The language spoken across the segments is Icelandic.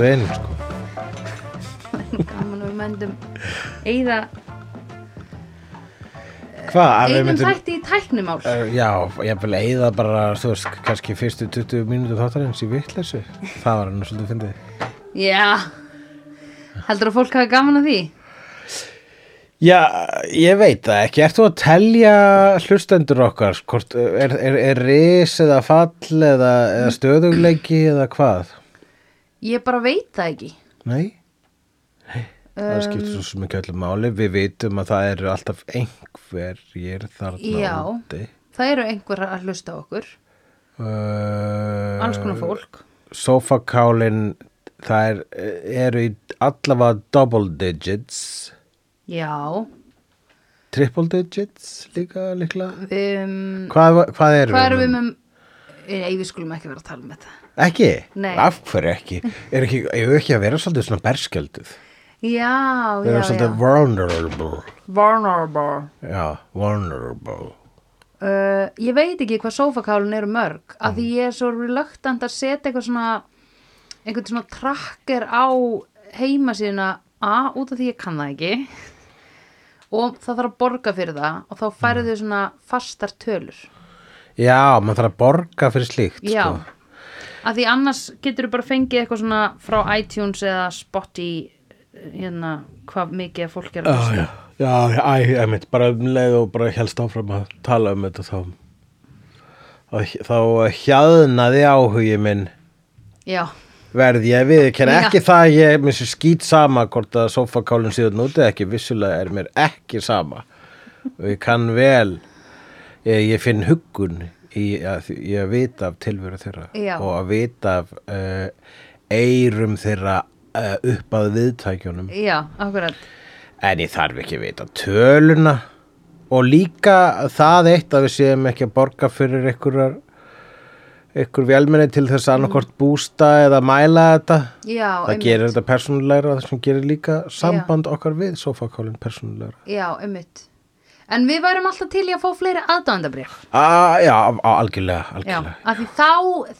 daginn út og inn sko. gaman að við mændum eigða að eigðum myndum- þætti í tæknimál Uh, já, ég vil eigða bara, þú veist, kannski fyrstu 20 mínútu þáttarins í vitleysu. Það var hann svolítið fyndið. já heldur að fólk hafa gaman að því Já, ég veit það ekki. Ert þú að telja hlustendur okkar? Hvort, er, er, er ris eða fall eða, eða stöðugleiki eða hvað? Ég bara veit það ekki Nei? Nei. Það skiptir svo sem ekki öllum máli. Við vitum að það eru alltaf einhverjir þarna Já. úti. það eru einhver að hlusta á okkur Uh, alls konar fólk Sofakálin, það er, eru í allavega double digits. já Triple digits líka líklega. um, Hvað, hvað eru hvað erum við með Nei, við skulum ekki vera að tala um þetta Ekki? Nei. Af hverju ekki? Er ekki, er ekki að vera svolítið svona berskjölduð? Já, Vera já, svolítið já vulnerable. Vulnerable Já, vulnerable. uh, Ég veit ekki hvað sófakálun eru mörg af því ég er svo reluctant að setja eitthvað svona einhvern svona tracker á heimasíðuna A, út af því ég kann það ekki og það þarf að borga fyrir það og þá færðu þau svona fastar tölur Já, maður þarf að borga fyrir slíkt, Já, sko. Af því annars getur þú bara fengið eitthvað svona frá iTunes eða Spotify hérna, hvað mikið fólk er að hlusta. já, já, já, ég mitt, bara um leið og bara helst áfram að tala um þetta þá. Þá hjaðnaði áhugi minn. Já, verð ég við, Já. ekki það að ég mér sé skýt sama hvort að sofakálun síðan úti ekki, vissulega er mér ekki sama. Og ég kann vel. Ég, ég finn huggun í að, í að vita af tilveru þeirra Já. og að vita af uh, eirum þeirra uh, upp að viðtækjunum. Já, akkurat. En ég þarf ekki að vita töluna og líka það eitt að við séum ekki að borga fyrir einhverjar einhver velminni til þess að annarkort bústa eða mæla þetta. Já, það einmitt. gerir þetta persónulegra það sem gerir líka samband okkar við sofakálinn persónulegra. Já, ummitt En við værum alltaf til í að fá fleiri aðdándabrif ah, já, á- algjörlega, Já, algjörlega. af því þá,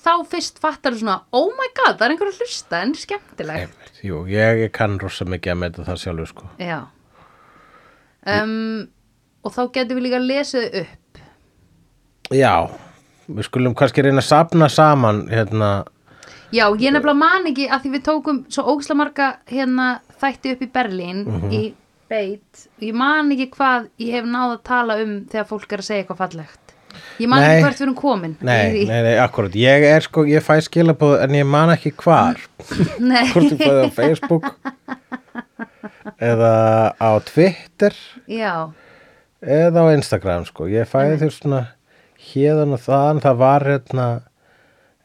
þá fyrst fattar þú svona Oh my god, það er einhver að hlusta en skemmtileg Einmitt. Jú, ég kann rosa mikið að meta það sjálfur sko. Já um, Og þá getum við líka lesið upp já, við skulum kannski reyna að sapna saman hérna, Já, ég nefnilega man ekki að því við tókum svo ógislega marga hérna þætti upp í Berlín Mhm. í beit. Ég man ekki hvað ég hef náð að tala um þegar fólk er að segja eitthvað fallegt. Ég man Nei. ekki hvert við erum komin. Nei, nei, nei, akkurat. Ég er sko, ég fæ skilabóð en ég man ekki hvar. Hvort ég fæði á Facebook eða á Twitter Já, eða á Instagram sko. Ég fæði þér svona hérðan og þaðan. Það var hérna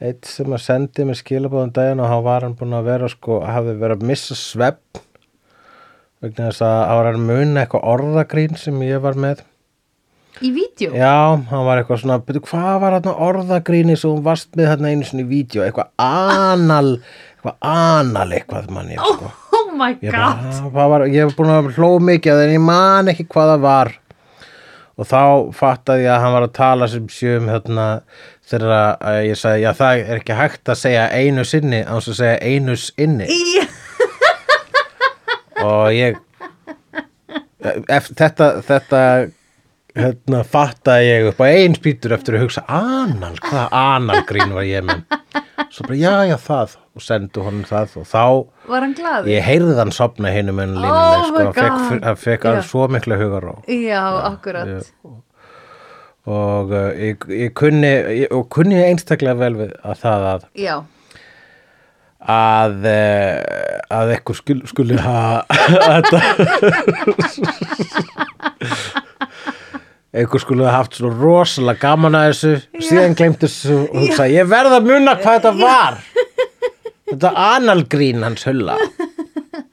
eitt sem að sendi mér skilabóðum daginn og hann var hann búin að vera sko hafði verið að missa svepp vegna þess að að muna eitthvað orðagrín sem ég var með. Í vídeo? Já, hann var eitthvað svona betur, hvað var hann orðagríni sem hún varst með hérna einu sinni í vídeo, eitthvað anal eitthvað anal eitthvað mann ég sko. Oh my Ég, god. Bara, hvað var, ég hef búin að hló mikið en ég man ekki hvað það var. Og þá fattaði ég að hann var að tala sem sjöum hérna, þegar ég sagði já það er ekki hægt að segja einu sinni án að segja einus inni. Já, og ég eftir, þetta, þetta hérna, fattaði ég upp á einn spýtur eftir að hugsa anal, hvaða analgrín var ég með svo bara já já það og sendu honum það og þá var hann glaður? Ég heyrði þann sopna hinum en Oh línunni, my sko, hann fekk, hann yeah. svo miklu hugar á. Já, akkurat Og uh, ég, ég kunni, ég, og kunni einstaklega vel við að það að, Já, að, uh, að ekkur skul, skuli hafa þetta, ekkur skuli hafa haft svo rosalega gaman að þessu, síðan glemt þessu og hugsa, ég verð að muna hvað þetta var. Þetta analgrín hans hulla.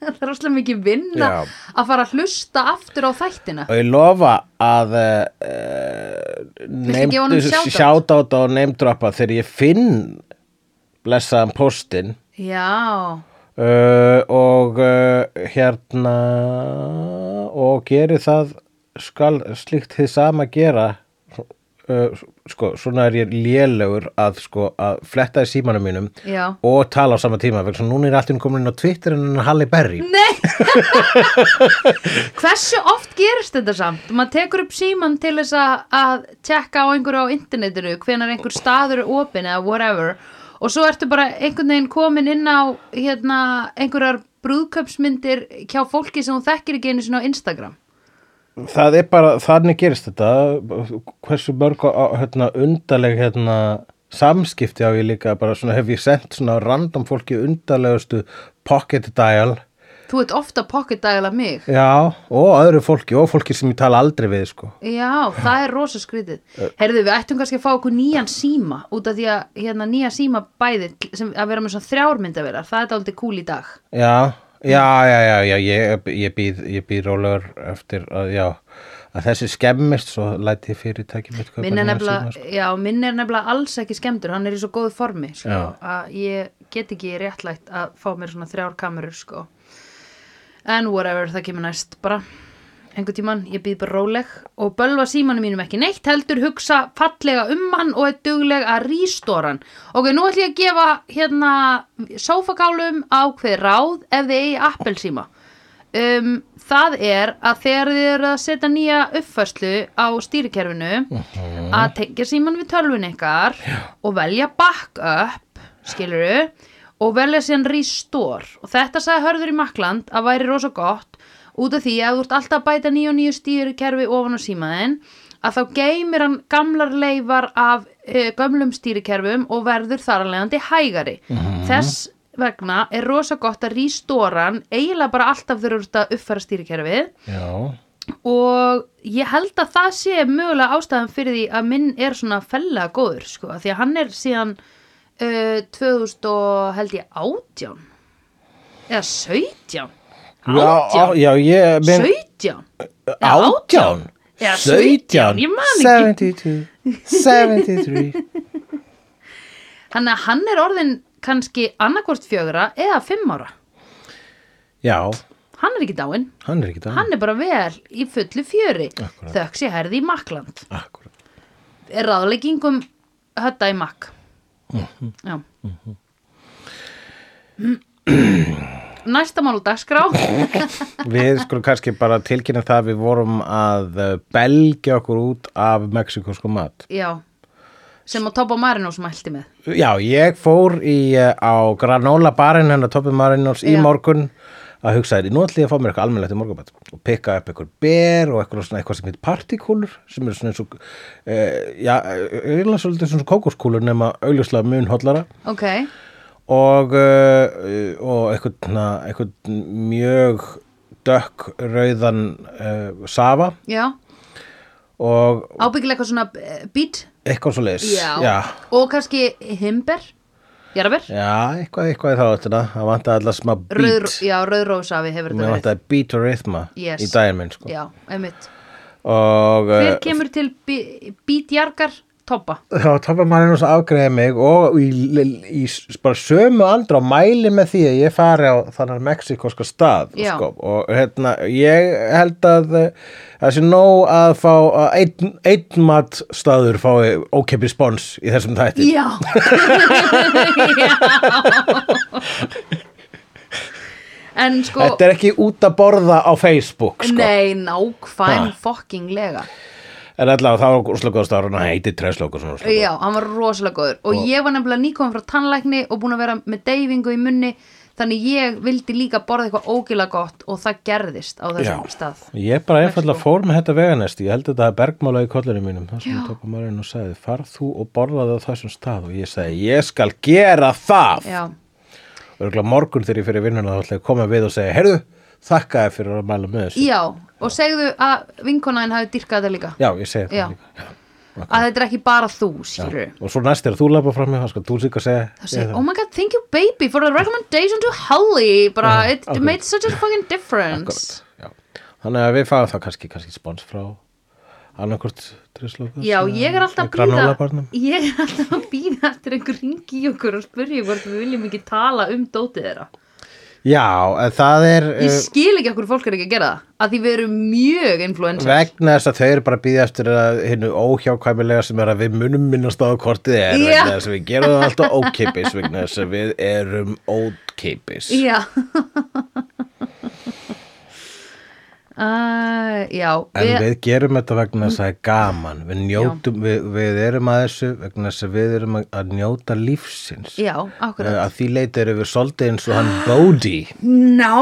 það er rosalega mikið vinna Já. að fara að hlusta aftur á þættina og ég lofa að uh, gefa honum shoutout? sjátáta og neymdroppa þegar ég finn blessaðan postin Já, uh, og uh, hérna og geri það skal slíkt þið sama gera uh, sko, svona er ég lélegur að sko, að fletta í símanum mínum Já. og tala á sama tíma vegna núna er allir komin inn á Twitter en hann Halle Berry Nei Hversu oft gerist þetta samt? Maður tekur upp síman til þess að, að tjekka á einhverju á internetinu hvenar einhver staður er opin eða whatever og svo ertu bara einhvern veginn komin inn á hérna, einhverjar brúðköpsmyndir hjá fólki sem þú þekkir ekki einu sinni á Instagram? Það er bara, þannig gerist þetta. Hversu mörg hérna, undarleg hérna, samskipti á ég líka. Bara svona hef ég sendt svona random fólki undarlegustu pocket dial Þú ert ofta pocket dial af mig já, og öðru fólki og fólki sem ég tala aldrei við sko. Já, það er rosa skrítið Herðu, við ættum kannski að fá okkur nýjan síma út af því að hérna, nýja síma bæði sem að vera með svona þrjármyndavelar það er dálítið cool í dag já, já, já, já, já ég, ég býð, ég býð rólegur eftir að, já, að þessi skemmist svo læti mitt kaupa minn er, nefnilega, sko. já, minn er nefnilega alls ekki skemmtur hann er í svo góðu formi sko, Já. að ég get ekki réttlætt að fá mér svona þrjár kamerur sko. En whatever, það kemur næst bara. Einhvern tímann, ég býð bara róleg. Og bölva símanum mínum ekki neitt heldur hugsa fallega um hann og er dugleg að rístóra hann. Ok, nú ætlum ég að gefa hérna sófakálum ákveð ráð ef þið eigi appelsíma. Um, það er að þegar þið eru að setja nýja uppfærslu á stýrikerfinu að tengja síman við tölvun ykkar og velja backup skiluru og velja síðan restore og þetta sagði hörður í Makland að væri rosa gott út af því að þú ert alltaf að bæta nýju og nýju stýrikerfi ofan á símaðin að þá geymir hann gamlar leifar af uh, gömlum stýrikerfum og verður þar að leiðandi hægari. Þess vegna er rosa gott að restore hann eiginlega bara alltaf ert að uppfæra stýrikerfið. Já, og ég held að það sé mögulega ástæðan fyrir því að minn er svona fellega góður sko, því að hann er síðan uh, 2000 og held ég 18 eða 17 já, 18 já, ég minn, 17 Eða átján? Eða 17, ég man ekki. 72 73 Þannig að hann er orðin kannski annarkvort fjögra eða fimm ára. Já, Hann er ekki dáinn, hann er hann er bara vel í fullu fjöri. Þökk sé herði í Makland Akkurat. er ráðleggingum hötta í makk já. Næsta mál dagskrá. Við skulum kannski bara tilkynna það að við vorum að eh, belgja okkur út af mexikosku mat. já. Sem á Topo Marinos mælti með. Já, ég fór í, eh, á granola barinn hennar Toppi Marinos í morgun að hugsa þér, nú ætlum ég að fá mér eitthvað almennlegt í morgunbætt og pikka upp eitthvað ber og eitthvað, svona, eitthvað sem heit partíkúlur sem eru svona eins og e, já, eiginlega svolítið svona kókoskúlur nema augljóslega mun hóllara ok, og, uh, og eitthvað, na, eitthvað mjög dökk rauðan uh, safa. Já. Og ábyggilega eitthvað svona bít? Eitthvað svo já, og kannski himber jarðaber, já, eitthvað, eitthvað í þá þetta það vantaði alltaf smá Rauð, beat. Já, rauðrósafi hefur mér þetta verið. vantaði beat og rhythma Yes. í daginn minn sko. já, einmitt. Og hver uh, kemur til bí- bítjargar toppa tapar maður nú svo afgreði mig og í, í, í, bara sömu andra og mæli með því að ég fari á þannig mexikoska stað Já. sko, og hérna ég held að eh, það sé nóg að fá einn, einn mat staður fái ókepi spons í þessum þætti já en sko Þetta er ekki út að borða á Facebook sko. nei, nákvæm Ha. fuckinglega en allavega það var úrslega góð staður og hann heitir Treslók og svona úrslega Já, hann var rosalega góður. Og, ég var nefnilega nýkomin frá tannlækni og búin að vera með deyfingu í munni þannig ég vildi líka borða eitthvað ógila gott og það gerðist á þessum stað. Ég bara einfallega fór með þetta veganest ég held að þetta er bergmála í kollinu mínum. Það sem tópa maðurinn og sagði farð þú og borðaði á þessum stað? Og ég sagði ég skal gera það. Já, og örugglega morgun þegar ég fyrir vinnuna þá ætla ég að koma við og segja heyrðu, þakka þér fyrir að mæla með þessu já og segðu að vinkonaðin hafi dyrkað þetta líka Já, ég segi Já. það líka Já. að þetta er ekki bara þú, skilur og svo næst er þú lafa fram með þá skal þú líka segja Það segi, oh my god, thank you baby for the recommendation to Holly bara, it, it akkurat. made such a fucking difference Já. þannig að við fáum það kannski, kannski spons frá annarkort Treslók Já, ég er alltaf að býða. Ég er alltaf að býða eftir einhver ringi okkur og spyrja hvort við viljum ekki tala um dótið þeirra Já, en það er Ég uh, skil ekki okkur fólk er ekki að gera það að því við erum mjög influencer vegna þess að þau eru bara að býða eftir að hinnu óhjákvæmilega sem er að við munum minnast á kortið er Já. vegna þess að við gerum það alltaf ókeipis vegna þess að við erum ókeipis Já uh, Já En við gerum þetta vegna þess að það er gaman. Við, njótum, við, við erum að þessu vegna þess að við erum að, að njóta lífsins. Já, akkurat. Að því leiti erum við svolítið eins og hann Bodhi. Ná,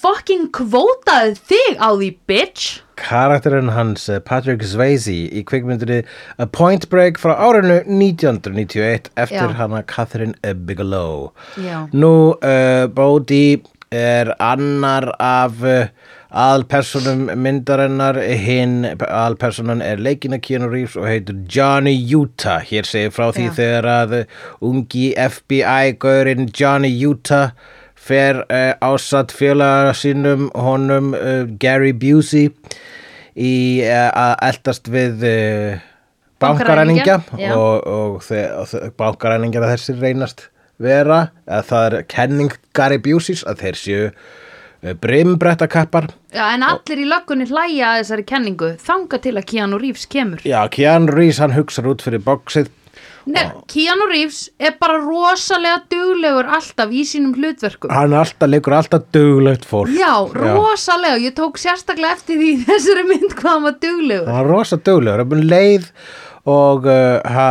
fucking kvótaði þig á því, bitch. Karakterinn hans Patrick Swayze í kvikmyndinni A Point Break frá árinu 1991 eftir Já. hana Catherine Bigelow. Já. Nú, uh, Bodhi er annar af uh, aðalpersonum myndarinnar hinn aðalpersonan er leikina Keanu Reeves og heitur Johnny Utah hér segir frá því Já. þegar að ungi FBI-gaurinn Johnny Utah fer uh, ásatt félaga sínum honum uh, Gary Busey í uh, að eldast við já. og, og, og þe- bankaræningjar að þessir reynast vera að það er kenning Gary Buseys að þeir séu brimbrettakappar Já, en allir í löggunni hlæja að þessari kenningu. Þanga til að Keanu Reeves kemur. Já, Keanu Reeves hann hugsar út fyrir bóksið Nei, Keanu Reeves er bara rosalega duglegur alltaf í sínum hlutverkum. Hann alltaf leikur alltaf duglegt fólk. Já, rosalega, ég tók sérstaklega eftir því þessari mynd hvað hann var duglegur. Hann er rosa duglegur, hann er leið og uh, ha,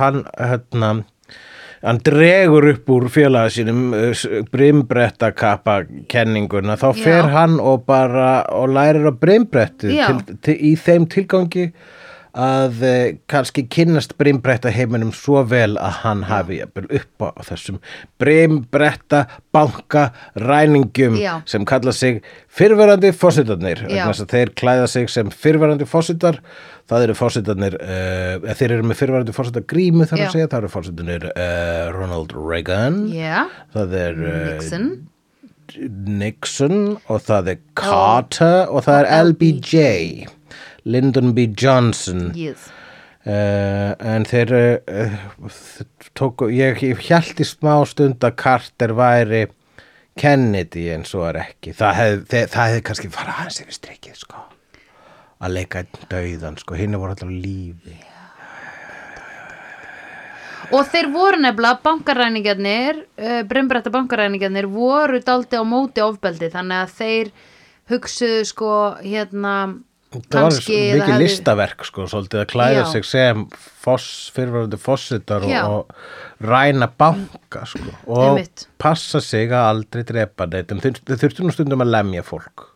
hann hérna hann dregur upp úr félaga sínum uh, brimbrettakappa kenninguna, þá Já. fer hann og bara og lærir á Já. til, í þeim tilgangi að uh, kannski kynnast brimbretta heiminum svo vel að hann hafi upp á þessum brimbretta banka ræningjum Já. sem kalla sig fyrverandi Já. að þeir klæða sig sem fyrverandi fósitar það eru fósitarnir uh, þeir eru með fyrverandi fósitar grímu þar Já. að segja, það eru fósitarnir uh, Ronald Reagan. Já, það er uh, Nixon. Nixon og það er Carter og það er LBJ Lyndon B. Johnson. Yes. en þeir tóku, ég, ég held í smá stund að Carter væri Kennedy en svo er ekki. Það hefði, hefði kannski fara aðeins yfir strikið sko að leika einn dauðan sko, hinn voru alltaf lífi. Og þeir voru nefnilega bankaræningarnir, uh, brimbrætta bankaræningarnir voru daldi á móti ofbeldi þannig að þeir hugsuðu sko hérna það var mikið hefði- listaverk sko, svolítið að klæða Já. sig sem foss, fyrirverandi fossitar og, Já. og ræna banka sko, og passa sig að aldrei drepa neitt en þeir þurftu nú stundum að lemja fólk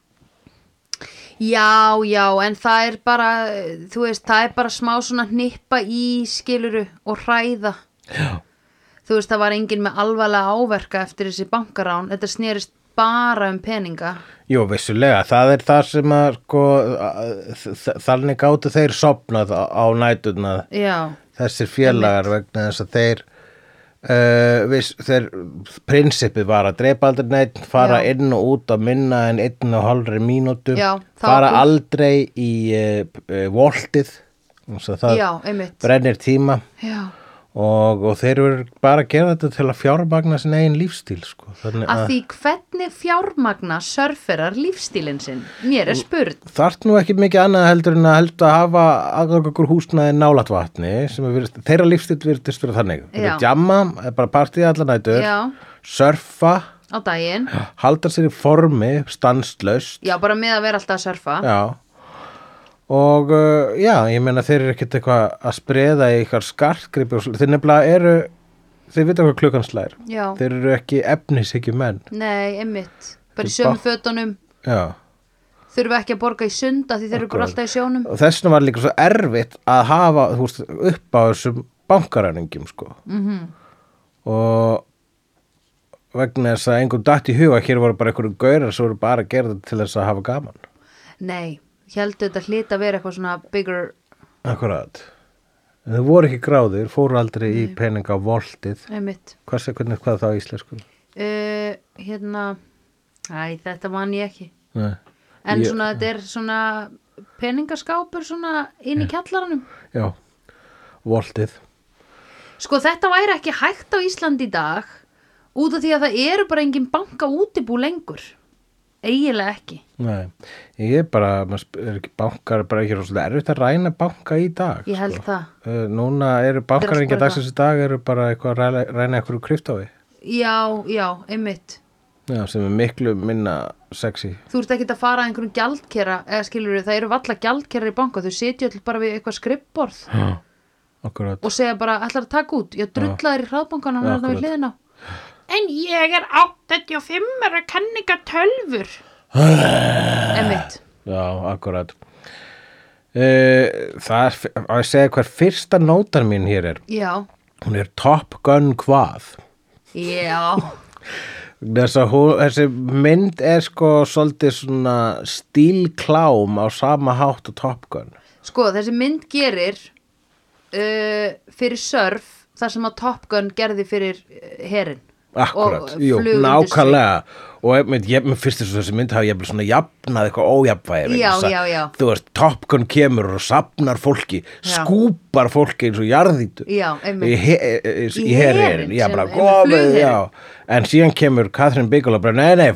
Já, já, en það er bara, þú veist, það er bara smá svona hnippa í skiluru og hræða. Já. Þú veist, það var enginn með alvarlega áverka eftir þessi bankarán. Þetta snerist bara um peninga. Jú, vissulega, það er það sem að sko, þannig gáttu þeir sopnað á, á nætuna Já, þessir félagar vegna þess að þeir uh, viss, þeir prinsipið var að drepa aldrei neitt fara Já. inn og út á minna en einn og hálfri mínútu. Já, fara var- aldrei í uh, uh, voltið. Að það já, brennir tíma. Já, og, og þeir eru bara að gera þetta til að fjármagna sin eigin lífstíl sko. að því hvernig fjármagna surferar lífstílinn sinn? Mér er spurð. þarft nú ekki mikið annað heldur en að heldur að hafa aðgangur húsnaði nálat vatni sem virðist, þeirra lífstíl virðist vera þannig. Þeir jamma, er bara partíð allan nætur surfa, á daginn. halda sér í formi stanslaust Já, bara með að vera alltaf að surfa. já og uh, já, ég meina þeir eru ekkert eitthvað að spreða í eitthvað skartgripi þeir nefnilega eru þeir vita hvað klukkan slær. Já, þeir eru ekki efnishyggju menn nei, einmitt. Bara í sömu fötunum. já. Þurfa ekki að borga í sunda því þeir eru bara alltaf í sjónum. og þess vegna var líka svo erfitt að hafa veist, upp á þessum bankaræningjum sko. Mhm. og vegna þess að einhvern datt í huga hér voru bara einhverjum gaurar sem voru bara að gera þetta til þess að hafa gaman. Nei, heldur þetta hlita að vera eitthvað svona bigger, akkurat. En þau voru ekki gráðir, fóru aldrei í peninga á voltið hvað, hvað þá í íslensku? Uh, hérna, æ, þetta man ég ekki. Nei. En Ég- svona, þetta er svona peningaskápur svona inn í kjallaranum. já, voltið. Sko, þetta væri ekki hægt á Íslandi í dag út af því að það eru bara engin banka útibú lengur eiginlega ekki. Nei, ég er bara, er ekki bankar er bara ekki rosalega erfitt að ræna banka í dag ég held sko. það. Uh, Núna eru bankar bara dagsins í dag eru bara eitthvað að ræna, eitthvað kryptói já, já, einmitt. Já, sem er miklu minna sexy. Þú ert ekki að fara að einhverjum gjaldkera eða skilur það eru valla gjaldkera í banka þau setja allir bara við eitthvað skrippborð. Já, akkurat. Og segja bara, ætlar að taka út? Ég drullar í hraðbankan hann Já, er það við hliðina en ég er 85 er að kenninga tölfur einmitt. Já, akkurat. Uh, Það er, á ég að segja hver fyrsta nótar mín hér er. Já, Hún er Top Gun hvað? Já. Þess að hún, þessi mynd er sko svolítið svona stílklám á sama hátt og Top Gun. Sko, þessi mynd gerir uh, fyrir surf þar sem að Top Gun gerði fyrir uh, herin. Akkurat, Og jú, nákvæmlega og ég, ég fyrst þess að þessi mynd hafi ég svona jafnað eitthvað ójafnvægi vegna Já, já, já. Þú veist, Top Gun kemur og sapnar fólki, skúpar fólki eins og einmitt. í, he, í, Í í flugherinn. já en síðan kemur Catherine Bigelow bara, nei, nei,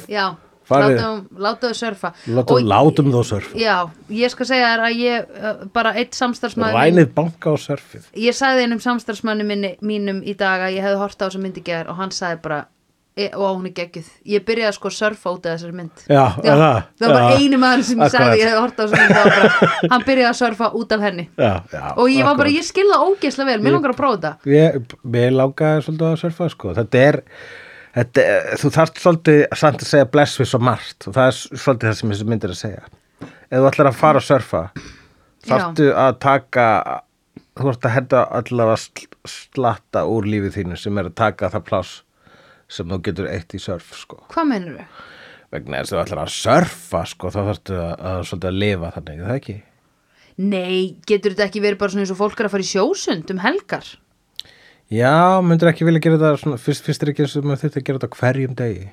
látum, látum þau surfa. látum, látum þó surf Já, ég skal segja þér að ég, bara eitt samstarfsmaður rænið banka og surfið ég sagði einum samstarfsmanni minni, mínum í dag að ég hefði hort á þessa mynd í gerð og hann sagði bara e, og hún er geggjuð, ég byrjaði sko að surfa út af þessari mynd Já, er það? það var bara Já. einu maður sem ég sagði Akkurat. ég hefði hort á þessa mynd það hann byrjaði að surfa út af henni já, já, og ég var bara, akkurat. ég skilða ógeðslega vel, mér langar að prófa þetta ég, mér langaði svolítið að surfa sko. þetta er þetta, er- þú þarft svolítið samt að segja bless við svo margt og það er svolítið það sem þessi myndir að segja ef þú ætlar að fara að surfa þarftu að taka þú ert að henda allavega sl- slatta úr lífið þínu sem er að taka það pláss sem þú getur eitt í surf sko. hvað meinur þau? vegna þess að þú ætlar að surfa sko, þá þarftu að, að, svolítið að lifa þannig, er það ekki? Nei, getur þetta ekki verið bara svona eins og fólk er að fara í sjósund um helgar? Já, myndir ekki vilja gera þetta svona, fyrst, fyrst er ekki eins og maður þurfti að gera þetta hverjum degi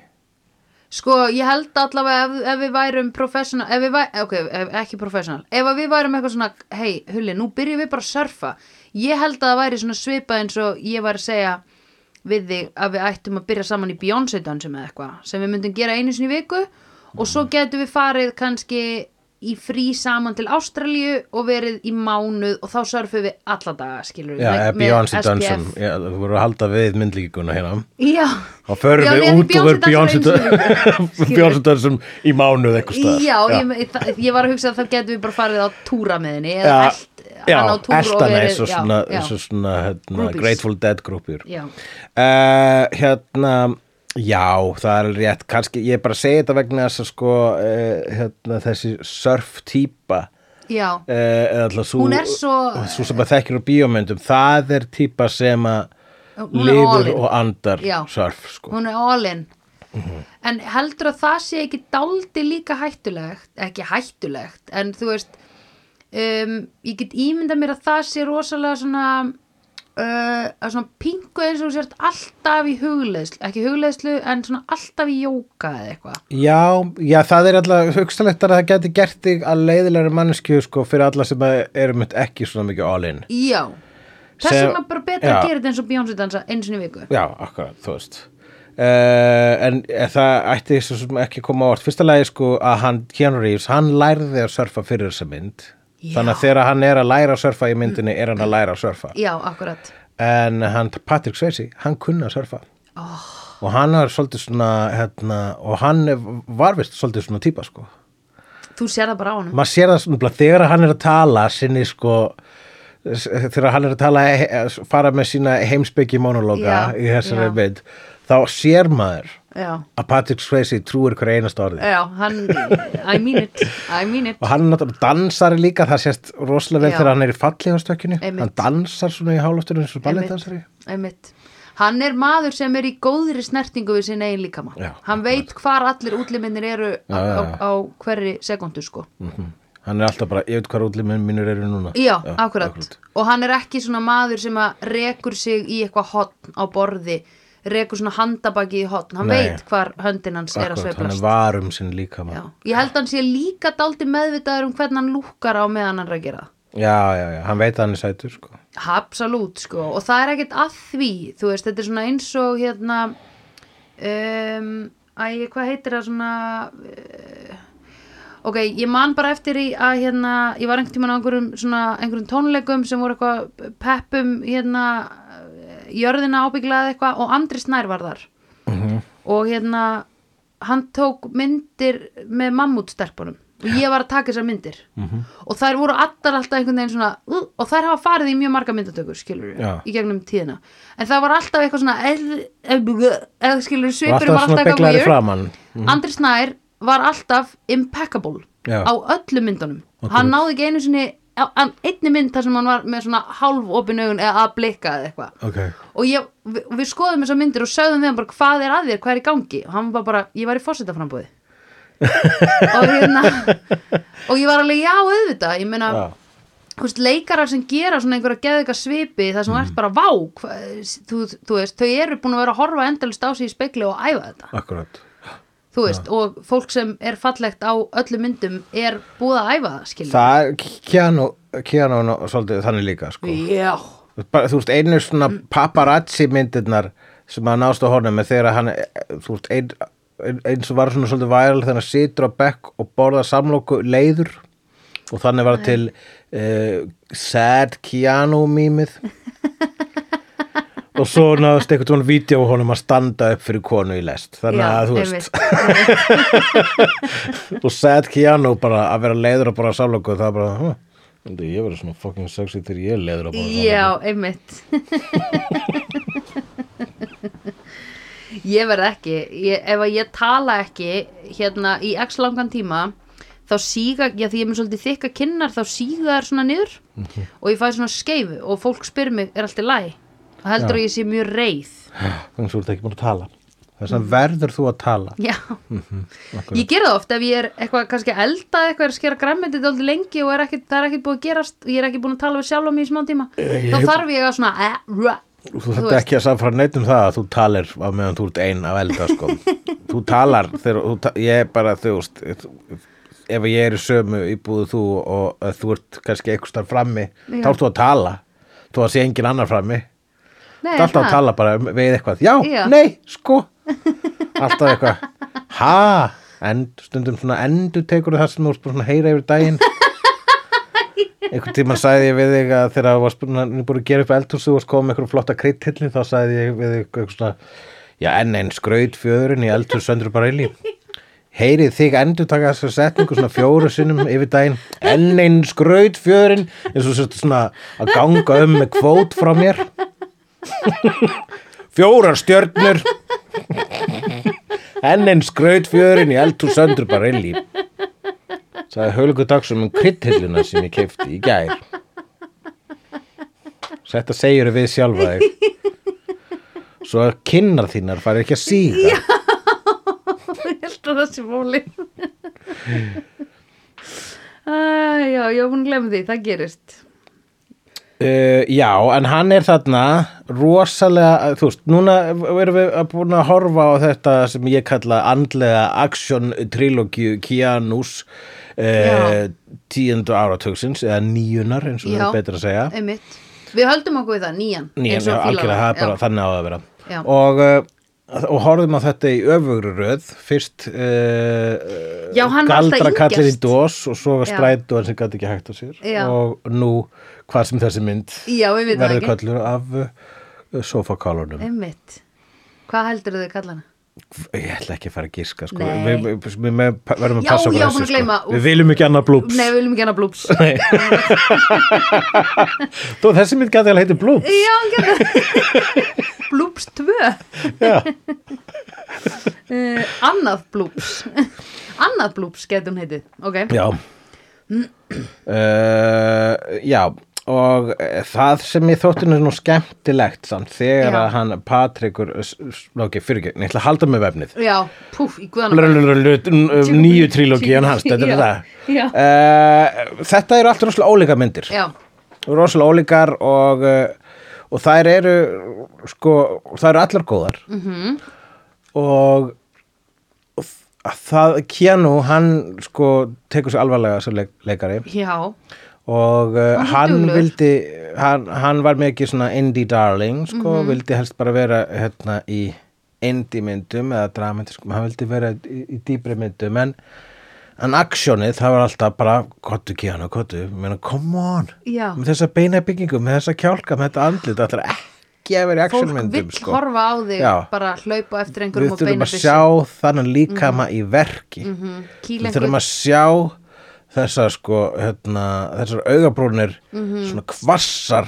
Sko, ég held allavega ef, ef við værum professional, ef við værum, ok, ef, ekki professional, ef að við værum eitthvað svona, hei, Hulli, nú byrjum við bara að surfa. Ég held að það væri svona svipað eins og ég var að segja við þig að við ættum að byrja saman í Beyoncé dansum eða eitthvað, sem við myndum gera einu sinni viku og svo getum við farið kannski í frí saman til Ástralíu og verið í mánuð og þá surfum við alla daga, skilur Já, eða Beyoncé dansum. Já, þú voru að halda við myndlíkuna hérna. Já. Þá förum Já, við út og verðum einu sinni í mánuð eitthvað staðar. Já, Ég, það, ég var að hugsa að það getum við bara farið á túra með henni eða Já, elt, já, eins og já, svona, já, og svona hérna. Grateful Dead grúpjur já. uh, Hérna Já, það er rétt kannski, ég er bara að segja þetta vegna þess að sko uh, hérna, þessi surf típa já. uh, svo, Hún er svo- svo sem að þekkir á bíómyndum það er típa sem að lifur og andar Já. surf sko. hún er all in Mhm. en heldur að það sé ekki daldi líka hættulegt ekki hættulegt en þú veist um, ég get ímyndað mér að það sé rosalega svona uh, að svona pingu eins og sért alltaf í hugleðslu ekki hugleðslu en svona alltaf í jóka eða eitthvað. Já, já, það er alltaf hugstanlegt að það geti gert þig að leiðilegri mannesku sko fyrir alla sem eru mynd ekki svona mikið all in. Já, þess Sem- vegna bara betra já. að gera þetta eins og Beyoncé dansa eins og í viku. Já, akkurat, þú veist. Uh, en eh, það ætti ekki koma á orð fyrsta lagi sko að hann, Keanu Reeves, hann lærði að surfa fyrir þessa mynd. Þannig að þegar hann er að læra að surfa í myndinni er hann að læra að surfa. Já, akkurat. En hann, Patrick Swayze, hann kunna að surfa. Oh, og hann var svolítið svona hérna, og hann er- var vist svolítið svona típa sko. Þú sér það bara á honum? Maður sér það svona þegar hann er að tala sinni sko þegar hann er að tala fara með sína heimsbyggi monológa í þessari mynd þá sér maður já, að Patrick Swayze trúir hver einast orði. Já, hann I mean it, I mean it. Og hann dansari líka það sést rosalega vel Já. þegar hann er í fallíðastökkinu Einmitt. hann dansar svona í hálófturinn eins og balletdansari. Hann er maður sem er í góðri snertingu við sinna eigin líkama. Já, hann veit hvar allir útliminir eru á, Já, já, á, já. á hverri sekundu sko. Mhm. hann er alltaf bara, ég veit hvað útliminn mínur eru núna. Já, akkurat. og hann er ekki svona maður sem að rekur sig í eitthvað hotn á borði rekur svona handabaki í hotn hann Nei. veit hvar höndin hans er að Akkurat, hann er sveiflast. varum sinn líka ég held að hann sé líka daldi meðvitaður um hvernig hann lúkar á meðan hann er að gera já, já, já, hann veit að hann er sætur sko. Absolutt sko. Og það er ekkert að því þú veist þetta er svona eins og hérna um, æ, hvað heitir það svona uh, ok, ég man bara eftir í að hérna, ég var einhvern tímann á einhverjum svona, einhverjum tónleikum sem voru eitthvað peppum hérna jörðina ábygglaði eitthvað og Andri Snær var þar. Og hérna hann tók myndir með mammútstelpunum og ég var að taka þessar myndir. Og þær voru allar alltaf einhvern veginn svona uh, og þær hafa farið í mjög marga myndatökur skilur Já. í gegnum tíðina. En það var alltaf eitthvað svona eða skilur svipurinn alltaf var alltaf eitthvað weird. framann Andri Snær var alltaf impeccable Já. á öllum myndunum. Hann náði ekki einu sinni á einni mynd þar sem hann var með svona hálf opin augun eða að blikka eða eitthvað. Ok, og ég, við, við skoðum þessar myndir og sögðum við hann bara hvað er að þér, hvað er í gangi? Og hann var bara, ég var í fórsetaframbúði og hérna og ég var alveg já auðvitað. Ég meina, þú veist, leikarar sem gera svona einhverja geðveika svipi þar sem þú ert bara vá hva, þú, þú veist, þau eru búin að vera að horfa endalist á sig í spekli og æfa þetta. Akkurat þú veist, og fólk sem er fallegt á öllum myndum er búið að æfa það skilur Það er Keanu, Keanu nú- svolítið þannig líka sko. já, bara, Þú veist, einu svona paparazzi myndirnar sem að nást á honum er þegar hann, þú veist, ein, ein, eins og var svona svolítið væral þegar hann situr á bekk og borða samlóku leiður og þannig var til uh, Sad Keanu mýmið og svo náðast einhvern svona vídeo á honum að standa upp fyrir konu í lest. Þannig já, að þú veist. og Sad Keanu bara að vera leiður að borða samlóku það er bara, huh, ég verið svona fucking sexy þegar ég er leiður að borða samlóku Já, einmitt. Ég verð ekki ég, ef að ég tala ekki hérna í x langan tíma þá síga, já því ég er með svolítið þykka kinnar þá síga þær svona niður Mhm. og ég fæ svona skeifu og fólk spyr mig er allt í læg og heldur Já. að ég sé mjög reið. Þannig að þú ert ekki búin að tala. Þess að verður þú að tala. Já, Mhm, ég gera það oft ef ég er eitthvað kannski elda eitthvað er að skera græmmyndið dálítið lengi og er ekki, það er ekki búið að gerast og ég er ekki búin að tala við sjálf mig í smá tíma ég þá þarf ég að svona eh, rah, Þú Þú veist. ekki að samfara neitt um það að þú talir á meðan þú ert ein af elda sko. þú talar þegar þú, ta- ég er bara þú veist ef ég er í sömu íbúðu þú og uh, þú ert kannski eitthvað frammi þá ert þú að tala. Þú að sé engin annar frammi Nei, þú alltaf að tala bara um- við eitthvað. Já, Já. nei, sko. Alltaf eitthvað. Ha, en stundum svona endur tekur það sem þú bara svona heyra yfir daginn. Einhvern tímann sagði ég við þig að þegar það var búin að gera upp eldhúsu og komið einhverjum flotta kryddhilli þá sagði ég við þig eitthvað svona já enn einn skraut fjöðurinn í eldhús söndur bara illi heyrið þig endur taka þessa setningu svona fjóru sinnum yfir daginn. Enn einn skraut fjöðurinn eins og svona að ganga um með kvót frá mér fjórar stjörnur. Enn einn skraut fjöðurinn í eldhús söndur bara illi sagði Haulikur Dagsson um kryddhilluna sem ég keifti í gær. Þetta segjur við sjálfa þig. Svo að kinnar þínar fari ekki að síga. Ég held að það sé móli uh, já, að glemma því, það gerist uh, Já, en hann er þarna rosalega, þú veist, núna erum við að búin að horfa á þetta sem ég kalla andlega action trilogíu Keanus Já. uh, tíundu áratugsins eða níunar eins og það er betra að segja einmitt, við höldum okkur við það, nýjan Nýjan, algjörlega, það er bara Já. þannig á að vera Já. og, uh, og horfðum á þetta í öfugri röð fyrst var alltaf galdrakallin í dós og svo var Já. strætóan sem gæti ekki hægt á sér Já. og nú hvað sem þessi mynd já, verður kallur af uh, sofakálunum einmitt, hvað heldur þau kalla hana? Ég ætla ekki að fara að giska sko. Við, við, við með, verðum að Já, passa okkur já, þessu, að sko. við viljum ekki annað blúps nei, við viljum ekki hana blúps þú þessi mynd gæti alveg heiti blúps já, hann gerði blúps 2 já. uh, annað blúps annað blúps getur hún heitið. Ok, Já. Uh, Já og eh, það sem ég þótti nú skemmtilegt samt þegar Já. að hann Patrikur ok, fyrir ekki, ég ætla að halda með vefnið. Já, púf, í guðanum nýju trílógían hans þetta er það uh, þetta eru allt rosalega ólíka myndir. Rosalega ólíkar og, uh, og þær eru sko, þær eru allar góðar. Mhm. -hmm. og, og það Keanu, hann sko tekur sér alvarlega sem leik, leikari. Já og uh, Hann er duglegur. vildi hann, hann var mikið svona indie darling sko, Mhm. vildi helst bara vera hérna í indie myndum eða dramatískum, hann vildi vera í, í dýbri myndum en en aksjónið, það var alltaf bara kottu kjána, kottu, ég meina, come on Já. með þessa beina byggingu, með þessa kjálka með þetta andlit, það ætlar ekki að vera í fólk aksjónmyndum vill horfa á þig Já. bara hlaupa eftir við einhverjum og þurfum beina að sjá þannig líkama í verki mm við þurfum að sjá þessar sko hérna, þessar augabrúnir Mhm. svona kvassar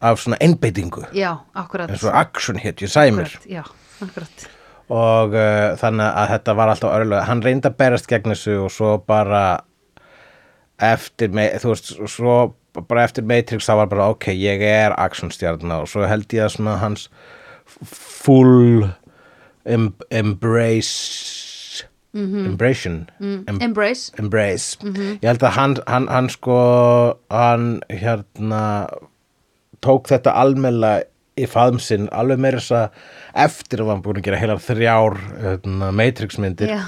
af svona einbeitingu. Já, akkurat. Eins og action hit, ég sæmur. Akkurat, já, akkurat. Og uh, þannig að þetta var alltaf örlega hann reyndi að berast gegn þessu og svo bara eftir, me- þú veist, svo bara eftir Matrix það var bara ok, ég er actionstjarna og svo held ég að svona hans full em embrace embrace em embrace, embrace ég held að hann, hann, hann sko hann hérna tók þetta almennilega í faðmsinn alveg meira þess að eftir að hann búin að gera heilar þrjár hérna, Matrix myndir já,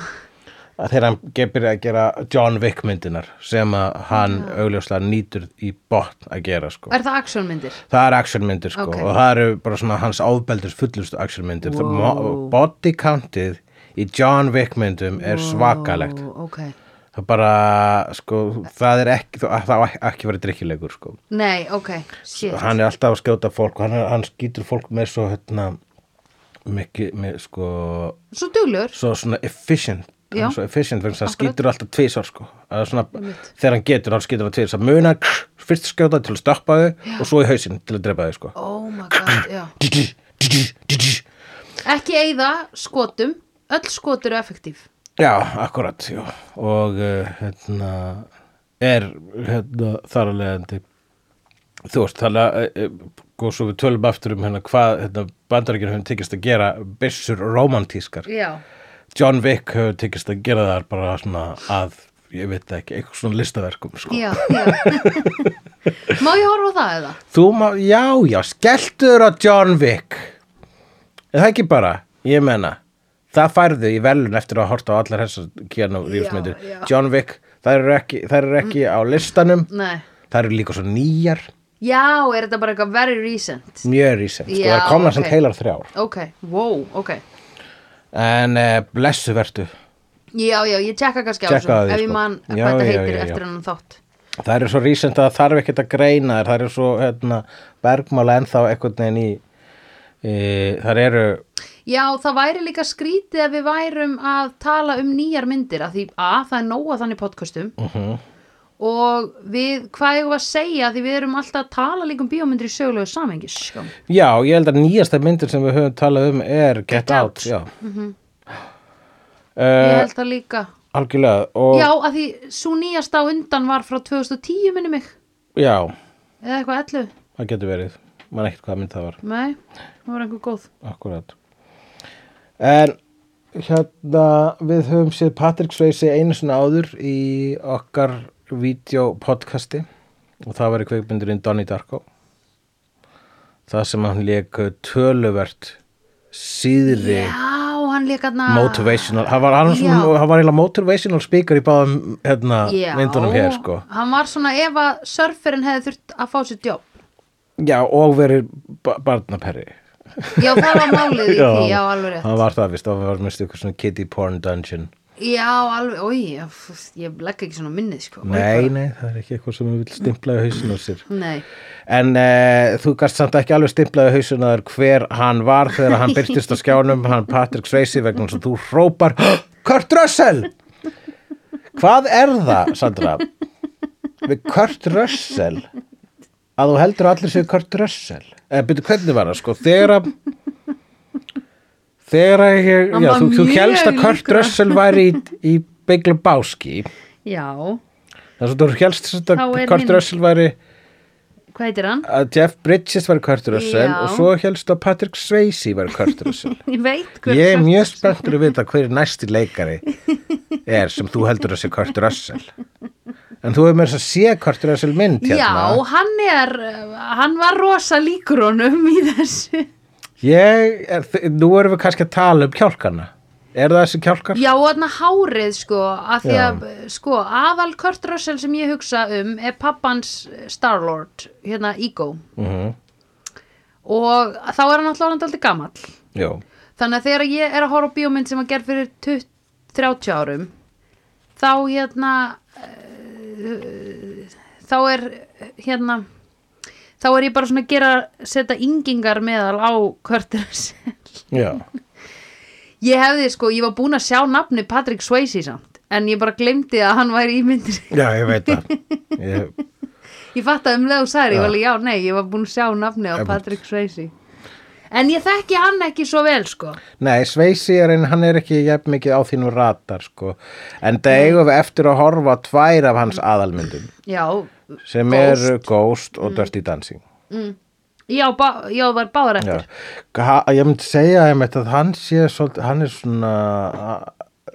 að þegar hann ge- byrjaði að gera John Wick myndinar sem að hann augljóslega nýtur í botn að gera sko. er það actionmyndir? það er actionmyndir sko Ok. og það eru bara svona hans áðbeldis fullustu actionmyndir Wow. body countið í John Wick myndum er svakalegt. Ó, ok, það bara sko það er ekki, það á ekki verið drikkilegur sko. Nei, ok, shit. Hann er alltaf að skjóta fólk hann, hann skýtur fólk með svo hérna mikið, með sko svo duglur, svo svona efficient hann er svo efficient þess að hann skýtur alltaf tvisar sko. Það er svona, Einmitt. þegar hann getur hann skýtur hann tvisar muna fyrst skjóta til að stoppa þau og svo í hausinn til að drepa þau sko. Oh my god, já. Ekki eigða skotum öll skot eru effektív Já, akkurat, já. Og uh, hérna, er hérna, þar að leiðandi, þú veist, þannig að, og svo við tölum aftur um hérna hvað hérna, bandaríkjur hefur tekist að gera byssur romantískar. já, John Wick hefur tekist að gera þar bara svona að, ég veit ekki, eitthvað svona listaverkum, sko. já, já má ég horfa það eða? Þú má, já, já, skelltur á John Wick. Er það ekki bara, ég menna, það færðu í velun eftir að horta á allar þessar Keanu Reeves Já, myndir. já. John Wick, það eru ekki, það eru ekki á listanum, nei, það eru líka svo nýjar, já, er þetta bara eitthvað very recent mjög recent, sko, Já, það komna ok. samt heilar þrjár. ok, wow, ok En uh, blessu vertu, já, já, ég tjekka kannski á þessu ef ég sko. man Já, hvað þetta já, heitir já, já. eftir hennan þátt það eru svo recent að það þarf ekkert að greina það eru svo hérna, bergmála ennþá einhvern veginn í, e, þar eru, Já, það væri líka skrítið ef við værum að tala um nýjar myndir að því að það er nóga þannig podcastum. Uh og við, hvað ég var að segja því við erum alltaf að tala líka um bíómyndir í sögulegu samhengi sko. já, ég held að nýjasta myndir sem við höfum talað um er Get, Get Out, Out. já. ég Uh, held það líka. algjörlega, og Já, að því svo nýjasta undan var frá 2010 minni mig. Já, eða eitthvað 11 það getur verið, man ekkert hvað mynd það var. Nei, það var einhver góð. Akkurat. En hérna við höfum séð Patrick Swayze einu svona áður í okkar videopodcasti og það var í kveikmyndurinn Donnie Darko. Það sem hann leik töluvert síðri Já, hann líka þarna. motivational hann var, hann, var motivational speaker í báðum hérna, myndunum hér sko. Hann var svona ef að surferinn hefði þurft að fá sér jobb. Já, og verið ba barnaperri Já, það var málið í því, já, alveg rétt hann var það vist, það var minnst eitthvað svona kiddie porn dungeon Já, alveg, oi, ég legg ekki svona minnið, sko Nei, nei, það er ekki eitthvað sem við vil stimpla í hausinu á sér. Nei, En uh, þú gast samt ekki alveg stimplaði hausinu að hver hann var þegar hann byrtist á skjánum, hann Patrick Swayze vegna að þú hrópar Kurt Russell! Hvað er það, Sandra? Við Kurt Russell að þú heldur að allir séu Kurt Russell? Eða byrju, hvernig var það, sko? Þegar að þegar að ég, já, þú, þú helst að Kurt líkur. Russell væri í, í Big Lebowski já, þess að þú helst að Kurt hinn- Russell væri hvað heitir hann? að Jeff Bridges var Kurt Russell Já. og svo helst að Patrick Swayze var Kurt Russell Ég veit hver ég er Kurt- mjög spenntur að vita hver næsti leikari er sem þú heldur að sé Kurt Russell en þú hefur með þess að sé Kurt Russell mynd Já, hérna. hann er, hann var rosa líkur honum í þessu. Ég er, nú erum við kannski að tala um kjálkana. Er það þessi kjálkar? Já, og þarna hárið, sko, að því Já. að, sko, aðal Kurt Russell sem ég hugsa um er pappans Starlord, hérna Ego. Mm og þá er hann alltaf aldrei gamall. Jó, þannig að þegar ég er að horfa á bíómynd sem að gerð fyrir 20, 30 árum þá hérna þá er hérna þá er ég bara svona að gera setja yngingar meðal á Curtis ég hefði sko, ég var búin að sjá nafni Patrick Swayze samt en ég bara glemdi að hann væri í myndir já, ég veit það. Ég, ég fattaði um leið og særi, ég Já. var alveg já, nei, ég var búin að sjá nafni á. Patrick Swayze en ég þekki hann ekki svo vel sko. Nei, Sveisi er en hann er ekki jafn mikið á þínu ratar sko. en það eigum við eftir að horfa tvær af hans aðalmyndum. Já, sem Ghost. eru Ghost og Dirty Dancing. Já, bá, já það var báðar Já. eftir Ha, ég myndi segja einmitt að hann sé svolítið, hann er svona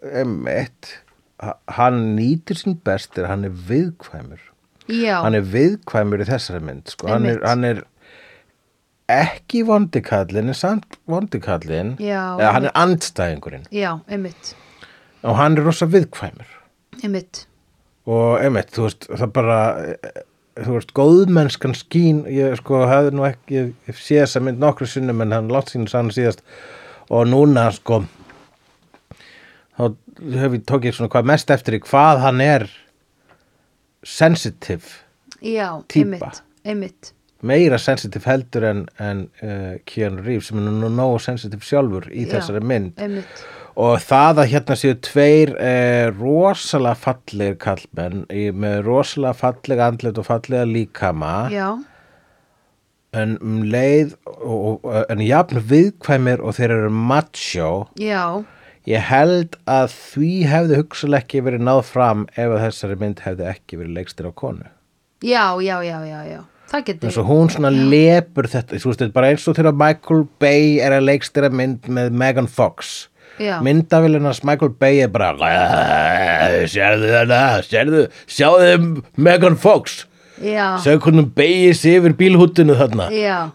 einmitt ha- hann nýtir sín bestir, hann er viðkvæmur. Já, hann er viðkvæmur í þessari mynd sko. hann, er, hann er ekki vondikallin en samt vondikallin eða hann er andstæðingurinn. Já, einmitt. Og hann er rosa viðkvæmur. Einmitt, og einmitt, þú veist, það bara eh, þú veist, góðmennskan skín ég sko hefði nú ekki ég, ég sé þessa mynd nokkru sinnum en hann látt sín sann síðast. Og núna sko þá hef ég tók ég svona hvað mest eftir í hvað hann er sensitive já, Týpa. einmitt einmitt, meira sensitive heldur en, en uh, Keanu Reeves sem er nú nógu sensitive sjálfur í Já. þessari mynd. einmitt. Og það að hérna séu tveir eh, rosalega fallegir kallmenn í, með rosalega fallega andlit og fallega líkama. Já, en um leið og, og, en jafn viðkvæmir og þeir eru macho. Já. Ég held að því hefði hugsalega ekki verið náð fram ef að þessari mynd hefði ekki verið leikstir á konu. Já, já, já, já, já það eins og hún svona lepur þetta þú veist, þetta er bara eins og þegar Michael Bay er að leikstira mynd með Megan Fox. Já. myndavilinnars Michael Bay er bara "Æ, sérðu þetta, sérðu sjáðu Megan Fox? Já, sjáðu hvernig beigir sig yfir bílhúttinu þarna. Já,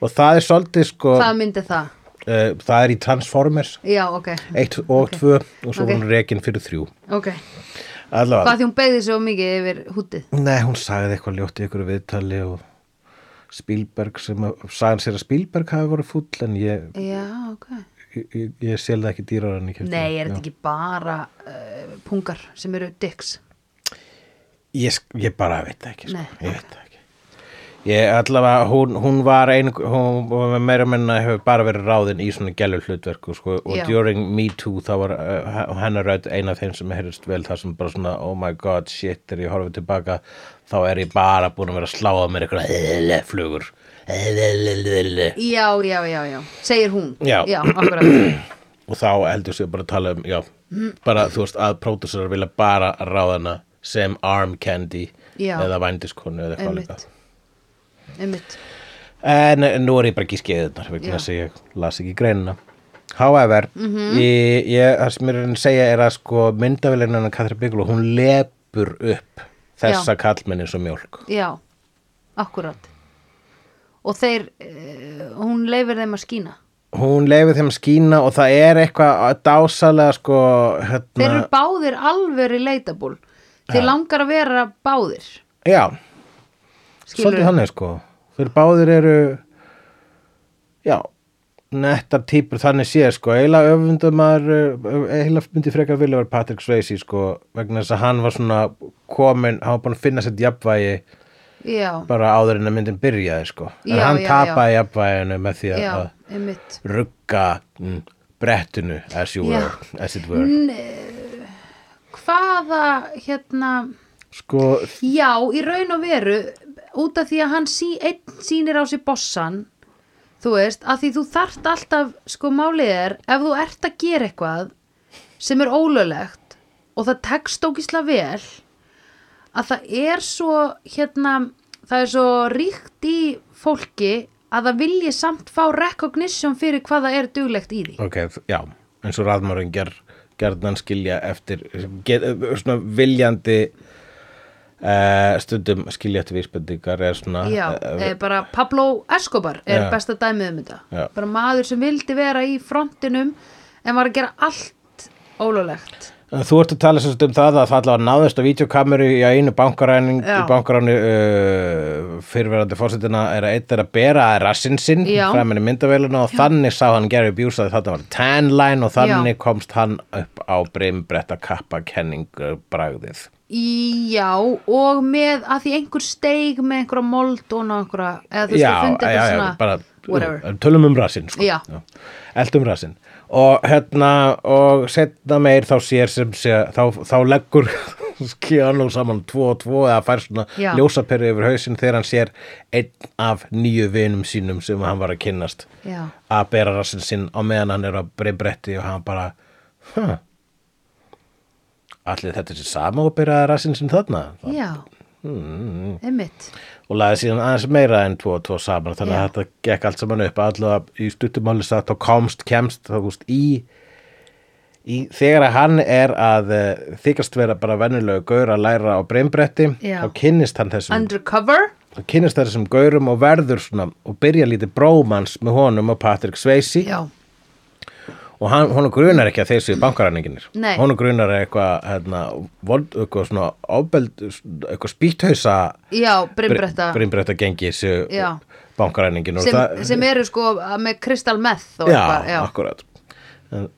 og það er svolítið sko hvað myndi það? Uh, það er í Transformers. Já, ok, 1 og 2 og svo Ok. okay. hún rekin fyrir 3 ok allavega, hvað því hún beigði svo mikið yfir hútið nei hún sagði eitthvað ljótt í ykkur viðtali og Spielberg sem að, sagði sér að Spielberg hafi voru fúll en ég, já, ok. ég, ég, ég selði ekki dýrar en ég keypti. Nei, er þetta ekki bara uh, pungar sem eru dicks? Ég, ég bara veit ekki sko. Nei, ég veit það ég allavega, hún, hún var ein hún var meira menna hefur bara verið ráðin í svona gælur hlutverku sko, og Já. during Me Too þá var uh, hennar rödd eina af þeim sem heyrðist vel þar sem bara svona oh my god shit þegar ég horfið tilbaka þá er ég bara búin að vera að slá á mér eitthvað flugur. Já, já, já, já, segir hún. Já. já og þá heldur sér bara að tala um já, bara þú veist að pródusar vilja bara ráða hana sem arm candy Já. eða vændiskonu eða eitthvað líka einmitt En nú er ég bara ekki skeiðunar vegna þess að ég las ekki greinina. However, Mhm. ég, ég, það sem ég er að segja er að sko myndavélina hennar Katri Bigelow, hún lepur upp þessa kallmenni svo mjólk. já, akkurat og þeir uh, hún leifir þeim að skína Hún leifir þeim að skína og það er eitthvað dásalega sko, þeir hérna, eru báðir alveg relatable þeir Já. langar að vera báðir já, svolítið þannig sko. Þeir báðir eru, já, nettar típur þannig séð sko, eiginlega öfundum eiginlega myndi frekar vilja vera Patrick Swayze sko, vegna þess að hann var svona komin, hann var búin að finna sér jafnvægi já, bara áður en að myndin byrjaði sko, en Já, hann tapaði jafnvæginu með því að einmitt. rugga mm, brettinu as were, as it were. Hvaða hérna sko, já, í raun og veru út af því að hann sí, einn sýnir á sér bossan þú veist, að því þú þarft alltaf sko málið er, ef þú ert að gera eitthvað sem er ólöglegt og það tekst ógisla vel að það er svo hérna, það er svo ríkt í fólki að það vilji samt fá recognition fyrir hvað það er duglegt í því. Ok, já eins og raðmárun ger, gerðan skilja eftir get, svona viljandi uh, stundum skilja eftir vísbendingar er svona Já, eh, bara Pablo Escobar er Já. besta dæmið um þetta Já. bara maður sem vildi vera í frontinum en var að gera allt ólulegt Þú ert að tala sagt um það að það allavega náðist á vídeokameru í einu bankaræning Já. bankaræni uh, fyrirverandi fórsetina er að eitt er að bera rassinn sinn Já. framinni myndavéluna og þannig sá hann Gary Busey að þetta var tanline og þannig komst hann upp á breymbretta kappa kenningu bragðið. Já, og með að því einhver steig með einhverja mold og einhverja, eða þú veist, Já, þú fundið já, eitthvað já, svona bara whatever. jú, tölum um rassinn sko. Já. Eldum rassinn og hérna og setna meir þá sér sem sé þá, þá leggur Keanu saman tvo og tvo eða fær svona Já. ljósaperu yfir hausinn þegar hann sér einn af nýju vinum sínum sem hann var að kynnast Já, að bera rassinn sinn á meðan hann er að breybretti og hann bara huh, allir þetta sér sama og bera rassinn sinn þarna já, mm, einmitt. Og laði síðan aðeins meira en tvo og tvo saman þannig Já. að þetta gekk allt saman upp. Allavega í stuttumáli sagt og komst, kemst þá gúst í, í þegar að hann er að uh, þykast vera bara venjulegu gaur að læra á breymbretti þá kynnist hann þessum Undercover? Þá kynnist þessum gaurum og verður svona og byrja lítið brómans með honum og Patrick Swayze. Já, og hann, honum grunar ekki að þeir séu bankaræninginir honum grunar eitthvað hérna, vond, eitthvað svona ábeld eitthvað spýthausa brinnbretta gengi séu Já. bankaræningin og sem, það, sem eru sko með crystal meth og já, já, akkurat. En,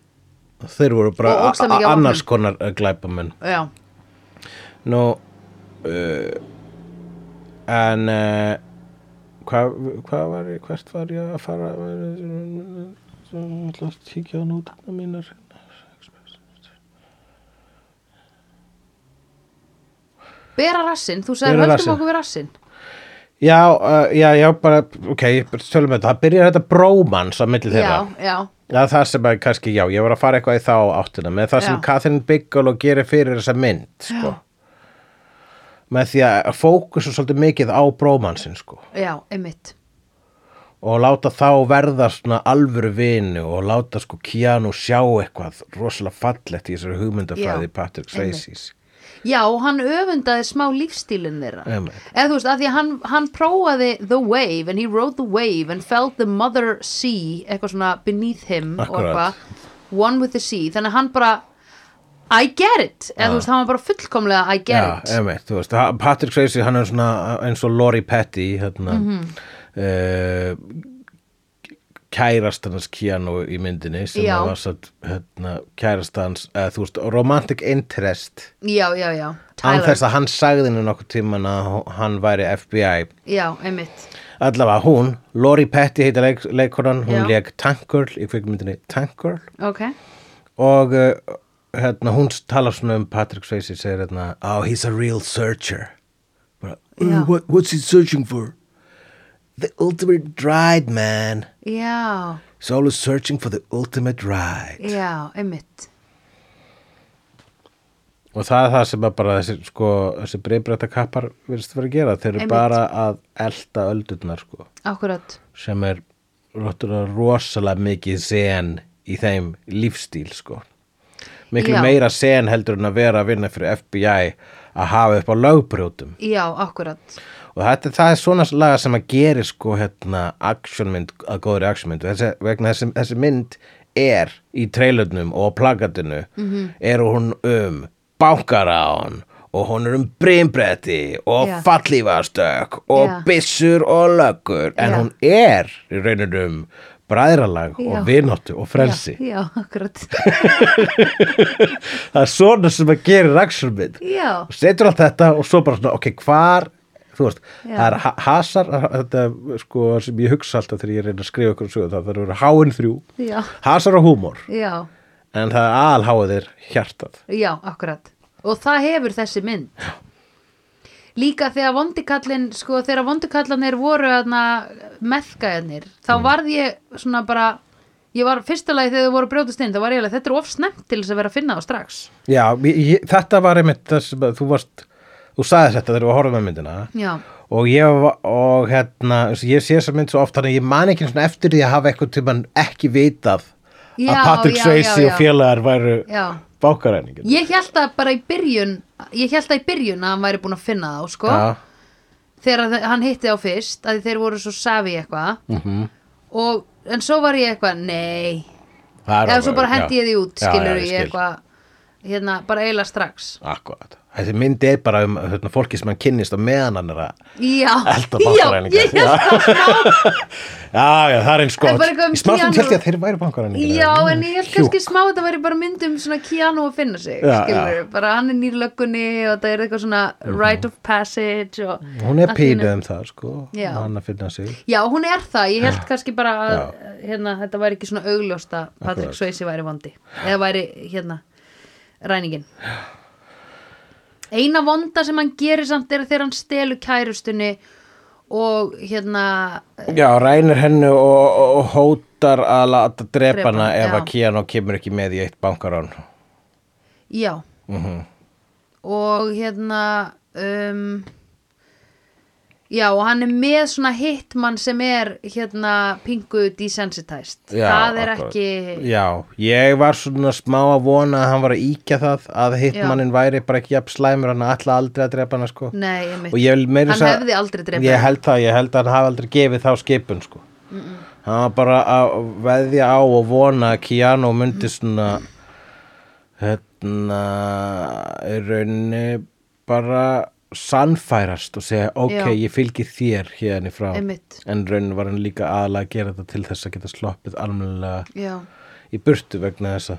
þeir voru bara annars konar uh, glæpamenn. Já, nú uh, en uh, hvað hva var ég hvert var ég að fara ég ætla að kíkja á nótuna mínar bera rassinn þú sagði Bera höldum rassinn. okkur við rassinn já, uh, já, já, bara ok, tölum við þetta, það byrjar þetta brómans á milli þeirra já, já, Já, það sem að kannski, já, ég var að fara eitthvað í þá áttina með það sem Já. Catherine Bigelow gerir fyrir þessa mynd, sko. Með því að fókusa svolítið mikið á brómansin, sko. já, einmitt Og láta þá verða svona alvöru vinu og láta sko Keanu sjá eitthvað rosalega fallegt í þessari hugmyndafræði Patrick Swayze's. Já, hann öfundaði smá lífstílinn þeirra. Eða þú veist, að því hann, hann prófaði The Wave and he rode the wave and felt the mother sea eitthvað svona beneath him eitthvað one with the sea, þannig að hann bara I get it, eða þú veist, hann var bara fullkomlega I get Já, it. þú veist, Patrick Swayze, hann er svona eins og Lori Petty, hérna, Mhm. uh, kærast hans Keanu í myndinni sem Já. var satt, hérna, kærast hans, uh, þú veist, romantic interest, Já, já, já, Tyler þess að hann sagði henni nokkuð tíman að hann væri FBI. Já, einmitt Allavega hún, Lori Petty heitir leik, leikonan, hún Já. leik Tank Girl í kvikmyndinni Tank Girl Ok, og uh, hérna, hún talar svona um Patrick Swayze segir hérna, oh he's a real searcher Já. "Uh, what, what's he searching for the ultimate ride man. Já, he's always searching for the ultimate ride. Já, einmitt. Og það er það sem að bara þessi, sko, þessi breybreyta kappar virðist vera að gera, þeir eru Einmitt. bara að elda öldurnar sko, Akkurat, sem er rosalega mikið sen í þeim lífstíl sko. Miklu Já. meira sen heldur en að vera að vinna fyrir FBI að hafa upp á lögbrjótum. Já, akkurat og þetta, það er svona laga sem að gera sko hérna actionmynd að góðri og þessi, vegna þessi, þessi mynd er í trailernum og plakatinu -hmm. er hún um bankarán og hún er um brimbretti og Já. fallífastök og Já. byssur og löggur en Já. hún er í rauninu um bræðralag og vináttu og frelsi Já, já akkurat það er svona sem að gera actionmynd Já, setur allt þetta og svo bara svona, ok, hvar þú veist, Já. það er ha- hasar þetta, sko, sem ég hugsa alltaf þegar ég reyna að skrifa ykkur sögur, það það eru háin þrjú já, hasar og húmor, já. En það er alháið er hjartað. Já, akkurat. Og það hefur þessi mynd. Líka þegar vondikallin sko, þegar vondikallanir voru aðna, meðgæðanir, þá Mm. varð ég svona bara ég var fyrsta lagi þegar þau voru að brjótast inn þá var ég alveg, þetta er of snemt til þess að vera að finna þá strax. Já, ég, ég, þetta var einmitt þess að þú varst, þú sagði þetta þegar við horfum með myndina. Já, og ég og hérna, ég sé þessa mynd svo oft þannig að ég man ekki eftir því að hafa eitthvað tímann ekki vitað Já, að Patrick Swayze og félagar væru bákaræningin Ég held að bara í byrjun ég held að í byrjun að hann væri búin að finna þá sko, þegar þe- hann hitti á fyrst að þeir voru svo safi eitthvað. Mhm. Og, en svo var ég eitthvað, nei. Eða svo bara hendi ég því út skilur ég eitthvað hérna, bara eiginlega strax. Akkurat þessi myndi er bara um hérna, fólki sem hann kynnist og meðan hann er að Já, elda já, bankaræningar smá. Já, já, það er eins gott. um í smá stund Keanu- held ég að þeir væri bankaræningar Já, en ég held kannski smá að það væri bara myndum svona Keanu að finna sig, Já, skilur já. bara hann er nýr löggunni og það er eitthvað svona rite of passage og hún er pínuð um það sko Já. hann að finna sig. Já, hún er það, ég held kannski bara að hérna, þetta væri ekki svona augljóst að Patrick. Swayze væri vondi eða væri hérna ræningin Eina vonda sem hann gerir samt er þegar hann stelur kærustunni og hérna já, rænir hennu og, og, og hótar að láta drepa Drepa hana hana, ef já. að Keanu kemur ekki með í eitt bankarán Já Mhm. og hérna um, já og hann er með svona hitman sem er hérna pingu desensitized. Já, það er akkurat. ekki Já, ég var svona smá að vona að hann var að íkja það að hitmannin væri bara ekki jafn slæmur hann ætla aldrei að drepa hana sko. Nei, ég vil meira hann hefði aldrei drefið Ég held það, ég held að hann hafi aldrei gefið þá skipun sko. Hann var bara að veðja á og vona að Keanu myndi svona hérna í rauninni bara sannfærast og segja ok, Já. ég fylgi þér hérna frá. Einmitt. en raunin var hann líka aðalega að gera þetta til þess að geta sloppið almennilega já, í burtu vegna þess að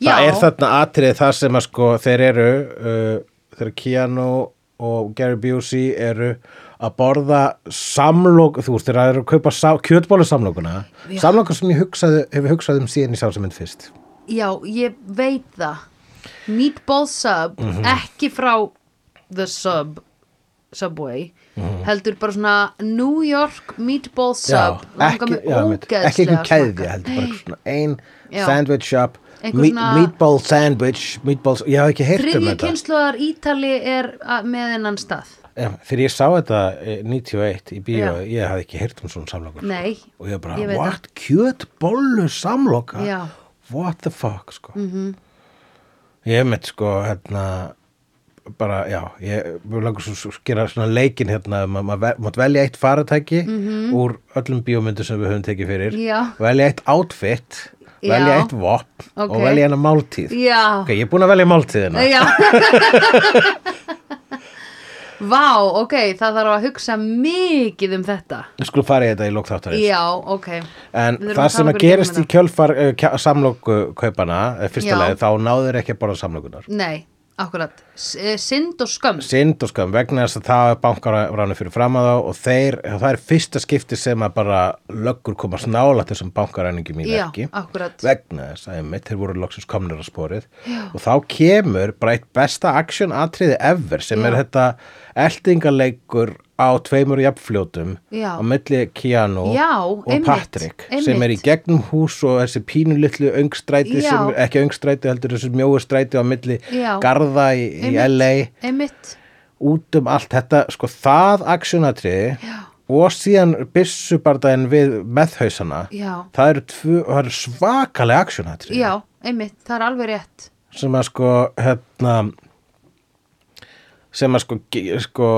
já, það er þarna atrið það sem að sko þeir eru uh, þegar Keanu og Gary Busey eru að borða samlók, þú veist, þeir eru að kaupa sá, kjötbólu samlókuna sem ég hugsaði, hefur hugsað um síðan í sá sem mynd fyrst. Já, ég veit það. Meatball sub Mhm. ekki frá the sub subway Mhm. heldur bara svona New York meatball sub langar ekki, já, ekki einhver að kæði smakka. heldur bara svona ein Já. sandwich shop meat, meatball sandwich meatballs, ég haf ekki heyrt um þetta kynsluðar Ítali er með hennan stað Já, þegar ég sá þetta eh, 91 í bíó, Já. ég hafði ekki heyrt um svona samlokur Nei, og ég bara, ég what, kjötbollu samloka Já. what the fuck sko mm -hmm. ég hef mitt sko hérna bara, já, ég langar svo svo gera svona leikin hérna, ma- maður ve- mátt velja eitt faratæki úr öllum bíómyndu sem við höfum tekið fyrir. Já. velja eitt outfit velja eitt vopn Ok. og velja hérna máltíð. Já. Ok, ég er búin að velja máltíðina. Já. Vá, ok, það þarf að hugsa mikið um þetta. Ég skulle fara í þetta í lókþáttarins Já, ok. En Við það að sem að gerist í kjölfar uh, samlóku kaupana, fyrsta Já. lagi, þá náður ekki að borða samlókunar. Nei, akkurat eh, Synd og skömm Synd og skam vegna þess að það er bankaránu fyrir fram að þá og þeir, það er fyrsta skipti sem að bara löggur komast nála þessum bankaræningum í Já, verki. akkurat Vegna þess að einmitt, þeir voru loksins komnir á sporið Já. og þá kemur bara eitt besta action atriði ever sem Já. er þetta eldingaleikur á tveimur jafnfljótum á milli Keanu Já, og einmitt, Patrick sem einmitt. er í gegnum hús og þessi pínu litlu öngstræti Já. sem, ekki öngstræti heldur þessi mjóu stræti á milli Já. garða í, í Einmitt, LA Einmitt út um allt þetta sko það actionatriði Já. og síðan byssubardaginn við meðhausana það eru, tvö, það eru svakalega actionatriði Já, einmitt, það er alveg rétt sem að sko hérna sem að sko, sko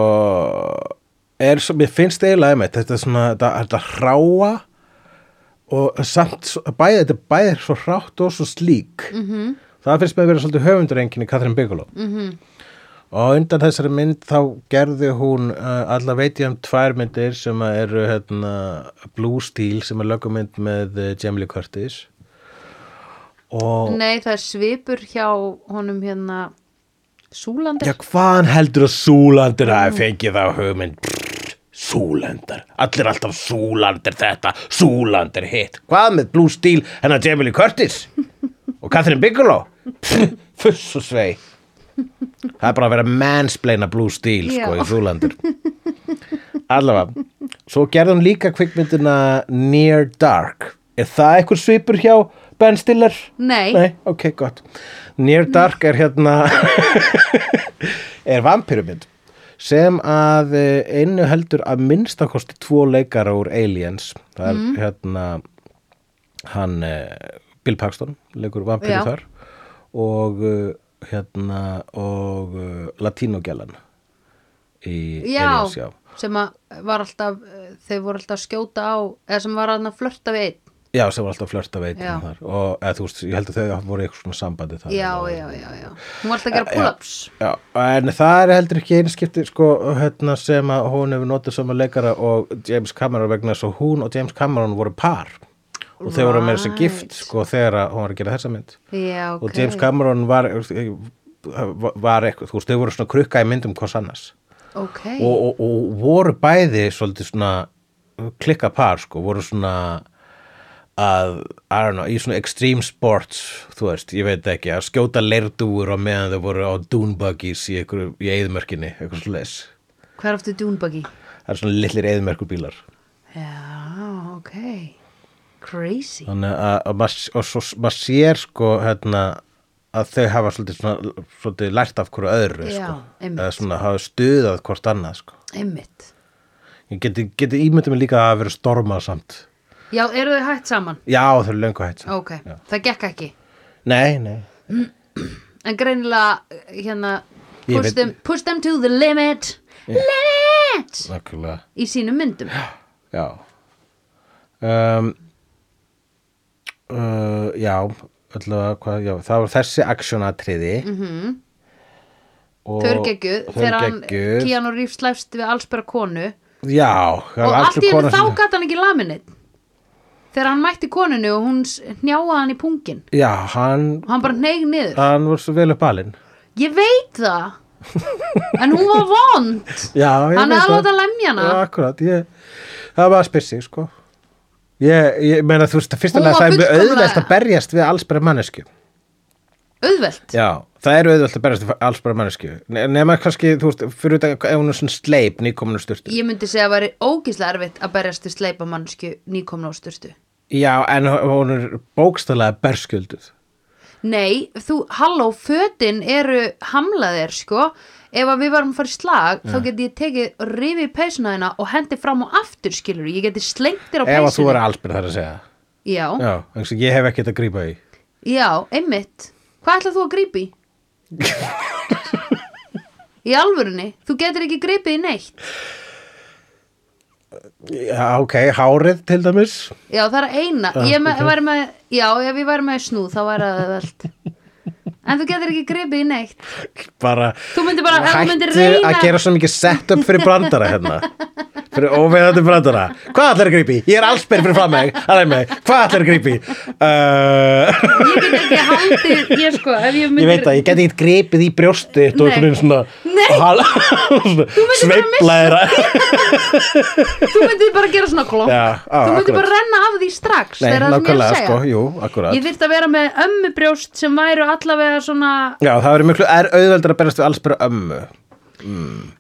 er mér finnst eiginlega einmitt þetta er svona, þetta, þetta hráa og samt bæði, þetta er bæði svo hrátt og svo slík Mhm. -hmm. það finnst mér að vera svolítið höfundurenginni Katrin Bigelow -hmm. Mhm. og undan þessari mynd þá gerði hún uh, alla veit ég um tvær myndir sem að eru hérna, Blue Steel sem er lögumynd með uh, Jamie Lee Curtis og Nei, það er svipur hjá honum hérna Súlandir Já, hvaðan heldur að Súlandir hafi fengið þá hugmynd? Pff, Súlandar, allir alltaf Súlandir þetta, Súlandir hitt. Hvað með Blue Steel hennar Jamie Lee Curtis? Og Catherine Bigelow? Fuss og svei. Það er bara að vera mansplaina Blue Steel, sko, Já. í Súlandir. Allavega, svo gerði hún líka kvikmyndina Near Dark. Er það eitthvað svipur hjá Ben Stiller? Nei, Nei, ok, gott Near Dark er hérna er vampirumynd sem að einu heldur að minnstakosti tvo leikara úr Aliens. Það er hérna hann eh, Bill Paxton leikur vampiru Já. þar og eh, hérna og Latínogjalan í já, Aliens, já. sem var alltaf eh, þau voru alltaf skjóta á eða sem var að flörta við einn já, sem var alltaf flört að veit Já. þar. Og eða, þú veist, ég held að þau voru eitthvað svona sambandi þar. Já, og, já, já, já. Hún var alltaf að gera pull-ups. Já, en það er heldur ekki einskipti sko, hérna, sem að hún hefur notið sama leikara og James Cameron vegna þess að hún og James Cameron voru par. Og þau voru með þess að Right. gift sko, þegar hún var að gera þessa mynd. Já, ok. Og James Cameron var, var eitthvað, þú veist, þau voru svona krukka í myndum hvers annars. Ok, og, og, og voru bæði svolítið svona klikka par sko, voru svona að, I don't know, í svona extreme sports, þú veist, ég veit ekki að skjóta leirdúur á meðan þau voru á dune buggies í, einhverju, í eðmörkinni eitthvað svo leis, hvað er aftur Dune það er svona litlir eðmörkur bílar já, ok. Crazy. Þannig að, að maður, sér sko hérna að þau hafa svolítið, svona, svolítið lært af hverju öðru Já, sko. eða svona hafa stuðað hvort annað sko. einmitt. Ég geti, geti ímyndið mig líka að vera stormað samt já, eru þau hægt saman? já þau eru löngu hætt samt. ok, það gekk ekki? Nei, nei. En greinilega hérna Ég push veit- them, push them to the limit. Limit! Nákvæmlega, í sínum myndum. Já. Um, uh, Já allavega, hvað, já, það var þessi aksjónatriði. Mm -hmm. þau eru geggjuð. þegar hann Keanu Reeves slæfst við allsbæra konu. Já, það og var allt í kona henni þá sem- gat hann ekki laminit þegar hann mætti koninu og hún hnjáaði hann í pungin. Já, hann, og hann bara hneig niður. hann var svo vel upp alinn ég veit það. En hún var vond. Já, ég hann veit er það. alveg að lemja hana. Já, akkurat, ég, það var að spyr sig, sko. Ég, ég meina, þú veist, að fyrsta Hún lega var það er mjög fullkomlega- auðvelt að berjast við allsbæra mannesku auðvelt? Já, það er auðvelt að berjast við allsbæra mannesku Nema kannski, þú veist, fyrir þetta ef hún er svona sleip nýkominu styrtu ég myndi segja að væri ógislega erfitt að berjast við sleipa mannsku nýkomna á styrstu Já, en hún er bókstælega berskjölduð. Nei, þú, halló, fötin eru hamlaðir, sko. Ef að við varum að fara í slag þá geti ég tekið og rifið peysuna þina og hendi fram og aftur, skilur ég geti slengt þér á Ef að þú peysunni er allsbæra þar að segja. Já, Já, eins og ég hef ekkert að grípa í. Já, einmitt. Hvað ætlað þú að grípi? í alvörunni, þú getur ekki gripið í neitt Já, ok, hárið til dæmis. Já, það er eina. Já, Ég me, ok. væri með, Já, ef ég væri með snúð þá væri það veld En þú getur ekki gripið í neitt bara Þú myndir bara, þú myndir hættu reyna að gera svo mikið setup fyrir brandara hérna fyrir óveðandi brandara hvað ætlar að grípi? Ég er allsber fyrir fram mig. hvað ætlar að grípi? Uh, Ég get ekki haldið, ég sko, ég myndir ég veit að ég geti ekkert gripið í brjósti og einhvern veginn svona hal, sveiflaðir Þú myndir bara gera svona klopp Já, á, Þú myndir akkurat. bara renna af því strax Nei, það er það sem ég segja sko, jú, Ég þyrfti að vera með ömmubrjóst sem væru allavega svona Já, það verður miklu er auðveldur að berast við allsbera ömmu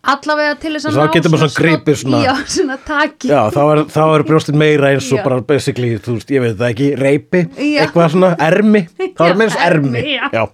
allavega til þess að Þá getur maður svona gripið svona- Já, svona taki Já, þá er, þá er brjóstin meira eins og Já. bara basically, þú veist, ég veit það ekki, reipi, Já. eitthvað svona, ermi, þá er meins ermi. já. já.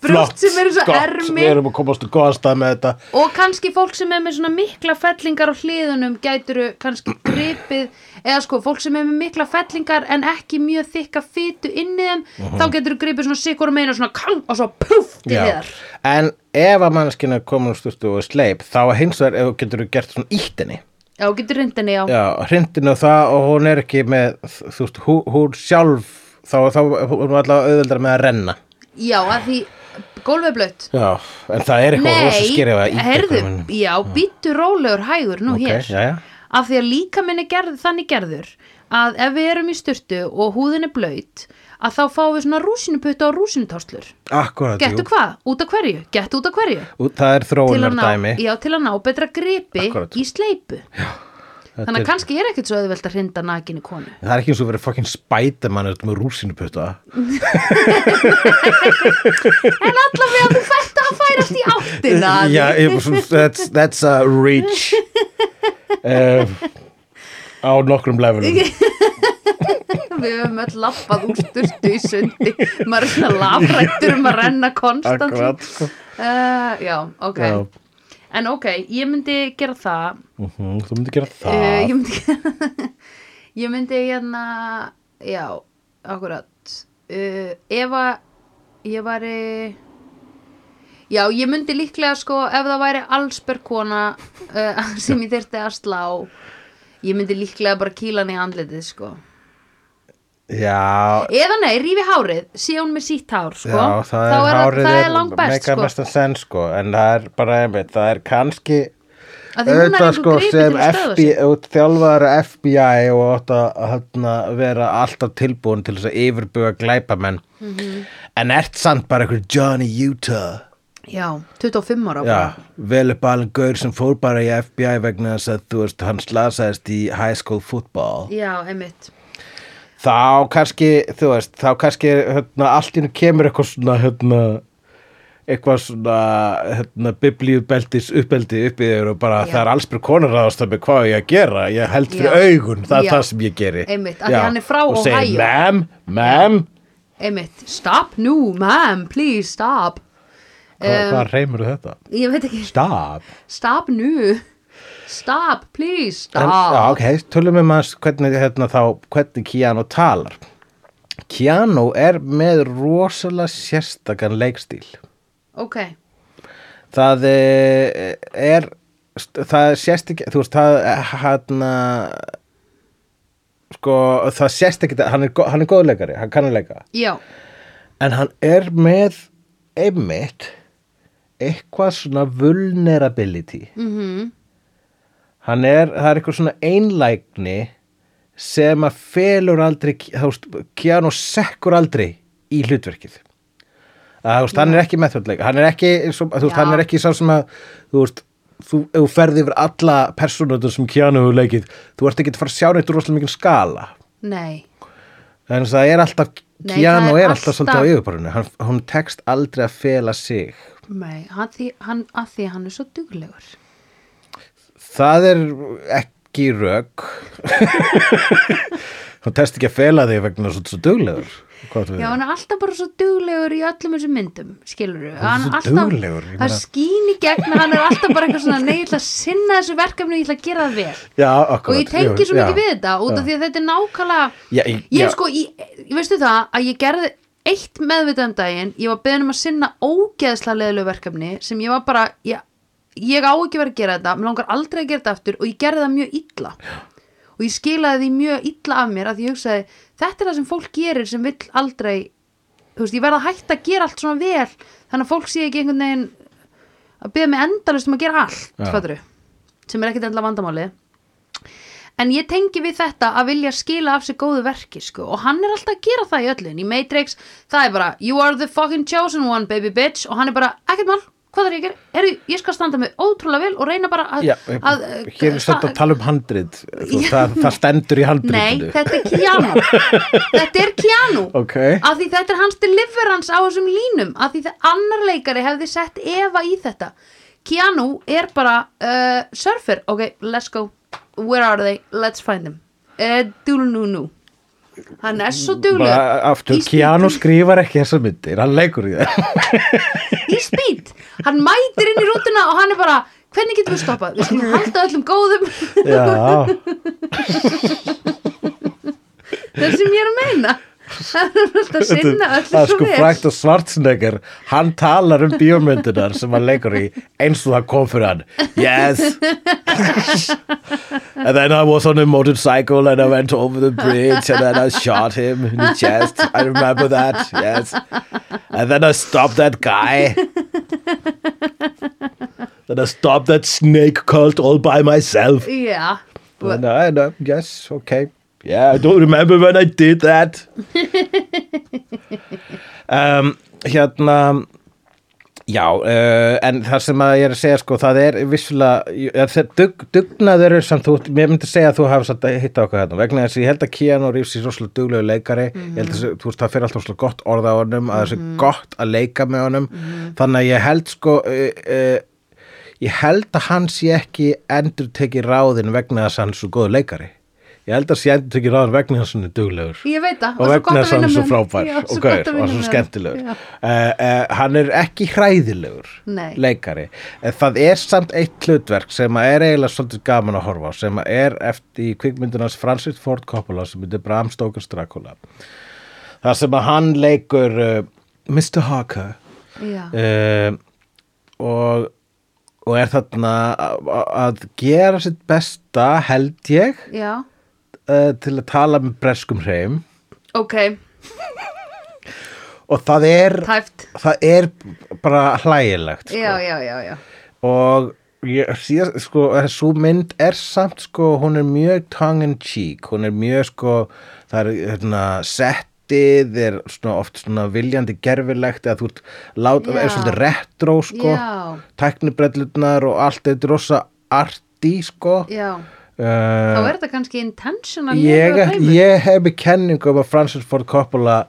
Brjóst sem eru svo gott, ermi. Við erum að komast að góða stað með þetta. Og kannski fólk sem er með svona mikla fellingar á hliðunum gæturu kannski gripið eða sko, fólk sem er með mikla fellingar en ekki mjög þykka fytu inn í þeim þá getur gripið svona sikur og meina svona kang og svo puff til Já. hliðar En ef að mannskina komin úr styrtu og sleip, þá hins vegar ef þú getur gert svona ítt henni. Já, getur reyndinni, já. Já, hrindinu og það og hún er ekki með, þú veist, hún, hún sjálf, þá, þá hún er allavega auðveldar með að renna. Já, að því gólfið blött Já, en það er eitthvað rosa Nei, skerið að ítt herðu, já, býttu rólegur hægur nú Ok, hér jæja. Af því að líka minni gerð, þannig gerður að ef við erum í styrtu og húðin er blöyt að þá fáum við svona rúsinuputta og rúsinutáslur Akkurat, Gettu hvað? Út af hverju? Gettu út af hverju? jú. Það er Til að, þróunar ná, dæmi. já, til að ná betra gripi Akkúrat. í sleipu Þetta Þannig er- að kannski er ekkert svo auðvelt að hrinda nakinni konu Það er ekki eins og verið fucking spædamann með rúsinuputta. En allavega þú fætt að færast í áttina Já, ég, that's, that's a reach uh, á nokkrum levelum. Við höfum öll lappað úr styrtu í sundi Maður er svona lafrættur um að renna konstant uh, Já, ok Já. En ok, ég myndi gera það Mhm, Þú myndi gera uh, það. Ég myndi Ég myndi hérna Já, akkurat uh, Ef að ég væri Já, ég myndi líklega sko ef það væri allsbergkona uh, sem ég þyrfti að slá ég myndi líklega bara kýla hann í andlitið sko Já, eða nei, rífi hárið, sé hún með sítt hár sko. já, það er er, hárið það er langt best meikar sko. mestan sen sko, en það er bara einmitt, það er kannski er auðvitað sko sem að stöðva FBI, og átt að vera alltaf tilbúin til þess að yfirbuga glæpamenn Mhm. en ert samt bara einhver Johnny Utah já, 25 ára Já, vel upp alveg gaur sem fór bara í FBI vegna þess að þú veist, hann slasaðist í high school football. Já, einmitt. Þá kannski, þú veist, þá kannski hérna, allt í hennu kemur eitthvað svona hérna, eitthvað svona hérna, biblíubeltis uppeldi upp í þér og bara Já. það er alls að mig hvað ég að gera? Ég held fyrir Já. augun, það er Já. það sem ég geri. Einmitt, af því hann er frá og segir, Ohio. ma'am, ma'am. Einmitt, stop nú, ma'am, please stop hvað, hvað reymur þetta? ég veit ekki, Stop stop nú stop, please, En, stop já, ok, tölum við maður hvernig, hérna, þá, hvernig Keanu talar. Keanu er með rosalega sérstakann leikstíl. ok, Það eh, er, það sést ekki, þú veist, það, hérna, sko, það sést ekki, hann er, gó- hann er góðleikari, hann kann að leika. já, En hann er með einmitt eitthvað svona vulnerability. mhm. Hann er, það er eitthvað svona einlægni sem að felur aldrei, veist, Keanu sekkur aldrei í hlutverkið. Að, veist, hann er ekki methodleik hann er ekki, og- þú veist, hann er ekki sá sem að, þú veist þú, þú ferði yfir alla persónuður sem Keanu hefur leikið, þú ert ekki að fara að sjá neitt rosalega mikið skala. Nei. Þannig að það er alltaf, það er er alltaf svolítið á alltaf- yfirborðinu, hann, hún tekst aldrei að fela sig Nei, hann, því, hann, að því að hann er svo duglegur. Það er ekki rök. Hún test ekki að fela þig vegna svo, svo duglegur? Já, hann er alltaf bara svo duglegur í öllum þessum myndum, skilur við Hann er svo duglegur, ég Það skín í gegn að hann er alltaf bara eitthvað svona Nei, ég ætla að sinna þessu verkefni, ég ætla að gera það vel. Já, akkurat Og ég tengi svo mikið við þetta út af því að þetta er nákvæmlega Já, ég- Ég já. sko, ég, veistu það að ég gerði eitt meðvitað um daginn Ég var beðin um að sinna ógeðslega leðilegu verkefni sem ég var bara ég, ég á ekki verið að gera þetta, mér langar aldrei að gera þetta aftur og ég gerði það mjög illa. Og ég skilaði því mjög illa af mér að ég hugsaði, þetta er það sem fólk gerir sem vill aldrei þú veist, ég verða að hætta að gera allt svona vel þannig að fólk sé ekki einhvern veginn að byrja mig endalust um að gera allt Já. fattarðu, sem er ekkit endla vandamálið en ég tengi við þetta að vilja skila af sig góðu verki sko. og hann er alltaf að gera það í öllin í Matrix, það er bara you are the fucking chosen one baby bitch og hann er bara, ekkert mál, hvað er ég að gera? Heru, ég skal standa mig ótrúlega vel og reyna bara að, Já, að hér er svolítið að tala um handrit Þú, það, það stendur í Nei, handritinu þetta er Keanu. Þetta er Keanu. Ok, af því þetta er hans deliverance á þessum línum af því það annar leikari hefði sett Eva í þetta. Keanu er bara uh, surfer, ok, let's go where are they, let's find them. Uh, dúlunúnú hann er svo duglegur bara aftur. Keanu skrifar ekki þessar myndir Hann leikur í það í speed, hann mætir inn í rútuna og hann er bara, hvernig getum við stoppað? Við skulum halda öllum góðum. Já, það sem ég er að meina hann er alltaf að sinna það öllu er svo sko vel. Frækt og Schwarzenegger hann talar um bíómyndunar sem hann leikur í eins og það kom fyrir hann. Yes. And then I was on a motorcycle and I went over the bridge and then I shot him in the chest. I remember that. Yes. And then I stopped that guy. Then I stopped that snake cult all by myself. Já, and I know yes okay yeah I don't remember when I did that. Um, hérna já, uh, en það sem að ég er að segja sko, það er vissulega ég- það dug, dugnaður er samt þú, mér myndi segja að þú hafi satt að hitta okkur hérna. Vegna þess að ég held að Keanu Reeves er rosalega duglegu leikari. Ég held að þessi- þú veist, það fyrir alltaf rosalega gott orða á honum að þessi gott að leika með honum. Þannig að ég held sko uh, uh, ég held að hann sé ekki endur tekið ráðin vegna þess að hann er svo góð leikari ég held að sé endur tekið ráðin vegna hann er duglegur. Ég veit það og vegna hann er svo frábær. Já, og gaur og vinna svo með honum. skemmtilegur uh, uh, hann er ekki hræðilegur Nei. leikari. En það er samt eitt hlutverk sem er eiginlega svolítið gaman að horfa á sem er eftir kvikmyndunars Francis Ford Coppola sem heitir Bram Stoker's Dracula. Það sem að hann leikur uh, Mr. Harker. Og og er þarna að gera sitt besta held ég. Já, uh, til að tala með breskum hreim. Ok, og það er, tæft það er bara hlægilegt sko. já, já, já, já og ég, síðast, sko, svo mynd er samt sko, hún er mjög tongue in cheek. Hún er mjög sko það er hérna, settið er svona, oft svona viljandi gerfilegt eða þú ert lát, er svolítið retro sko, Já. tæknibrellurnar og allt þetta er rosa arti sko. Já, þá er þetta kannski intentional ég, lélegur heimur. ég hef með kenningu um að Francis Ford Coppola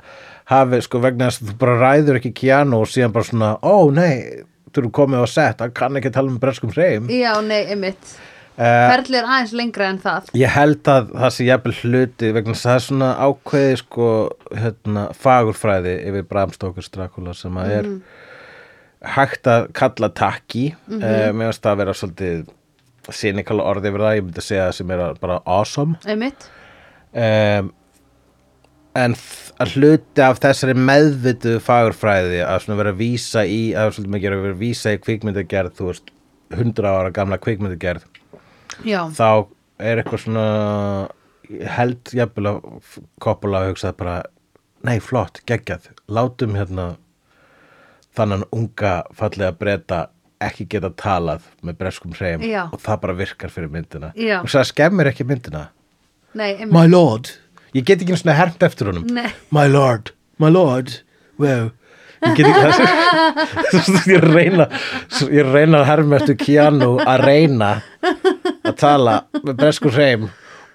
hafi sko vegna þess að þú bara ræður ekki Keanu og síðan bara svona, ó nei þú eru komið á set, hann kann ekki tala um breskum hreim. Já, nei, einmitt. Uh, ferli er aðeins lengra en það. ég held að það sé jafnvel hluti vegna þess að það er svona ákveði sko hérna, fagurfræði yfir Bram Stokers Dracula sem að er hægt að kalla takki. Mm -hmm. mér finnst það að vera svolítið cynical orði yfir það, ég myndi að segja sem er bara awesome. Um, en að hluti af þessari meðvitu fagurfræði að svona vera að vísa í að svolítið mikið er að vera að vísa í kvikmyndagerð þú veist, 100 ára gamla kvikmyndagerð já, þá er eitthvað svona held jafnvel að Coppola hugsaði bara nei flott, geggjað, látum hérna þannan unga fallega breyta ekki geta talað með breskum hreim Já. og það bara virkar fyrir myndina. Já. og það skemmir ekki myndina. Nei, My lord. Ég get ekki einu svona hermt eftir honum. Nei. My lord, my lord. Wow Ég get ekki það Ég reyna Ég reyna að herma eftir Keanu að reyna að tala með bresku hreim.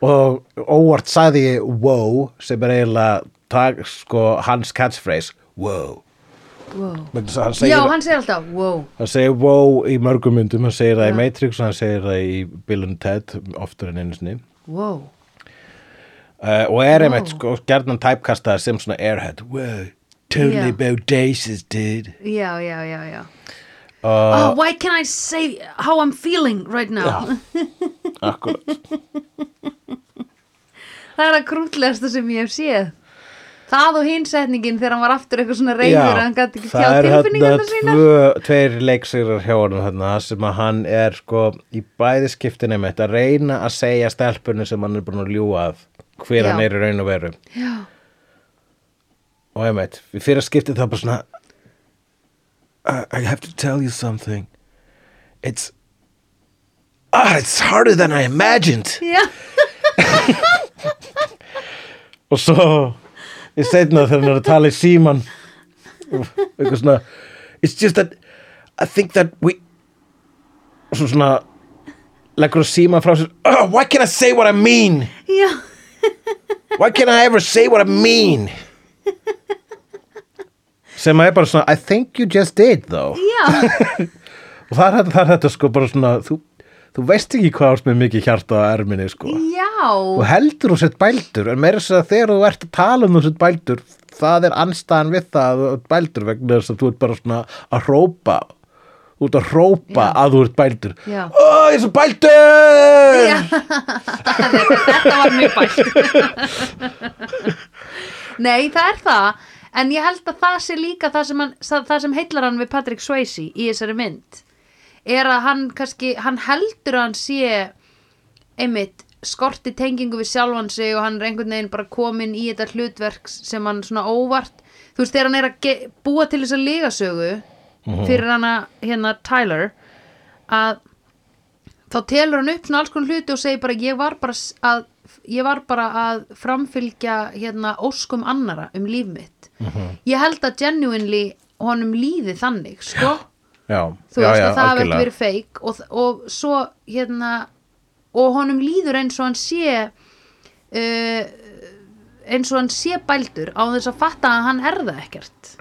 Og óvart sagði ég wow sem er eiginlega tag, sko, hans catchphrase wow wow. Hann segir, já, hann segir alltaf, wow. Hann segir wow í mörgum myndum hann segir það í Matrix og hann segir það í Bill and Ted oftar en einu sinni. Wow, uh, og er einmitt sko gerðan typekastaði sem svona airhead. Wow, totally Já. bodacious dude. Já, já, já, já. Uh, oh, why can I say how I'm feeling right now? Akkurat. Það er að krútlegasta sem ég hef séð það og hinsetningin þegar hann var aftur eitthvað svona reyður að hann gæti ekki það er tilfinningarna sína tvö, tveir leiksigrar hjá þarna sem að hann er sko í bæði skiptinni mitt að reyna að segja stelpunni sem hann er búin að ljúga að hver Já. hann er í raun og veru. Já, og ég meit, fyrir skiptið það bara svona I, I have to tell you something. It's ah, it's harder than I imagined. Já, og svo í setna þegar hann er að tala í síman eitthvað svona it's just that I think that we og svo svona leggur að síman frá sér oh, why can't I say what I mean? Why can't I ever say what I mean? Sem að er bara svona I think you just did though. Og það er þetta sko bara svona þú, þú veist ekki hvað ást með mikið hjarta á erminni sko. Já. Og heldur þú sett bældur en meira þess að þegar þú ert að tala um þú sett bældur það er anstæðan við það að þú ert bældur vegna þess að þú ert bara svona að hrópa. Ert að hrópa Já. að þú ert bældur. Ó ég er svo bældur! Þetta var mjög bælt. Nei það er það. En ég held að það sé líka það sem, hann, það sem heillar hann við Patrick Swayze í þessari mynd er að hann kannski hann heldur að hann sé einmitt skorti tengingu við sjálfan sig og hann er einhvern veginn bara komin í þetta hlutverk sem hann svona óvart. Þú veist þegar hann er að búa til þessa ligasögu fyrir hana hérna Tyler að þá telur hann upp svona alls konar hluti og segir bara ég var bara að ég var bara að framfylgja hérna óskum annara um líf mitt. Ég held að genuinely honum líði þannig sko já, þú veist já, að það algjörlega. verið feik og, og svo hérna og honum líður eins og hann sé uh, eins og hann sé bældur á þess að fatta að hann er það ekkert.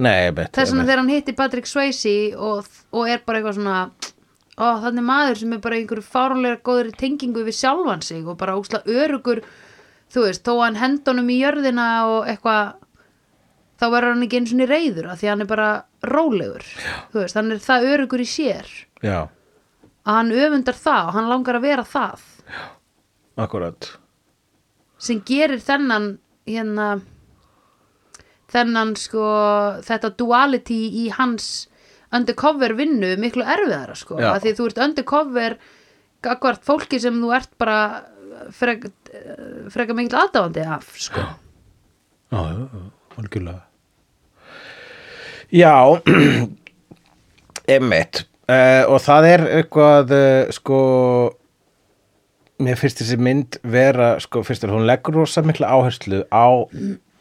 Nei, bet, þess vegna þegar hann hitti Patrick Swayze og, og er bara eitthvað svona ó, þannig maður sem er bara einhverju fáránlega góður tengingu við sjálfan sig og bara úsla örugur þú veist, þó að hann hendunum í jörðina og eitthvað þá verður hann ekki eins og reyður af því að hann er bara rólegur. Veist, hann er það örugur í sér. Já, að hann öfundar það og hann langar að vera það. Akkurat. Sem gerir þennan hérna þennan sko þetta duality í hans undercover vinnu miklu erfiðara sko. Já. að því þú ert undercover gagvart fólki sem þú ert bara frek, freka mikil aðdáandi af sko. Já, já, já, algjörlega. Já, einmitt. Uh, og það er eitthvað, uh, sko, mér finnst þessi mynd vera, sko, fyrst er hún leggur rosa mikla áherslu á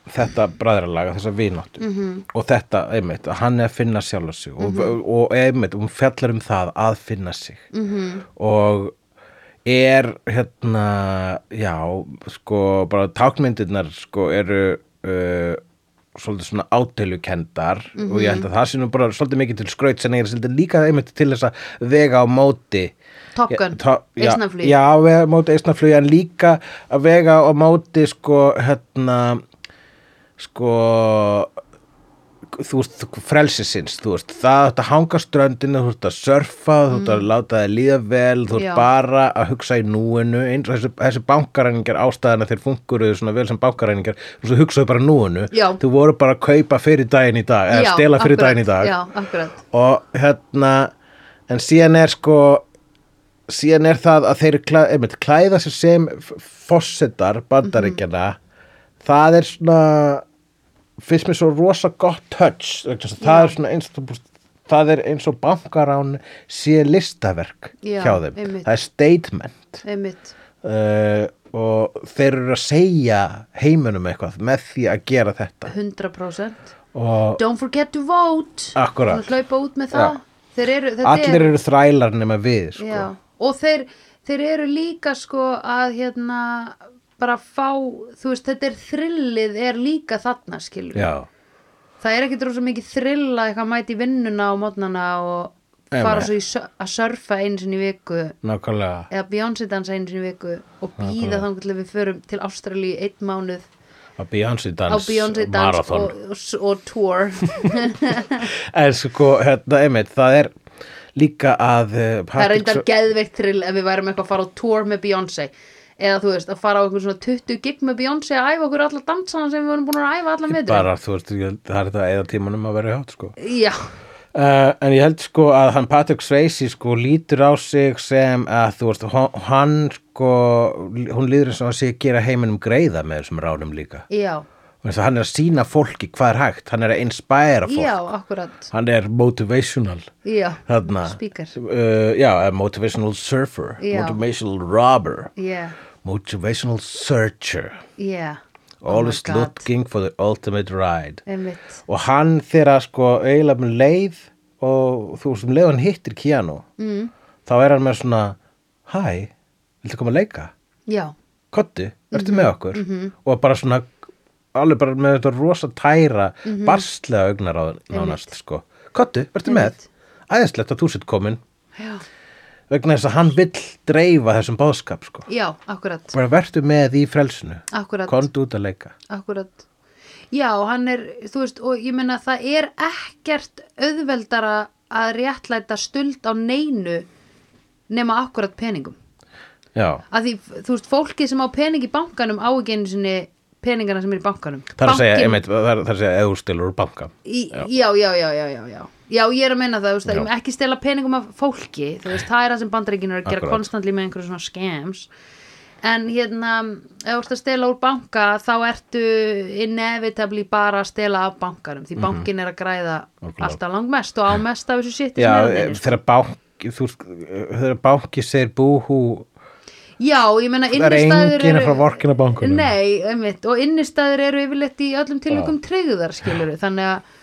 þetta bræðralaga, þessa vináttu -hmm. og þetta, einmitt, að hann er að finna sjálf sig og, og einmitt, hún fjallar um það að finna sig -hmm. og er hérna, já, sko, bara tákmyndirnar, sko, eru uh, svolítið svona ádælukendar og ég held að það sé nú bara svolítið mikið til skraut sem er svolítið líka einmitt til þess að vega á móti. Top Gun, Já, já, vega á móti eistnaflugi en líka að vega á móti sko, hérna sko þú veist, frelsisins þú veist, það átt að hanga ströndinu þú ert að surfa, þú ert að láta þið líða vel þú ert bara að hugsa í núinu eins og þessi, þessi bankaræningar ástæðan að þeir funkuruðu svona vel sem bankaræningar og svo hugsaðu bara núinu, Já. þú voru bara að kaupa fyrir daginn í dag, eða Já, stela fyrir akkurat, daginn í dag. Já, og hérna en síðan er sko síðan er það að þeir klæ, einmitt, klæða sig sem fossetar bandaríkjana það er svona finnst mér svo rosa gott touch. Það er svona eins og það er eins og bankarán sé listaverk Já, hjá þeim. einmitt. það er statement. Uh, og þeir eru að segja heiminum eitthvað með því að gera þetta. 100% og Don't forget to vote. Já. Þeir eru, allir eru þrælar nema við sko. Og þeir, þeir eru líka sko að hérna bara fá, þú veist, þetta er þrillið er líka þarna, skilur Já. það er ekkit rosa mikið þrill að eitthvað mæti vinnuna á mótnana og fara svo í, sö- að surfa einu sinni í viku. Nákvæmlega. Eða Beyoncé dansa einu sinni í viku og býða þannig til við förum til Ástralíu í einn mánuð. Á Beyoncé á dans Beyoncé dans marathon. og, og, og tour. En sko hérna einmitt það er líka að uh, það er reyndar geðveikt þrill ef við værum eitthvað að fara á tour með Beyoncé eða þú veist, að fara á einhvern svona 20 gig með Beyoncé að æfa okkur alla dansana sem við vorum búin að æfa alla meður bara þú veist ég það er þetta eða tímanum að vera hjátt sko. Já, Uh, en ég held sko að hann Patrick Swayze sko lítur á sig sem að þú veist hann sko hún líður eins og að sé gera heiminum greiða með þessum ránum líka. Já, hann er að sína fólki hvað er hægt. Hann er að inspæra fólk. Já, hann er motivational. Já, þarna. Speaker. uh, já, motivational surfer motivational robber. Já, motivational searcher. Oh always God. looking for the ultimate ride. Einmitt, og hann þegar sko eiginlega með leið og þú veist um leið og hann hittir Keanu mm. þá er hann með svona hæ, viltu koma að leika? já, Kottu, verður Mhm, með okkur? Og bara svona alveg bara með þetta rosa tæra Mhm. barslega augnar á nánast sko. Kottu, verður með? Æðislegt að þú sitt komin já, vegna þess að hann vill dreifa þessum báðskap sko. já, akkurat. Bara verður með í frelsinu. Akkurat. kondu út að leika. Akkurat. Já, hann er, þú veist, og ég meina það er ekkert auðveldara að réttlæta stuld á neinu nema akkurat peningum. Já, að því, þú veist, fólki sem á pening í bankanum á ekki einu sinni peningana sem er í bankanum. Það er að segja, Bankinn- einmitt, það er það er að segja eða þú stilur úr banka. Í, já. Já, já, já, já, já Já, ég er að meina það, veist, Já. að ekki stela peningum af fólki, veist, það er það sem bandaríkinu er að gera Akkurat. konstantli með einhverju svona scams en hérna, ef þú ert að stela úr banka þá ertu inevitably bara að stela af bankarum því bankin er að græða. Nákvæmlega. alltaf langmest og á mest af þessu Já, að þegar banki þegar banki segir búhú Já, ég er innistæður bankunum. Nei, einmitt, og innistæður eru yfirleitt í öllum tilvægum tryggðar skiluru, þannig að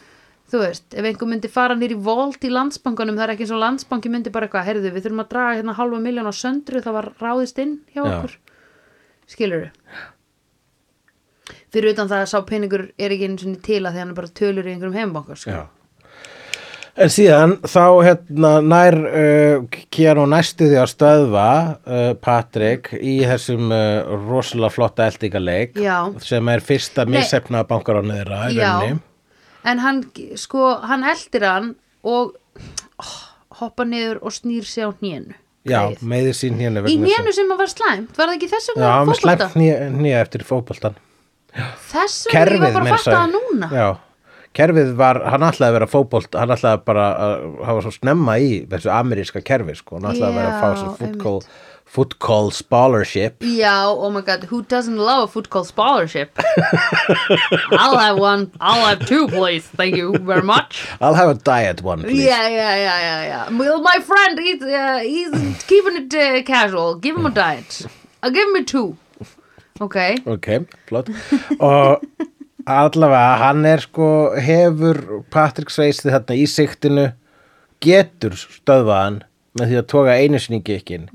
þú veist, ef einhver myndi fara nýr í volt í landsbankanum, það er ekki eins og landsbanki myndi bara eitthvað, heyrðu, við þurfum að draga hérna halva miljón á söndru, það var ráðist inn hjá Já. okkur skiluru fyrir utan það að sá peningur er ekki einu sinni til að því hann er bara tölur í einhverjum heimbankar sko. En síðan þá hérna nær uh, Keanu næstu því að stöðva uh, Patrick í þessum uh, rosalega flotta eldingaleik Já. sem er fyrsta missefna bankar á neðra í rauninni. En hann sko, hann eldir hann og oh, hoppa niður og snýr sig á hnénu. Já, meðir sín hérna Í hnénu sem að var slæmt, var það ekki þess Já, hann var slæmt nýja eftir fótboltan. Þess vegna ég var bara að fatta það núna. Já, kerfið var, hann ætlaði að vera fótbolt, hann ætlaði bara að hafa svo snemma í þessu ameríska kerfi, sko, hann ætlaði að vera að fá Já, þessu football, foot call scholarship. Já, oh my god, who doesn't love a food called scholarship? I'll have one, I'll have two please, thank you very much. I'll have a diet one please. Yeah, yeah, yeah, yeah, yeah. Well, my friend, he's, uh, he's keeping it uh, casual. Give him a diet. I'll give him a two. Ok, ok, flott. Og allavega hann er sko hefur Patrick Swayze þarna í siktinu getur stöðvaðan með því að toga einu sinni í gekkin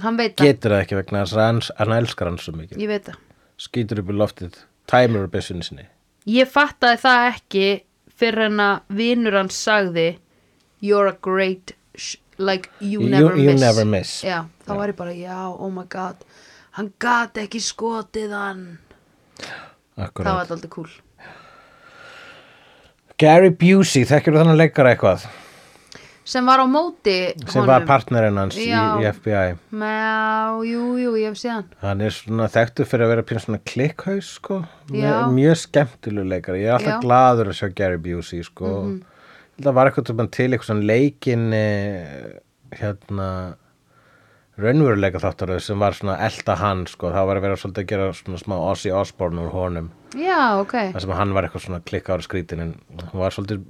hann það. Getur það ekki vegna að hann, hann elskar hann svo mikið. Það. Skýtur upp í loftið tæmur úr byssunni sinni. Ég fattaði það ekki fyrir en að vinur hans sagði You're a great like you, You- never you miss. never miss. Já, þá var ég bara, já, oh my god. Hann gat ekki skotið hann. Það Akkurat. var alltaf cool. Gary Busey, þekkir þú þannig leikara eitthvað Sem var á móti sem var partnerinn hans í, í FBI Má, jú, jú, ég hef séð hann. Er svona þekktur fyrir að vera pínu svona klikkhaus sko. Mjög- mjög skemmtileg leikari. Ég er alltaf Já. Gladur að sjá Gary Busey sko. Mm -hmm. það var eitthvað til eitthvað svona leikin eh, hérna raunveruleika þáttaröð sem var svona elda hann sko, það var að vera svolítið að gera svona smá Ozzy Osbourne úr honum. Já, ok. Þar sem hann var eitthvað svona klikkaður skrítin en hann var svolítið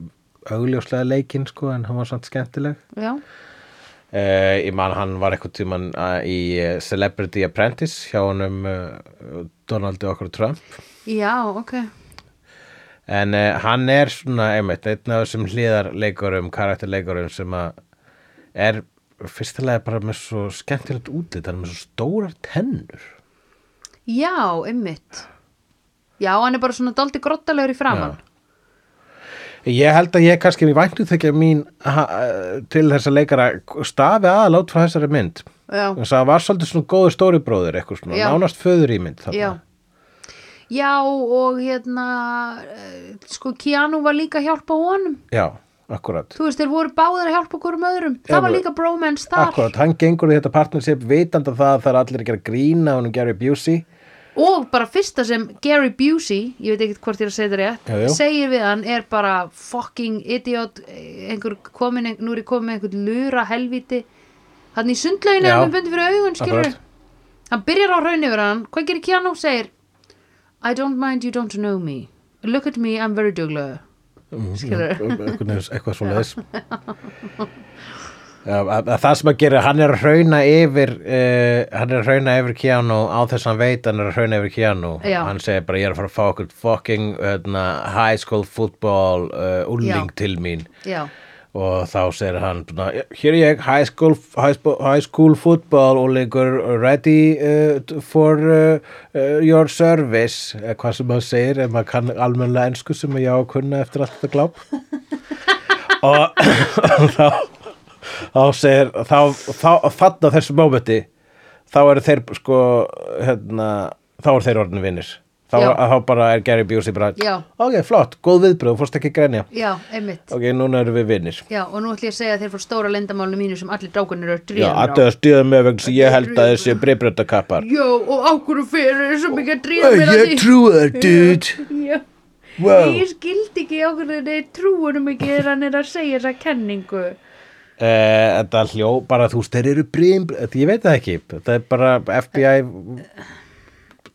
augljóslega leikinn sko en hann var svona skemmtileg. Já, uh, ég man hann var eitthvað tíman uh, í eh, Celebrity Apprentice hjá honum uh, Donaldi okkur Trump. Já, ok. En hann er svona einmitt einn af þessum hliðarleikurum karakterleikurum sem að er fyrstilega bara með svo skemmtilegt útlit hann er með svo stórar tennur. Já, einmitt. Já, hann er bara svona dálítið grottalegur í framann Ég held að ég kannski mér væntu þekja mín ha, eh, til þessa leikara stafi aðalát frá þessari mynd. Já, þess að það var svolítið svona góður stóri bróður eitthvað svona, Já. nánast föður í mynd já. Já, og hérna eh, sko, Keanu var líka að hjálpa honum. Já, akkurat. Þú veist, þeir voru báðir að hjálpa hverjum öðrum. Já, Það var bara- líka bromance þar. Akkurat, hann gengur í þetta partnership vitandi það að það er allir að gera grína og hann Gary Busey Og bara fyrsta sem Gary Busey Ég veit ekkert hvort ég er að segja þetta rétt Já, já. Segir við hann er bara fucking idiot Einhver komin, nú er ég komin með einhvern lura helvíti. Hann í hann er bundið fyrir augun skilur. Hann byrjar á raun yfir hann. Hvað gerir Keanu? Segir I don't mind you don't know me. Look at me, I'm very duglega Skilur eitthvað, svo leiðis það sem að gera, hann er að hrauna yfir uh, hann er að hrauna yfir Keanu á þess að hann veit hann er að hrauna yfir Keanu. Já. hann segir bara ég er að fara að fá okkur fucking uh, high school football uh, úling Já. til mín. Já, og þá segir hann hér er ég high school, high, spo- high school football úlingur ready uh, for your service. Hvað sem maður segir ef maður kann almennilega ensku sem ég á að kunna eftir allt þetta gláp. Og þá þá segir þá, þá, þarna á þessu mómenti þá eru þeir sko hérna, þá eru þeir orðinu vinnir þá, þá bara er Gary Busey bara Já. ok, flott, góð viðbröð, fórst ekki að grenja. Já, einmitt. Ok, núna erum við vinnir Já, og nú ætlum ég að segja að þeir fór stóra lendamálinu mínu sem allir drákunir eru Já, dríðanir að það stýða með vegna sem ég held að þessi breybröndakappar Já, og ákvöru fyrir svo mikið að dríða mér að trúi þér, dude. Já, Wow. Ég skildi ekki okkur þeir trúunum ekki þegar hann er að segja þessa kenningu Þetta hljó, bara þú veist, þeir eru brým Ég veit það ekki, þetta er bara FBI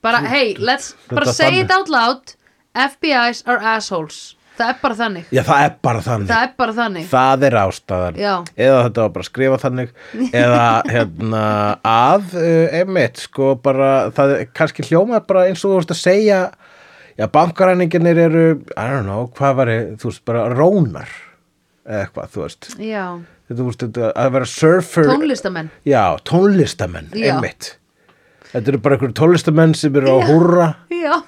Bara, hey, let's bara say it out loud. FBI's are assholes. Það er bara þannig. Já, það er bara þannig. Það er bara þannig. Það er ástæðan. Já. Eða þetta var bara að skrifa þannig. Eða hérna að uh, einmitt, sko bara það er kannski hljómað bara eins og þú veist að segja Já, bankaræninginir eru I don't know, hvað var þú veist, bara rónar eða eitthvað, þú veist. Já, Þetta, þetta, að vera surfer tónlistamenn Já, tónlistamenn, Já. einmitt Þetta eru bara einhverjum tónlistamenn sem eru að húrra Já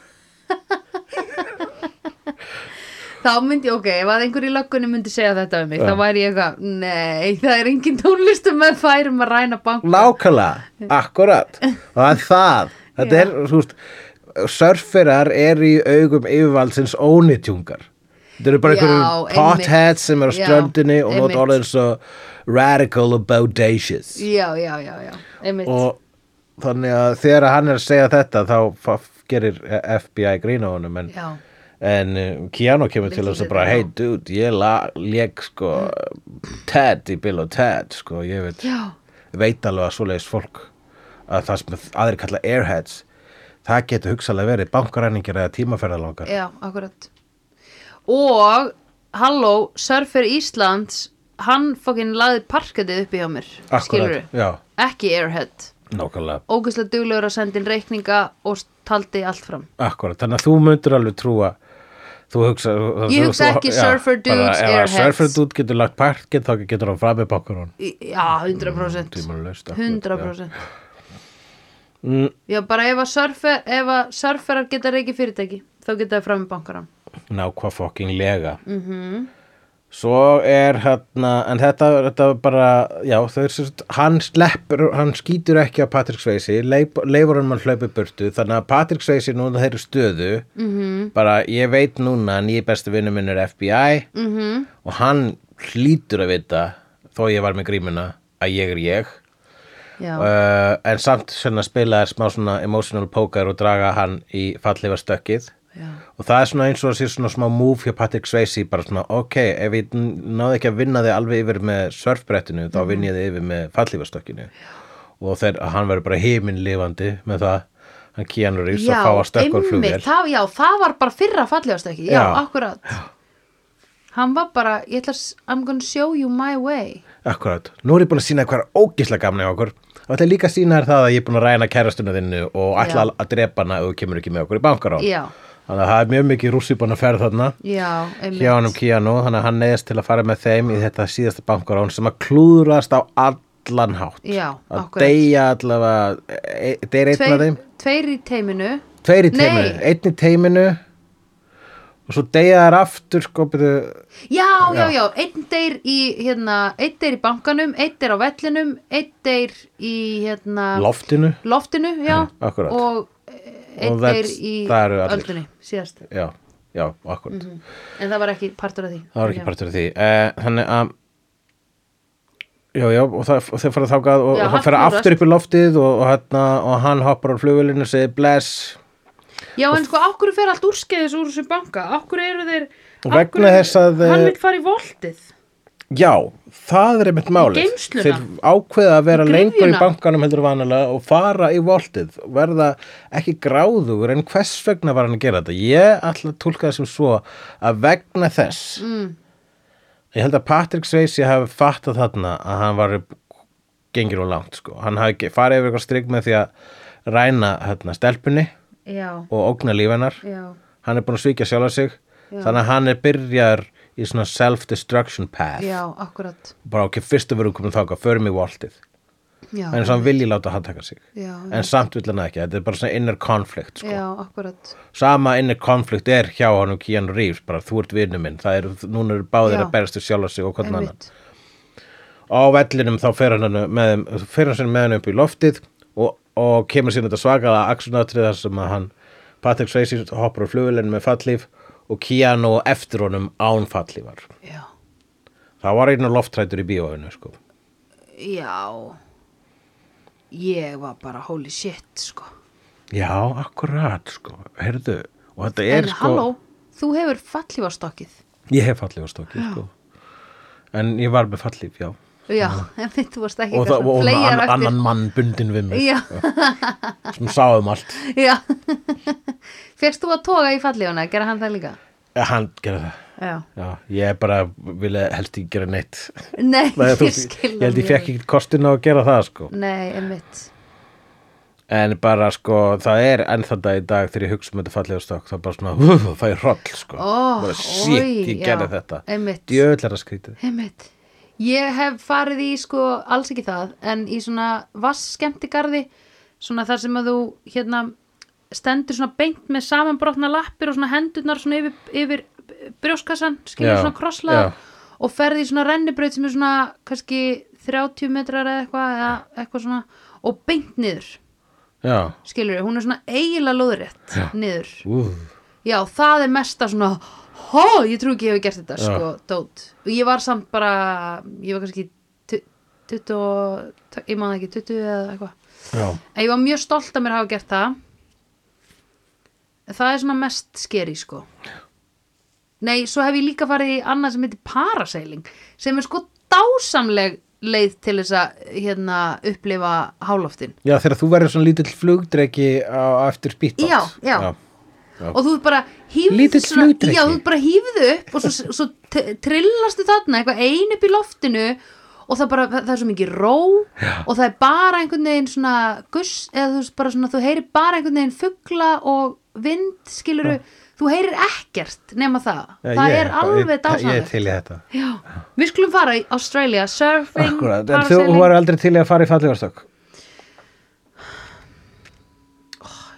Þá myndi ok, ef að einhver í löggunni myndi segja þetta um mig, Já. þá væri ég eitthvað, nei, það er engin tónlistum með færum að ræna banka. Nákvæmlega, akkurat það er það Þetta Já. er, þú veist, surferar er í augum yfirvaldsins ónitjungar Þetta eru bara einhverjum potheads sem eru á ströndinni og nót orðin svo radical og bodacious. Já, já, já, já, einmitt. og þannig að þegar hann er að segja þetta þá gerir FBI grín á honum en, en uh, Keanu kemur til Little þess að bara hey dude, ég lék sko Ted í Bill og Ted sko, ég veit, veit alveg að svoleiðis fólk að það sem aðri kalla airheads það getur hugsalega verið bankaræningir eða tímaferðalangar. Já, akkurat Og, halló, Surfer Íslands Hann fokkin laði parketið uppi hjá mér já, Ekki Airhead. Ógæslega duglegur að senda inn reikninga og taldi allt fram. Akkurat, þannig að þú myndir alveg trúa þú hugsa Ég hugsa þú- ekki já, surfer dudes, airheads. surfer dude getur lagt parkett þá getur hann fram Í- Já, 100% Tvímælalaust, akkurat, 100% Mm. Já, bara ef að surfer ef að surferar geta reiki fyrirtæki þá geta það fram með bankaran ná hvað fokking lega Mhm. -hmm. svo er hérna en þetta, þetta bara já, er hann sleppur hann skýtur ekki á Patrick leif, leifur hann mann hlaupi burtu þannig að Patrick Swayze núna þeirri stöðu -hmm. bara ég veit núna að nýja bestu vinnu minn er FBI -hmm. og hann hlýtur að vita þó ég var með grímuna að ég er ég uh, en samt svona spila er smá svona emotional poker og draga hann í fallifa stökkið já, og það er svona eins og að sé svona smá move hjá Patrick Swayze bara svona ok, ef ég náði ekki að vinna þig alveg yfir með surfbrettinu þá vinn ég þig yfir með fallífastökkinu. Og þeir, hann verður bara heiminn lifandi með það hann Keanu Reeves að fá að stökkur flugvél. það, já, það var bara fyrra fallegast ekki Já, Já. akkurat. Hann var bara, ég ætla að I'm gonna show you my way. Akkurat, nú er ég búin að sína hvað er ógislega gamna hjá okkur. Og ætla líka að sína þér það að ég er búin að ræna kærastuna þinnu og ætla Já. að drepa hana þú kemur ekki með okkur í bankarán Já, þannig að það er mjög mikið rússibun að ferð þarna já, hjá hann um Keanu þannig að hann neyðist til að fara með þeim í þetta síðasta bankarán sem að klúðrast á allan hátt. Já, að deyja allavega e, deyr einn af þeim. tveir í teiminu. Tveir í teiminu, einn í teiminu. Og svo deyja þær aftur sko byrju, Já, já, Já. einn deyr í hérna, einn deyr í bankanum, einn deyr á vellinum einn deyr í hérna loftinu. loftinu, já, Já, akkurat. og einn Og deyr í öldunni síðast, já, já, akkurat en það var ekki partur af því. Það var ekki partur af því. Eh, þannig að já, já, og, það, og þeir fara þákað og, og það klúðrast. aftur upp í loftið og, og, hérna, og hann hoppar á flugvélinu og segir bless. Já, en sko, okkur fer allt úrskeiðis úr þessu banka? Okkur eru þeir Og að, Hann vil fara í voltið? Já, það er einmitt málið. geymsluna. Þeir ákveða að vera Í lengur í bankanum heldur vanalega og fara í voltið verða ekki gráðugur en hvers vegna var hann að gera þetta? Ég ætla að tólka það sem svo að vegna þess mm. ég held að Patrick Swayze hafi fattað þarna að hann var gengir og langt sko. Hann hafi farið yfir eitthvað strik með því að ræna hérna, stelpunni Já, og ógna lífennar. Hann er búin að svíkja sjálfa sig Já. þannig að hann er byrjar í svona self-destruction path. Já, akkurat. Bara ok, fyrst að vera komin þáka, förum í voltið. Já, en svo hann vilji láta hann taka sig. Já, en samt vill hann ekki, þetta er bara svona inner conflict sko. já, akkurat. Sama inner conflict er hjá hann og Keanu Reeves bara þú ert vinnu minn, það eru, núna eru báðir að berast til sjálfa sig og hvern annan. Á vellinum þá fer hann með, þeim- fer hann með hann upp í loftið og, og kemur sér þetta svakalega axunatrið þar sem að hann Patrick Swayze hoppar á flugulinn með fallíf og Keanu eftir honum án fallífar Já, það var einu loftrætur í bíóinu sko. já. Ég var bara holy shit, sko. Já, akkurat sko. heyrðu, og þetta er En sko halló, þú hefur fallífarstokkið Ég hef stokki, sko. En ég var með fallið, já. Já, en finnst þú varst ekki Og, og annan, annan mann bundin við mig, Já, sem sáum allt. já Fyrst þú að toga í fallífuna, gera hann það líka? Eh, Hann gerði það. Já Já, ég bara vilja helst ekki gera neitt. Nei, ég skil ég held ég fekk ekki kostin á að gera það, sko. Nei, einmitt En bara, sko, það er ennþann dag í dag þegar ég hugsa um þetta fallið á stokk, það er bara svona, uh, það er hroll, sko. Ó, bara, oj, ég gerði þetta. einmitt. Djöðl er það skrítið. Einmitt. Ég hef farið í sko alls ekki það en í svona vasskemmtigarði svona þar sem að þú hérna stendur svona beint með samanbrotna lappir og svona hendurnar svona yfir, yfir brjóskassan, skilur Já, svona krosslaða já. og ferði í svona rennibraut sem er svona kannski 30 metrar eða eitthvað eða eitthvað svona og beint niður. Já, skilur hún er svona eiginlega lóðrétt niður. Uh, Já, það er mesta svona Hó, ég trú ekki ég hef gert þetta, sko, dót. Og ég var samt bara Ég var kannski tu- 20 og Ég maður ekki, 20 eða eitthvað. En ég var mjög stolt að mér hafa gert það Það er svona mest skeri, sko Nei, svo hef ég líka farið í annað sem heitir parasailing sem er sko dásamleg leið til þess að hérna, upplifa háloftin Já, þegar þú verður svona lítill flugdreki á, eftir speedboat Já, já. Já. og þú bara hýfðu upp og svo, svo trillastu þarna eitthvað ein upp í loftinu og það, bara, það er svo mikið ró já. og það er bara einhvern veginn svona guss, eða þú svona þú heyrir bara einhvern veginn fugla og vind skiluru, þú heyrir ekkert nema það, Já, það ég- er alveg dásanlegt við skulum fara í Australia surfing, Akkurat, en þú var aldrei til að fara í fallegarstök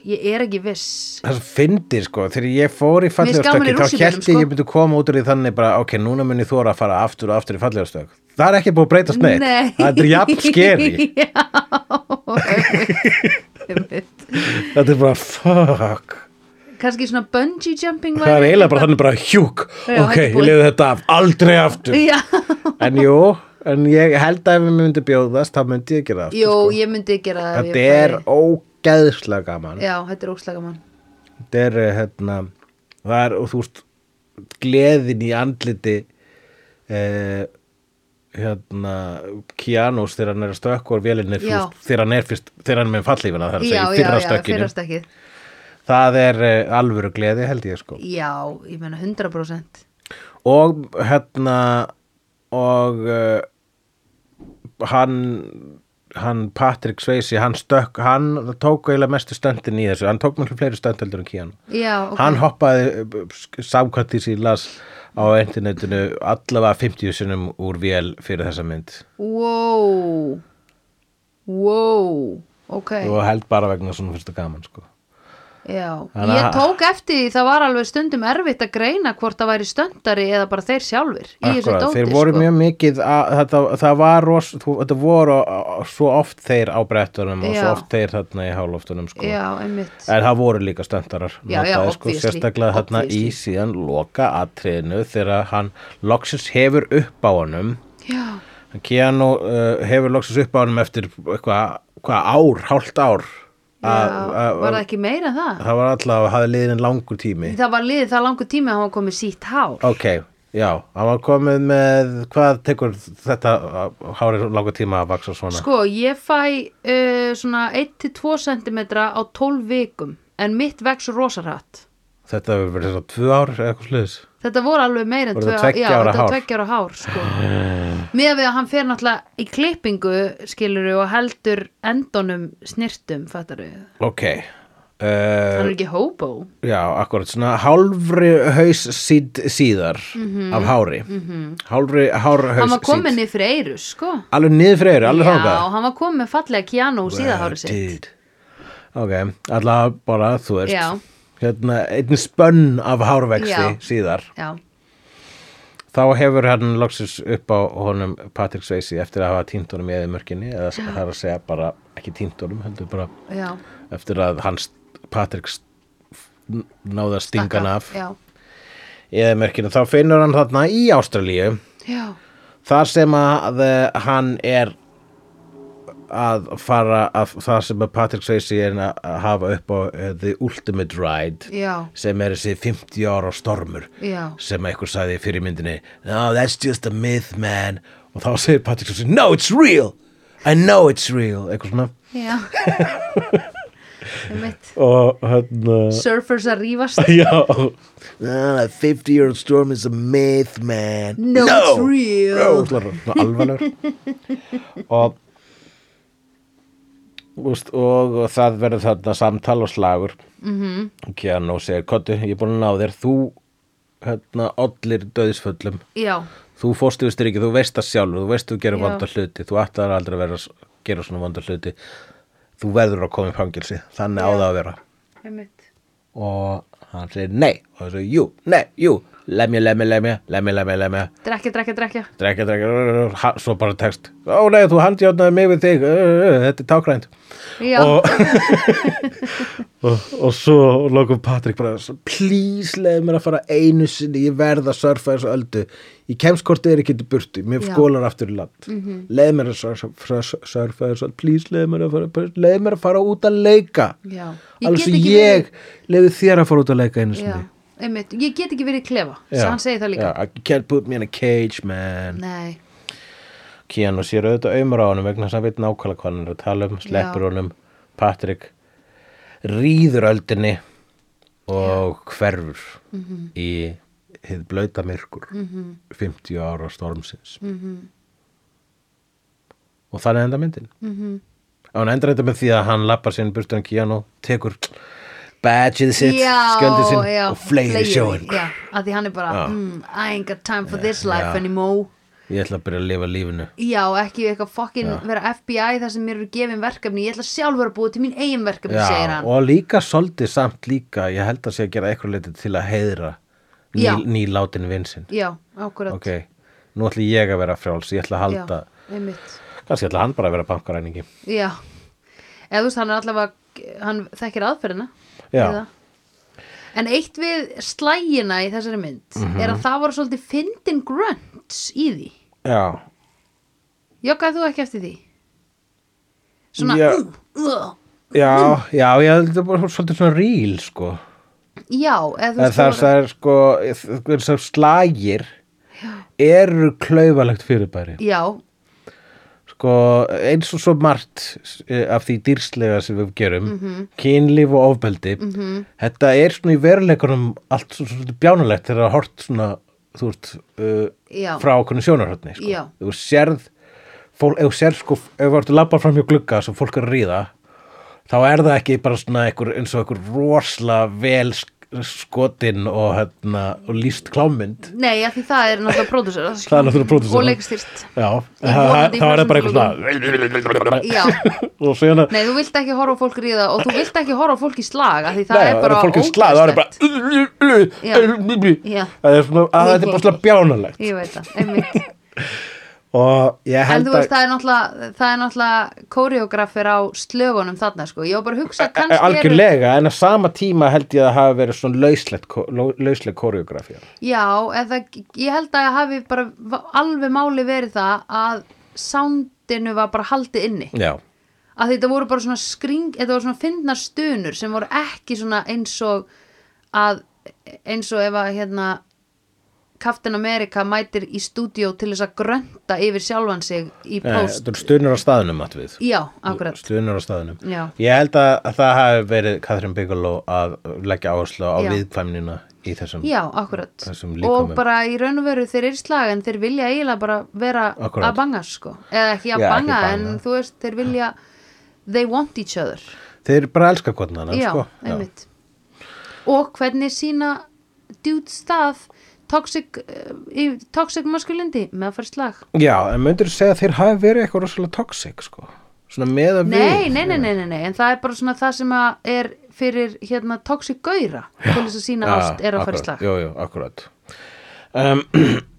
ég er ekki viss. Það fyndið sko, þegar ég fór í fallegarstökki þá ég sko. ég myndi koma út úr í þannig bara, ok, núna ég þóra að fara aftur og aftur í fallegarstök Það er ekki búið að breytast Nei. Það er jafn skeri já. Þetta er bara, fuck kannski svona bungee jumping Það er eiginlega bara þannig bara hjúk. Já, Ok, ég leiði þetta af, aldrei aftur. Já, En jú, en ég held að ef við myndi bjóðast þá myndi ég gera það jú, sko. ég myndi gera það Þetta er ógeðslega gaman. Já, þetta er óslega mann Þetta er, eh, hérna það er, og þú veist gleðin í andliti eh, hérna Kianus þegar hann er að stökku á vélinni þú Já. veist, þegar hann er fyrst, þegar hann er með fallífina það er að það er eh, alvöru gleði held ég sko. Já, ég meina 100% og hérna og uh, hann hann Patrick Swayze, hann stökk hann tók eiginlega mestu stöndin í þessu. Hann tók mjög fleiri stönd heldur en Keanu. Já, ok. Hann hoppaði samkvæmt því sem ég las á internetinu allavega 50 sinnum úr vél fyrir þessa mynd. Wow. Wow. Ok, og held bara vegna svona fyrsta gaman sko. Já Þannig ég tók eftir því það var alveg stundum erfitt að greina hvort það væri stöndari eða bara þeir sjálfur Akkurat, dóti þeir voru sko. mjög mikið að, þetta, það var ros, þetta voru svo oft þeir á brettunum og svo Já. oft þeir þarna í háloftunum sko. já, einmitt En það voru líka stöndarar Já, já, sko, obviously, sérstaklega þarna í síðan loka atriðinu þegar hann loksins hefur upp á honum já, Keanu uh, hefur loksins upp á honum eftir eitthvað hálft ár já var það ekki meira það? það var alltaf að hafa liðin langur tími það var liðið það langur tími að hann var komið sítt hár ok, já, hann var komið með hvað tekur þetta hárið langur tíma að vaksa svona Sko, ég fæ uh, svona 1-2 cm á 12 vikum en mitt vex rosarhatt. þetta hefur verið svona tvö ár eða eitthvað sluðis Þetta voru alveg meira en Voru tvö það tveggja já, ára þetta var hár? sko. Með við að hann fer náttúrulega í klippingu skiluru og heldur endunum snirtum, fattar við. ok Hann uh, er ekki hobo. Já, akkurat, svona hálfri haus síð, síðar af hári hálfri hár haus Mhm. Hann var síð komin niður fyrir eiru, sko. alveg niður fyrir eyru, alveg Já, þangað hann var komin með fallega og síðahári sitt. Ok, allavega bara þú veist Já. Hérna, einn spönn af hárvexti Já. síðar. Já, þá hefur hann loksins upp á honum Patrick Swayze eftir að hafa tínt honum í eðimörkinni eða það er að segja bara ekki tínt honum heldur bara já. eftir að hans Patrick s- náði að stinga hann af Já, eðimörkinu þá finnur hann þarna í Ástralíu. Já, þar sem að eh, hann er að fara að það sem að Patrick Swayze er að hafa upp á uh, The Ultimate Ride já, sem er þessi 50 ára stormur já. sem einhver sagði fyrir myndinni No, that's just a myth man. Og þá segir Patrick Swayze No, it's real. I know it's real. Eitthvað svona. Já. Og hérna Surfers að rífast. Já. No, that 50 year old storm is a myth man. No, it's real. Svona alvarlegur. Og Úst, og það verður þarna samtal og slagur mm -hmm. Keanu segir, Kottu, ég er búin að ná þér þú hérna, ollir döðisföllum Já, þú fórst yfir strikið, þú veist það sjálfur þú veist þú gerir Já. vonda hluti, þú ætlar aldrei að vera að gera svona vonda hluti þú verður að koma í fangilsi þannig á Já. það að vera einmitt. og hann segir nei og það segir jú, nei, jú lemja, lemja, lemja, lemja, lemja, lemja. Drekja, drekja, drekja. drekja, drekja, svo bara text ó nei, þú handjátnaði mig við þig. Þetta er tákrænt Já, og, og, og svo lokum Patrik bara please leið mér að fara einu sinni. Ég verð að surfa þessu öldu. Ég kemst hvort þið er ekki til burtu. Mér Já. skólar aftur í land. Mm -hmm. leið mér að surfa, surfa, þessu öldu please leið mér að fara, leið mér að fara út að leika. Já. alveg sem ég verið- leiði þér að fara út að leika einu Já, sinni einmitt. Ég get ekki verið klefa. Já. Hann segir það líka. Já, I can't put me in a cage man Nei, Keanu sér auðvitað auðmur á honum vegna þess að hann veit nákvæmlega hvað hann er að tala um sleppur honum, Patrick rýður öldinni og hverfur í hið blauta myrkur 50 ára stormsins og þannig enda myndin -hmm. og hann endur þetta með því að hann lappar sinn burtur en Keanu, tekur badgeið sitt, skjöldið sinn og fleiri sjóin já, að því hann er bara mm, I ain't got time for this life anymore. Ég ætla að byrja að lifa lífinu. Já, ekki eitthvað fokkin vera FBI þar sem mér eru gefin verkefni. Ég ætla sjálfur að búa til mín eigin verkefni segir Já, hann. og líka svolítið samt líka ég held að sé að gera eitthvað leiti til að heiðra ný, nýlátin vinsinn já, akkurat. Ok, nú ætla ég að vera frjáls ég ætla að halda, kannski ætla hann bara að vera bankaræningi. Já, eða þú veist hann er allavega hann þekkir aðferðina. Eða. en eitt við slægina í þessari mynd Mhm. er að það voru svolítið fyndin grunts í því já, joggaði þú ekki eftir því svona Já. uh, uh. já, já ég held að bara svolítið svona ríl sko já, eða þú veist það, voru- það er sko þess að slagir eru klaufalegt fyrirbæri já, sko eins og svo margt eh, af því dýrslega sem við gerum Mhm. kynlíf og ofbeldi þetta er svona í veruleikunum allt svo, svona bjánulegt þegar það hort svona þú veist uh, Já. frá okkur sjónarhörni sko. Þú sérð fólk, ef þú sérð sko ef þú ert að labba fram hjá glugga sem fólk er að ríða þá er það ekki bara svona einhver, eins og einhver rosalega vel sk- skotin og, hérna, og líst klámynd. Nei, af því það er náttúrulega pródusör það er náttúrulega pródusera. og leikstýrt. Í það í það er bara eitthvað svona nei, þú vilt ekki horfa fólk ríða og þú vilt ekki horfa fólk í slag af því það Nei, er bara slag, það er bara það er er bara svona bjánalegt. Ég veit það, einmitt en þú veist, það er náttúrulega það er náttúrulega koreografir á slögunum þarna, sko, ég var bara að hugsa Eh, eru algjörlega, en á sama tíma held ég að það hafi verið svona lauslegt, lausleg koreografía Já, eða ég held að hafi bara alveg máli verið það að soundinu var bara haldið inni. Já, að þetta voru bara svona skring þetta voru svona fyndnar stunur sem voru ekki svona eins og að eins og ef að hérna Captain America mætir í stúdíó til þess að grönta yfir sjálfan sig í Nei, post er stunur á staðnum að við Já, akkurat stunur á staðnum Já. ég held að, að það hafi verið Catherine Bigelow að leggja áherslu á Já. viðkvæmnina í þessum Já, akkurat Þessum og bara í raun og veru þeir eru slag en þeir vilja eiginlega bara vera Akkúrat. að banga sko eða ekki að Já, ekki banga, banga. en þú veist þeir vilja they want each other þeir bara elska annan Já, sko. einmitt og hvernig sína dudes það toxic, uh, toxic maskulindi með að fara í slag já, en myndir segja að þeir hafi verið eitthvað rosalega toxic sko. svona með að nei, við nei, nei, nei, nei, en það er bara svona það sem að er fyrir hérna toxic gauðra til þess að sína ást er að fara í slag. Jú, jú, akkurat. Um,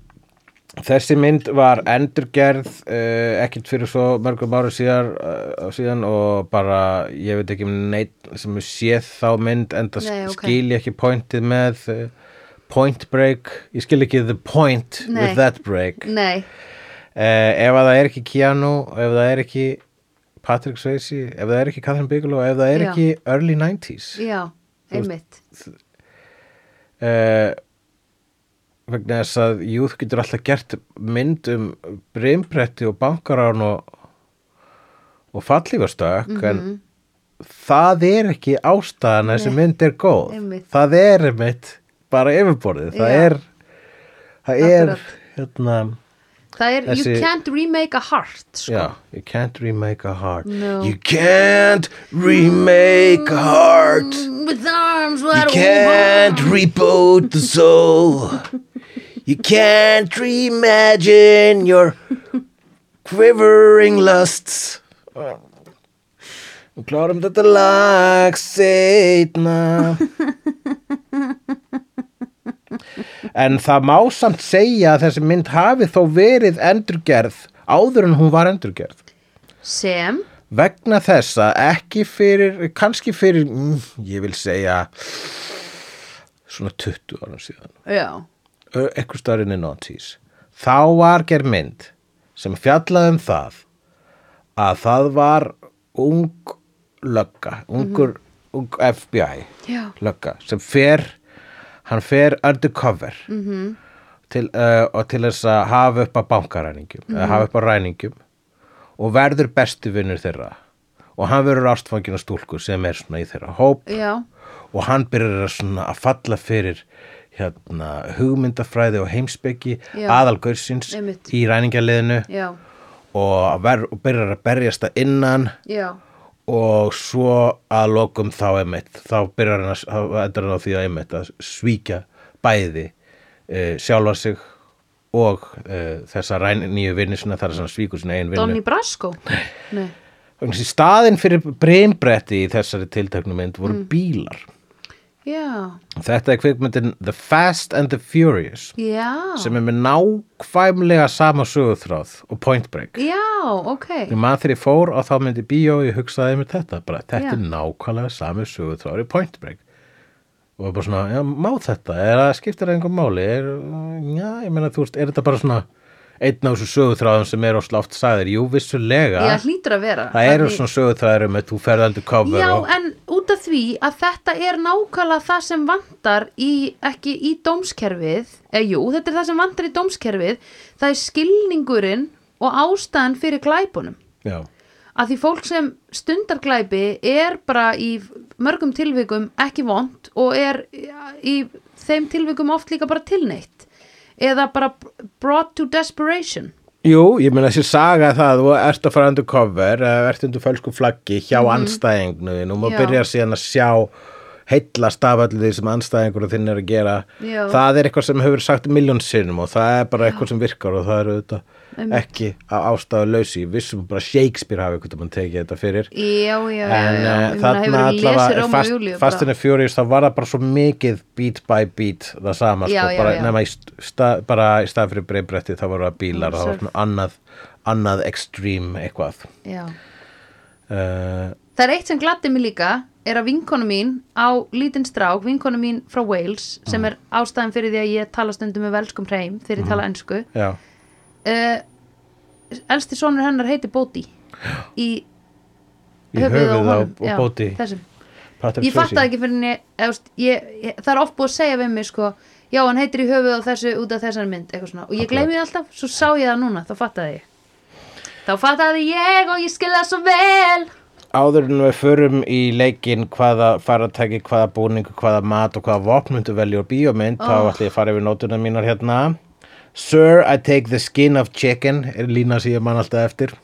Þessi mynd var endurgerð uh, ekkert fyrir svo mörgum ára síðar, uh, síðan og bara, ég veit ekki um neitt sem séð þá mynd en það Nei, ok. skil ég ekki pointið með uh, point break, ég skil ekki the point Nei. with that break uh, ef að það er ekki Keanu, ef það er ekki Patrick Swayze, ef það er ekki Catherine Bigelow, ef það er Já. ekki early 90s já, einmitt uh, vegna þess að Youth getur alltaf gert mynd um brimbretti og bankarán og, og fallífastök en það er ekki ástæðan að þessi mynd er góð Einmitt. það er einmitt bara yfirborðið það Já. er það er hérna það er, Þessi- you can't remake a heart sko. Já, you can't remake a heart No. You can't remake a heart with arms You can't reboot the soul. You can't reimagine your quivering lusts. Við klárum þetta lag setna. En það má samt segja að þessi mynd hafi þó verið endurgerð áður en hún var endurgerð. sem, Vegna þess að ekki fyrir, kannski fyrir, mm, ég vil segja, svona 20 ára síðan, já. Eitthvað starinn í notis, þá var gerð mynd sem fjallaði um það að það var ung lögga, ungur, ung FBI já, lögga sem fer, hann fer undercover -hmm. til, uh, og til þess að hafa upp á bankaræningum eða hafa upp á ræningum og verður bestu vinnur þeirra. Og hann verður ástfangin á stúlku sem er svona í þeirra hóp já, og hann byrjar að svona að falla fyrir hérna hugmyndafræði og aðalgaursins Einmitt. í ræningarliðinu já, og, ver, og byrjar að berjast að innan já og svo að lokum þá einmitt þá byrjar hann að því að einmitt að svíkja bæði e, sjálfa sig og e, þessa ræn, nýju vinni sinna þar að hann svíkur sinna einn vinnu. Brasco? Nei, að staðinn fyrir brimbretti í þessari tilteknu mynd voru Mm. bílar já, þetta er kvikmyndin The Fast and the Furious já. sem er með nákvæmlega sama söguþráð og Point Break. Já, ok. Ég maður þegar ég fór og þá myndi bíó og ég hugsaði með þetta, bara þetta er nákvæmlega sami söguþráður í Point Break. Og ég bara svona, já, má þetta? Er það skiptir það einhver máli? Er, já, ég meina, þú veist, er þetta bara svona einn af þessu söguþráðum sem er ósla oft sagðir, jú, vissulega. Já, hlýtur að vera. Það eru svona söguþráður um að þú ferð aldrei cover Já, og, en út af því að þetta er nákvæmlega það sem vantar í, ekki í dómskerfið, eða jú, þetta er það sem vantar í dómskerfið, það er skilningurinn og ástæðan fyrir glæpunum. já, Að því fólk sem stundar glæpi er bara í mörgum tilvikum ekki vond og er í þeim tilvikum oft líka bara tilneitt eða bara brought to desperation. Jú, ég meina þessi saga það, þú ert að fara undir cover, ert undir fölsku flaggi hjá mm anstæðingnu og. Já. byrjar síðan að sjá heillast af öllu því sem anstæðingur þinn er að gera. Já. Það er eitthvað sem hefur sagt miljón sinnum og það er bara eitthvað sem virkar og það er auðvitað Einmitt. ekki að ástæðu lausi. Vissum bara Shakespeare hafi eitthvað mann tekið þetta fyrir. Já, já, En já. meina, þarna allavega og fast, Júlíu Fast bara? and the Furious þá var það bara svo mikið beat by beat það sama sko, bara, nema í stað, bara í stað fyrir breymbretti þá voru það bílar Mm, það var svona annað, annað extreme eitthvað Já. uh, Það er eitt sem gladdi mig líka er að vinkonu mín á lítinn strák, vinkonu mín frá Wales sem er ástæðan fyrir því að ég tala stundum með velskum hreim þegar ég tala ensku já, uh, elsti sonur hennar heiti Bóti í í höfuð á og já, bóti þessum. Patrick ég Swayze. fattaði ekki fyrir henni þú það er oft búið að segja við mig sko, já hann heitir í höfuð á þessu út af þessari mynd og ég gleymi það alltaf svo sá ég það núna, þá fattaði ég. Þá fattaði ég og ég skilði það svo vel. Áður en við förum í leikinn hvaða faratæki, hvaða búningu, hvaða mat og hvaða vopnundu velja og bíómynd þá Oh. ætla ég að fara yfir nótuna mínar hérna Sir, I take the skin of chicken er lína sem ég man alltaf eftir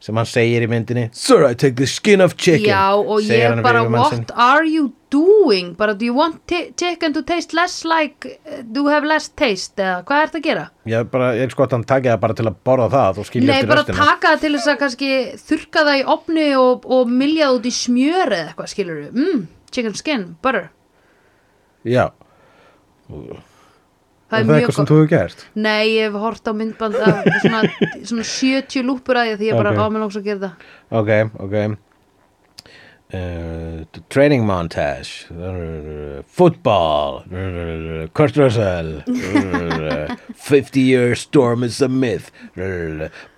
sem hann segir í myndinni. Sir, I take the skin of chicken Já, og segir ég bara, what are you doing? Bara, do you want chicken to taste less like, uh, do have less taste, eða hvað er þetta að gera? Ég bara, ég er sko að hann takið það bara til að borða það og skilja Nei, eftir bara restina. taka það til þess að kannski þurka það í opni og, og milja það út í smjör eða eitthvað, skilur við, mm, chicken skin, butter, Já, það er er það mjög eitthvað sem þú hefur gert? Nei, ég hef hort á myndband af svona, svona 70 lúpur að því að ég bara Ok. okay. áminn óks að gera það. Ok, ok uh, Training montage Football Kurt Russell uh, 50 year storm is a myth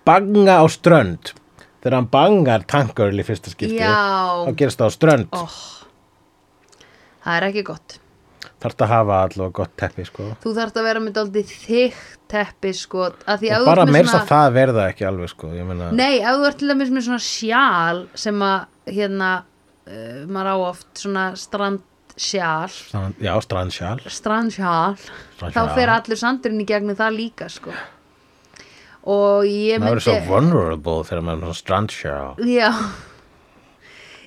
Banga á strönd Þegar hann bangar tankarl í fyrsta skipti Já. þá gerist það á strönd Ó, það er ekki gott. Þarft að hafa allavega gott teppi sko. Þú þarft að vera með daldið þykkt teppi, sko, að að bara svona- svona... það verða ekki alveg sko. Meina, Nei, ef þú ert til dæmis með svona sjál sem að hérna uh, maður á oft svona strandsjál strand, Já, strandsjál strandsjál, Strandsjál. þá fer allur sandurinn í gegnum það líka sko og ég Það verður svo myndi vulnerable þegar maður er svona strandsjál já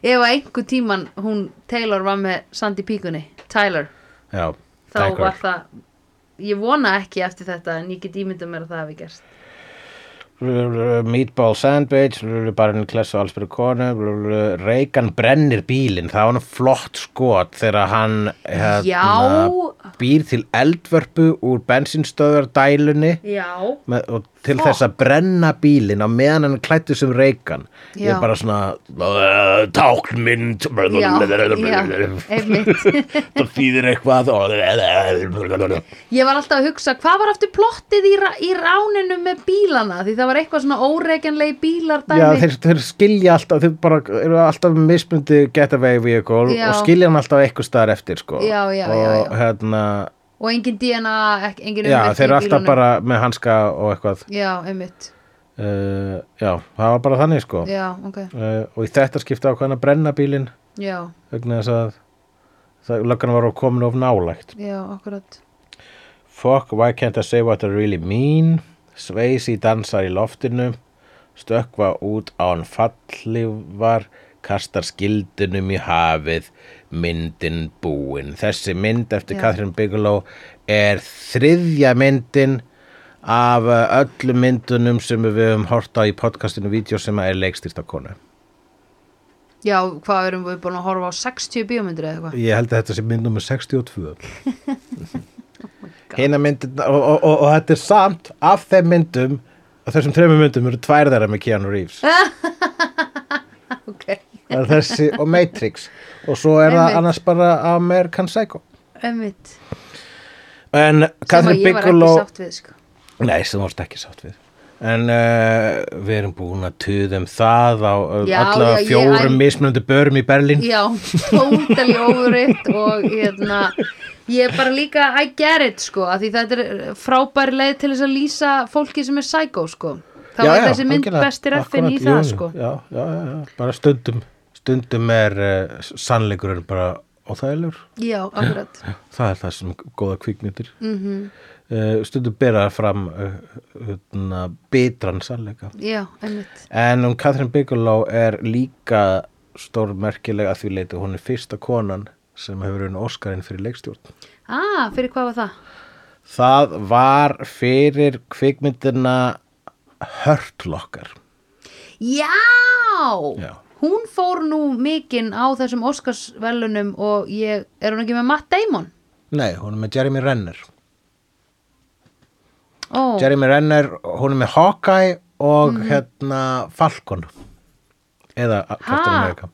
ef að einhver tíman hún Taylor var með sand í píkunni Tyler, Já, þá var það ég vona ekki eftir þetta en ég get ímyndað mér að það hafi gerst. Meatball sandwich bara henni klessu alls fyrir konu. Reagan brennir bílinn. Það var hann flott skot þegar hann hérna, býr til eldvörpu úr bensinstöðardælunni og til Flott. þess að brenna bílinn á meðan hann klættu sem Reagan ég Já. er bara svona uh, einmitt það þýðir eitthvað Ég var alltaf að hugsa, hvað var aftur plottið í, í ráninu með bílana? Því það var eitthvað svona óreikjanlegi bílar. Já, þeir, þeir skilja alltaf, þeir bara eru alltaf mismundi getaway vehicle Já. og skilja hann alltaf eitthvað staðar eftir, sko. Já, og hérna, og engin DNA, engin já, ummerki þeir eru alltaf bara með hanska og eitthvað. Já, einmitt, uh, já, það var bara þannig sko. Já, ok. Uh, og í þetta skipta ákvæðan að brenna bílinn. Já, vegna þess að það löggan var komin of nálægt. Já, akkurat. Fuck, why can't I say what I really mean? Sveisi dansar í loftinu, stökkva út án fallifar, kastar skildunum í hafið, myndin búin. Þessi mynd eftir Já. Catherine Bigelow er þriðja myndin af uh, öllum myndunum sem við höfum hort á í podcastinu vídeo sem er leikstýrt af konu. Já, hvað erum við búin að horfa á 60 bíómyndir eða eitthvað? Ég held að þetta sé mynd nummer 62 Hina myndin og, og, og, og þetta er samt af þeim myndum og þessum þreimur myndum eru tvær þeirra með Keanu Reeves Ok, Það er þessi og Matrix og svo er það annars bara American Psycho. Einmitt. En ég sátt við, sko. Nei, sem varst ekki sátt við. En uh, við erum búin að tuðum það á uh, Já, allavega já, ég- fjórum en- mismunandi börum í Berlín. Já, totally overritt og hérna, ég er bara líka I get it, sko, því þetta er frábæri leið til þess að lýsa fólki sem er psycho, sko. Þá er þessi mynd bestir effin í það, sko. Já, já, já, já, bara stundum stundum er uh, sannleikurinn bara óþægilegur Já, akkurat það er það sem góða kvikmyndir mm Mhm. stundum bera fram uh, uh, bitran sannleika Já, einmitt en um Catherine Bigelow er líka stórmerkileg að því leiti hún er fyrsta konan sem hefur unni Óskarinn fyrir leikstjórn Ah, fyrir hvað var það? það var fyrir kvikmyndina Hurt Locker Já! Já. Hún fór nú mikinn á þessum Óskarsvelunum og ég, er hún ekki með Matt Damon? nei, hún er með Jeremy Renner. Ó, Jeremy Renner, hún er með Hawkeye og hérna Falcon. Eða Captain? America.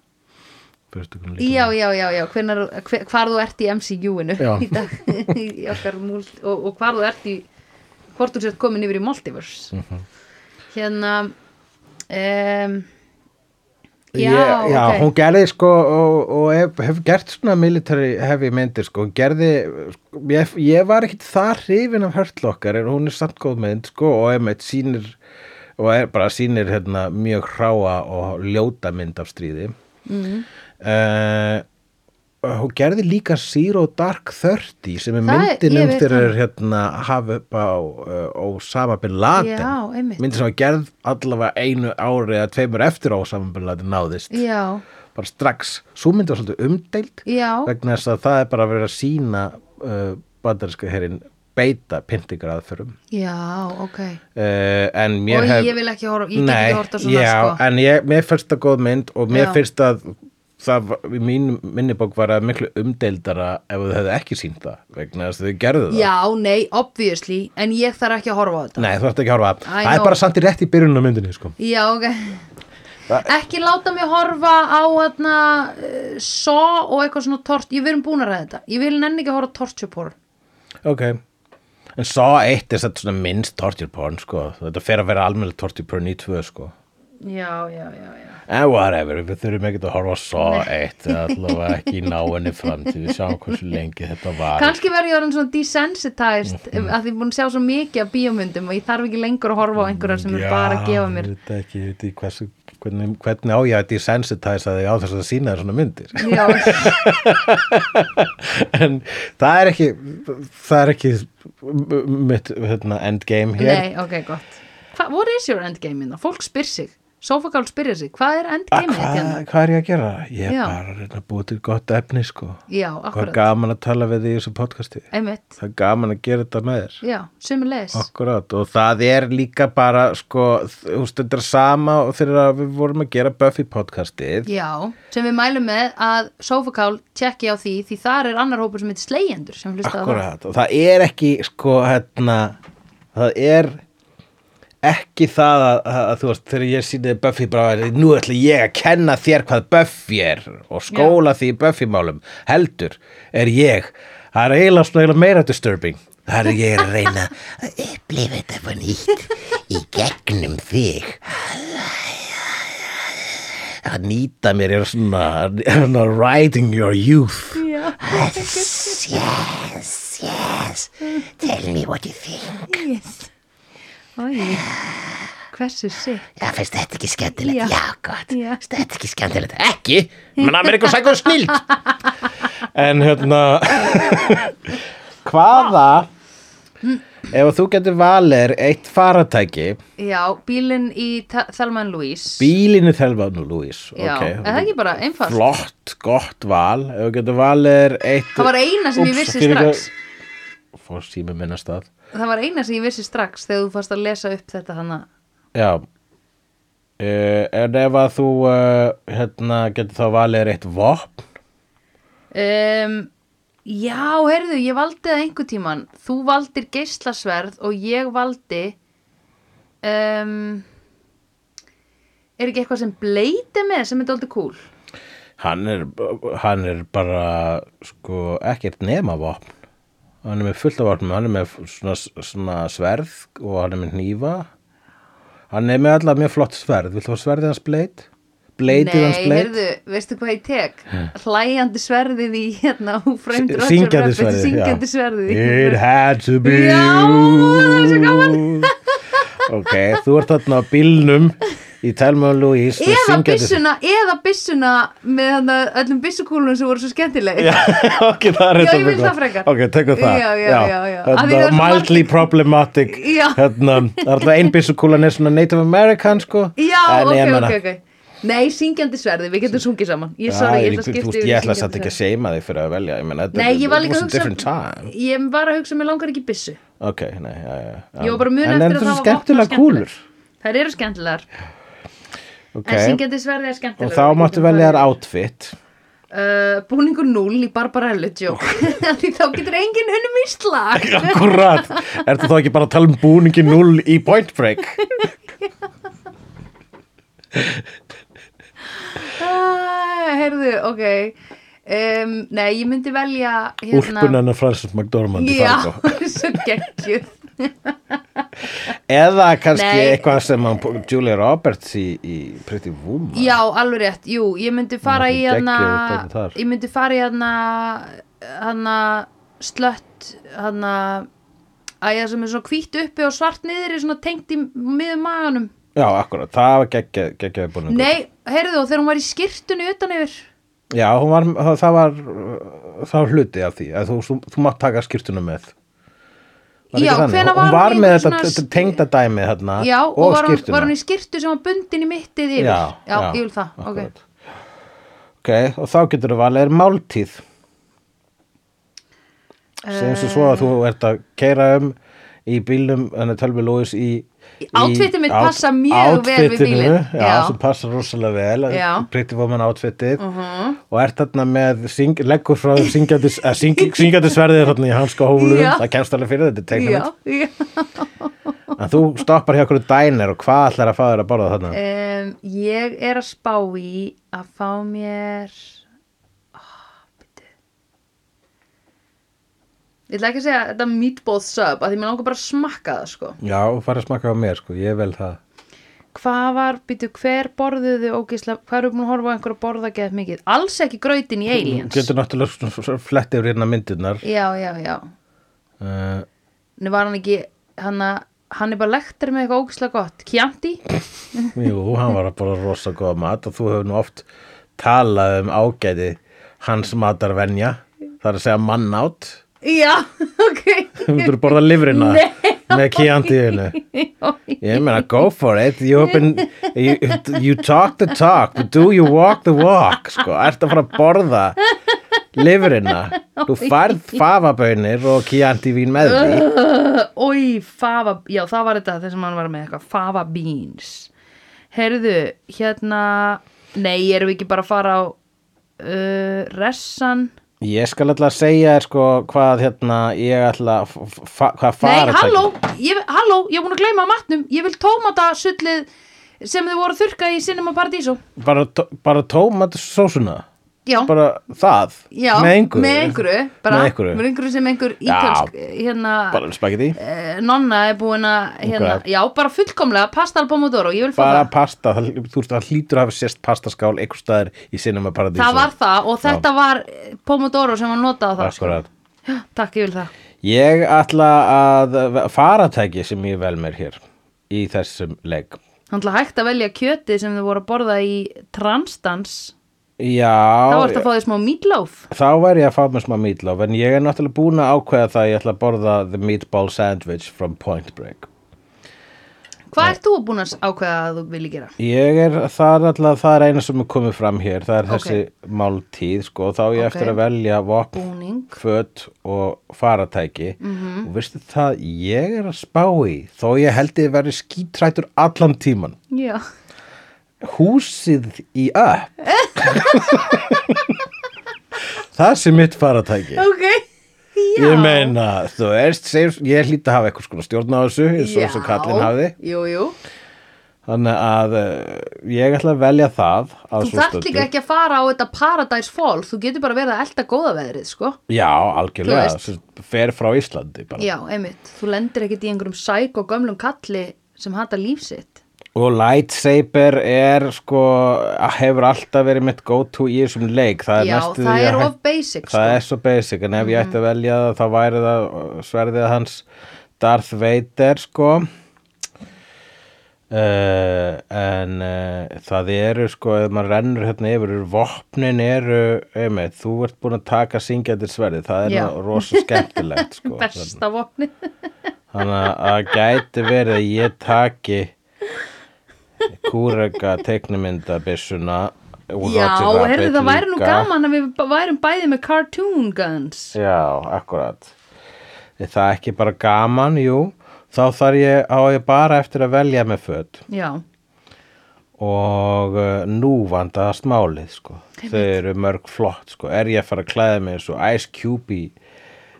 Já, já, já, já, hvenar, hver, hvar þú ert í MCU-inu í dag í múlt, og, og hvar þú ert í hvort þú sért komin yfir í Multiverse. Mhm. hérna um, já, Ég- já ok. hún gerði sko og, og hef, hef gert svona military heavy myndir sko, hún gerði sko, ég, ég var ekkit það hrifin af hörtlokkar en hún er samt góð mynd sko og einmitt sýnir og er bara sýnir hérna mjög hráa og ljóta mynd af stríði. Mm. Hún gerði líka Zero Dark Thirty sem er Það er- myndin ég um veit þegar það. hérna upp á uh, Osama Bin Laden Já, myndin sem var gerð allavega einu ári eða tveimur eftir Osama Bin Laden náðist. Já, bara strax, svo myndi var svolítið umdeild já, vegna þess að það er bara að vera að sína uh, bandarinska herinn beita pyntingar aðferðum já, ok. Uh, en mér og hef ég vil ekki horfa, ég get ekki horta svona já, sko. en ég, mér finnst það góð mynd og mér Já. finnst að það í mín minnibók var að miklu umdeildara ef þau hefðu ekki sínt það vegna þess að þau gerðu það. Já, nei, obviously en ég þarf ekki að horfa á þetta. Nei, þú ætti ekki að horfa I það. Er bara samt í rétt í byrjunum á myndinni sko. Já, ok. Það- Ekki láta mig horfa á hérna uh, Saw og eitthvað svona tort Ég verðum búin að ræða þetta. Ég vil nenni ekki að horfa á torture porn. Ok. En Saw 1 er þetta svona minnst torture porn sko. þetta fer að vera almennileg torture porn í 2 sko. Já, já, já, já. En whatever, við þurfum ekki að horfa á Saw 1 það er allavega ekki í náinni framtíð. Við sjáum hversu lengi þetta var Kannski verð ég orðin svona desensitized Mhm. að því ég er búin að sjá svo mikið af bíómyndum og ég þarf ekki lengur að horfa á einhverjar sem er bara að gefa mér. ég veit ekki, ég veit ekki hversu, hvernig, hvernig á ég að desensitize þig á þess að sína þér svona myndir? En það er ekki það er ekki mitt hérna, endgame hér. nei, ok, gott. Hva, What is your endgame in það? Fólk spyr sig Sofakál spyrir sig, hvað er endgame hvað, hérna? hvað er ég að gera? ég er bara að reyna að búa til gott efni sko. Já, hvað er akkurat. gaman að tala við þig í þessu podcasti. Einmitt, það er gaman að gera þetta með þér. Já, sömulegis Akkurat og það er líka bara sko, þú er sama og þegar við vorum að gera Buffy podcastið. Já, sem við mælum með að Sofakál tjekki á því því þar er annar hópur sem heitir Slegjendur sem hlusta á það. Akkurat og það er ekki sko hérna það er ekki það að, að, þú veist þegar ég sýnið Buffy bara nú ætla ég að kenna þér hvað Buffy er og skóla því í Buffy málum heldur er ég það er eiginlega meira disturbing það er ég að reyna að upplifa þetta på nýtt í gegnum þig að nýta mér er svona, riding your youth Já, yes, yes yes. Tell me what you think. Yes. Oj, hversu sick. Já, finnst þetta ekki skemmtilegt? Já. Já, gott. Finnst þetta ekki skemmtilegt? Ekki? Menn Amerikan Psycho er snild. en hérna, hvaða, ef þú getur valið eitt faratæki, Já, bílinn í and Louise. bílinu þelva nú, Lúís. Já, er það ekki bara einfalt? Flott, gott val. Ef þú getur valið eitt... Það var eina sem ég Úps, vissi fyrir strax. Fór sími minna stað. Það var eina sem ég vissi strax þegar þú fannst að lesa upp þetta hana. Já. Uh, en ef að þú uh, hérna, getur þá valið eitt vopn, Um, já, heyrðu, ég valdi það einhver tíman. Þú valdir geislasverð og ég valdi um, er ekki eitthvað sem bleiti með sem er dálítið cool? hann er, hann er bara sko ekkert nema vopn hann er með fullt af vopnum hann er með svona, svona sverð og hann er með hnífa hann er með allavega mjög flott sverð viltu fá sverðið hans bleit? bleitið hans Nei, bleit? heyrðu, veistu hvað ég tek? Hlæjandi sverðið í hérna Who Framed Roger syngjandi sverðið syngjandi sverðið it had to be Já, það er svo gaman. ok, þú ert þarna á bílnum í og Louise með Eða byssuna, eða byssuna með hana, öllum byssukúlum sem voru svo skemmtileg. Já, ok, það er þetta ég mjög það gott. Ok, tekum það. Já, já, það Hérna, Mildly margir- problematic. Hérna, það er alltaf ein byssukúlan er svona Native American, sko. Já, En ok, ég ok, ok. Nei, syngjandi sverði, við getum sungið saman. Ég, sorry, ég, ég að þú í ég ætla satt ekki að seima þig fyrir að velja Ég meina, Nei, ég var líka að hugsa time. Ég var að hugsa, mér langar ekki byssu. Ok, nei, Ég bara muna En að það það er skemmtilega kúlur. Þær eru skemmtilegar Ok, En syngjandi sverði er og skemmtilegar þá máttu velja þér outfit. Uh, Búningur 0 í Barbarellu joke. Því þá getur enginn unnum í slag. Akkurat, ertu þá ekki bara að tala um búningi 0 í Point Break? Ah, Heyrðu, ok. Um, Nei, ég myndi velja hérna, Úlpun hennar Francis McDormand Já, svo geggjuð Eða kannski Nei. eitthvað sem hann, Julia Roberts í, í Pretty Woman. Já, alveg rétt, jú, ég myndi fara í er hana. Ég myndi fara í hana hana slött hana að ég sem er svona hvítt uppi og svart niður svona tengt í miðum maganum. Já, akkurat, það var geggjað geggjað búningur. Nei, heyrðu þú, þegar hún var í skirtunni utan yfir. Já, var, það, það var það var hluti af því. Að þú, þú, þú mátt taka skýrtuna með Já, Hún var var hún í með þetta svona- þetta tengda dæmi þarna Já, og, og var, hún, var hún í skirtu sem var bundin í mittið yfir? Já, já, ég vil það, ok. akkurat. Ok, og þá getur þú valið er máltíð? Sem sem svo að þú ert að keira um í bílnum, þannig tölvi Lóis í Outfitið mitt passa mjög vel við bílinn. Já, sem passa rosalega vel. Pretty Woman outfitið Mhm. og ert þarna með syng, leggur frá þér syngjandi, sverðið í hanska hóflunum, Já. það kemst alveg fyrir þetta er teiknumynd. já en þú stoppar hjá okkur dænir og hvað ætlar að fá þér að borða þarna? um, Ég er að spá í að fá mér oh, byrju. Ég ætla ekki að segja þetta meatball sub að því mér langar bara að smakka það sko. Já, fara að smaka á mér sko, ég vel það. Hvað var, byrju, hver borðuðu ógislega, hvað eru búin að horfa á einhver að borða geð mikið? Alls ekki grautin í aliens. Getur náttúrulega svona- svona fletti yfir hérna myndirnar. Já, já, já. Uh, Nú var hann ekki, hann að hann er bara lektur með eitthvað ógislega gott. Chianti? Jú, hann var að borða rosa góða mat og þú hefur nú oft talað um ágæti hans matarvenja það er að segja mannátt Já, ok. Þú myndir borða livrina með kjantíðinu ég meina go for it. You, been, you, you talk the talk but do you walk the walk sko, ert að fara að borða livrina þú færð fafabönir og kjantívín með því. Ói, fava, já það var þetta þess að hann var með eitthvað, fava beans. Herðu, hérna Nei, erum við ekki bara að fara á uh, Ressan Ég skal alltaf segja þér sko hvað hérna ég ætla að f- fa- hvað Nei, fara halló, ég, halló, ég er búin að gleyma matnum. Ég vil tómata sullið sem þið voru að þurrka í Cinema Paradiso. Bara, bara tómatsósuna Já, bara það já með einhverju með einhverju, bara, Með einhverju. með einhverju sem einhver Já. ítölsk hérna, bara spagetti eh, nonna er búin að hérna, Ok. já, bara fullkomlega, pasta al pomodoro ég vil fá bara það pasta, það, þú veist það hlýtur að hafa sérst pastaskál einhver staðar í Cinema Paradiso Það var það og þetta var eh, pomodoro sem var notað á það sko. Akkurat. Takk, ég vil það Ég ætla að faratæki sem ég vel mér hér í þessum leik. Hann ætla hægt að velja kjötið sem þau voru að borða í transdans Já, Þá ertu að fá því smá meatloaf þá væri ég að fá mér smá meatloaf en ég er náttúrulega búin að ákveða það að ég ætla að borða the meatball sandwich from Point Break. Hvað ert þú búin að ákveða að þú vilji gera? Ég er, það er alltaf, það er eina sem er komið fram hér, það er Ok. þessi máltíð, sko, þá á ég Ok. eftir að velja vopn, Búning föt og faratæki Mhm. og veistu það, ég er að spá í, þó ég held ég verið skítrætur allan tíman, Já húsið í upp. það sé mitt faratæki. Ok Já Ég meina, þú veist, segir, ég hlýt að hafa eitthvað stjórn á þessu, eins og þessu kallinn hafði. Jú, jú Þannig að uh, ég ætla að velja það að Þú stöddu. líka ekki að fara á þetta Paradise Fall Þú getur bara verið að elda góða veðrið, sko Já, algjörlega, fer frá Íslandi bara. Já, einmitt Þú lendir ekkit í einhverjum sæk og gömlum kalli sem hata líf sitt Og lightsaber er sko, hefur alltaf verið mitt go-to í þessum leik. Það er Já, það er of basic, sko Mhm. Það er svo basic, en ef ég ætti að velja það, þá væri það sverðið hans Darth Vader, sko. Uh, en uh, það eru sko ef maður rennur hérna yfir vopnin eru, einmitt, þú ert búin að taka syngjandi sverði, það er Já. nú rosa skemmtilegt sko. Besta vopni Þannig að gæti verið að ég taki kúrega teiknumyndabissuna Já, heyrðu það væri nú gaman að við værum bæði með cartoon guns Já, akkurat. Er það ekki bara gaman, jú, þá þarf ég, á ég bara eftir að velja með föt Já, og uh, nú vandaðast málið, sko. Þau eru mörg flott, sko. Er ég að fara að klæða mig eins og Ice Cube í,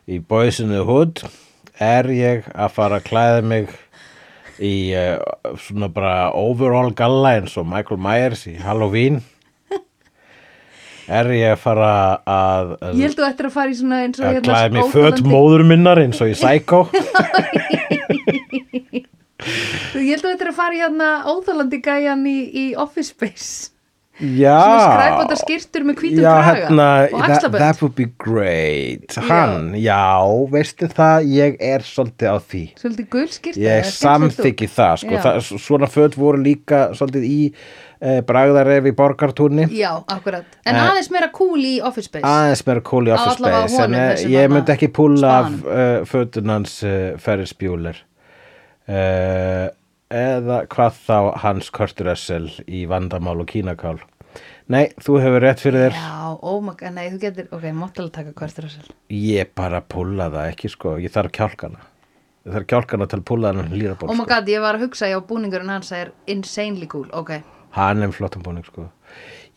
í Boys in the Hood? Er ég að fara að klæða mig í uh, svona bara overall galla eins og Michael Myers í Halloween? Er ég að fara að, að ég held þú ættir að fara í svona eins og að hérna klæða mig óþolandi- föt móður minnar eins og í Psycho Ég held þú ættir að fara í hérna óþálandi gæjan í, í Office Space já. Svona skræpandi skýrtur með hvítum já, kraga hérna, og that, axlabönd. that would be great. Hann, já, veistu það ég er svolítið á því. Svolítið gul skýrta ég samþykki það, sko, Já. það svona föt voru líka svolítið í eh, bragðaref í borgartúrni. Já, akkurat. En Eh, aðeins meira cool í Office Space. aðeins meira cool í office space en eh, ég myndi ekki púla af uh, fötunans uh, Ferris Bueller. Uh, eða hvað þá hans Kurt Russell í vandamál og kínakál. Nei, þú hefur rétt fyrir þér. Já, god, nei, þú getur Ok, mátt alveg taka á sér ég bara púla það ekki sko. Ég þarf kjálkana. Ég þarf kjálkana til að púla hann lýraból Oh my sko. ég var að hugsa Já, búningurinn hans er insanely cool Ok, hann er flottum búning sko.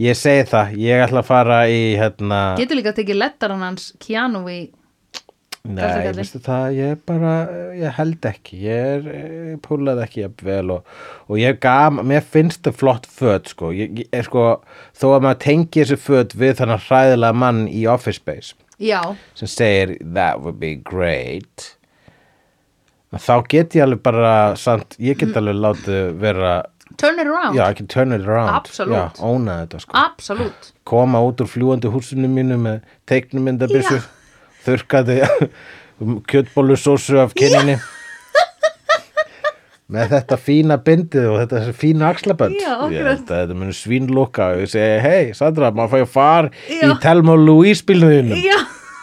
Ég segi það, ég ætla að fara í hérna getur líka að tekið lettaran hans Keanu í Nei, veistu það, ég bara, ég held ekki, ég er, ég púlaði ekki jafn vel og, og ég gaf, mér finnst það flott föt, sko, ég, er sko, þó að maður tengi þessi föt við þannig hræðilega mann í Office Space Já, sem segir, that would be great, þá get ég alveg bara, samt, ég get alveg látið vera, turn it around. Já, ekki turn it around, Absolutt. já, óna þetta, sko, Absolutt koma út úr fljúandi húsinu mínu með teiknumyndabissu Já. Þurrkaði kjötbólusósu af kynninni með þetta fína bindið og þetta fína axlabönd. Þetta muni svínlúka og ég segi, hei Sandra, maður fæði að fara Já. í Telma og Louise bílnuðinu Já,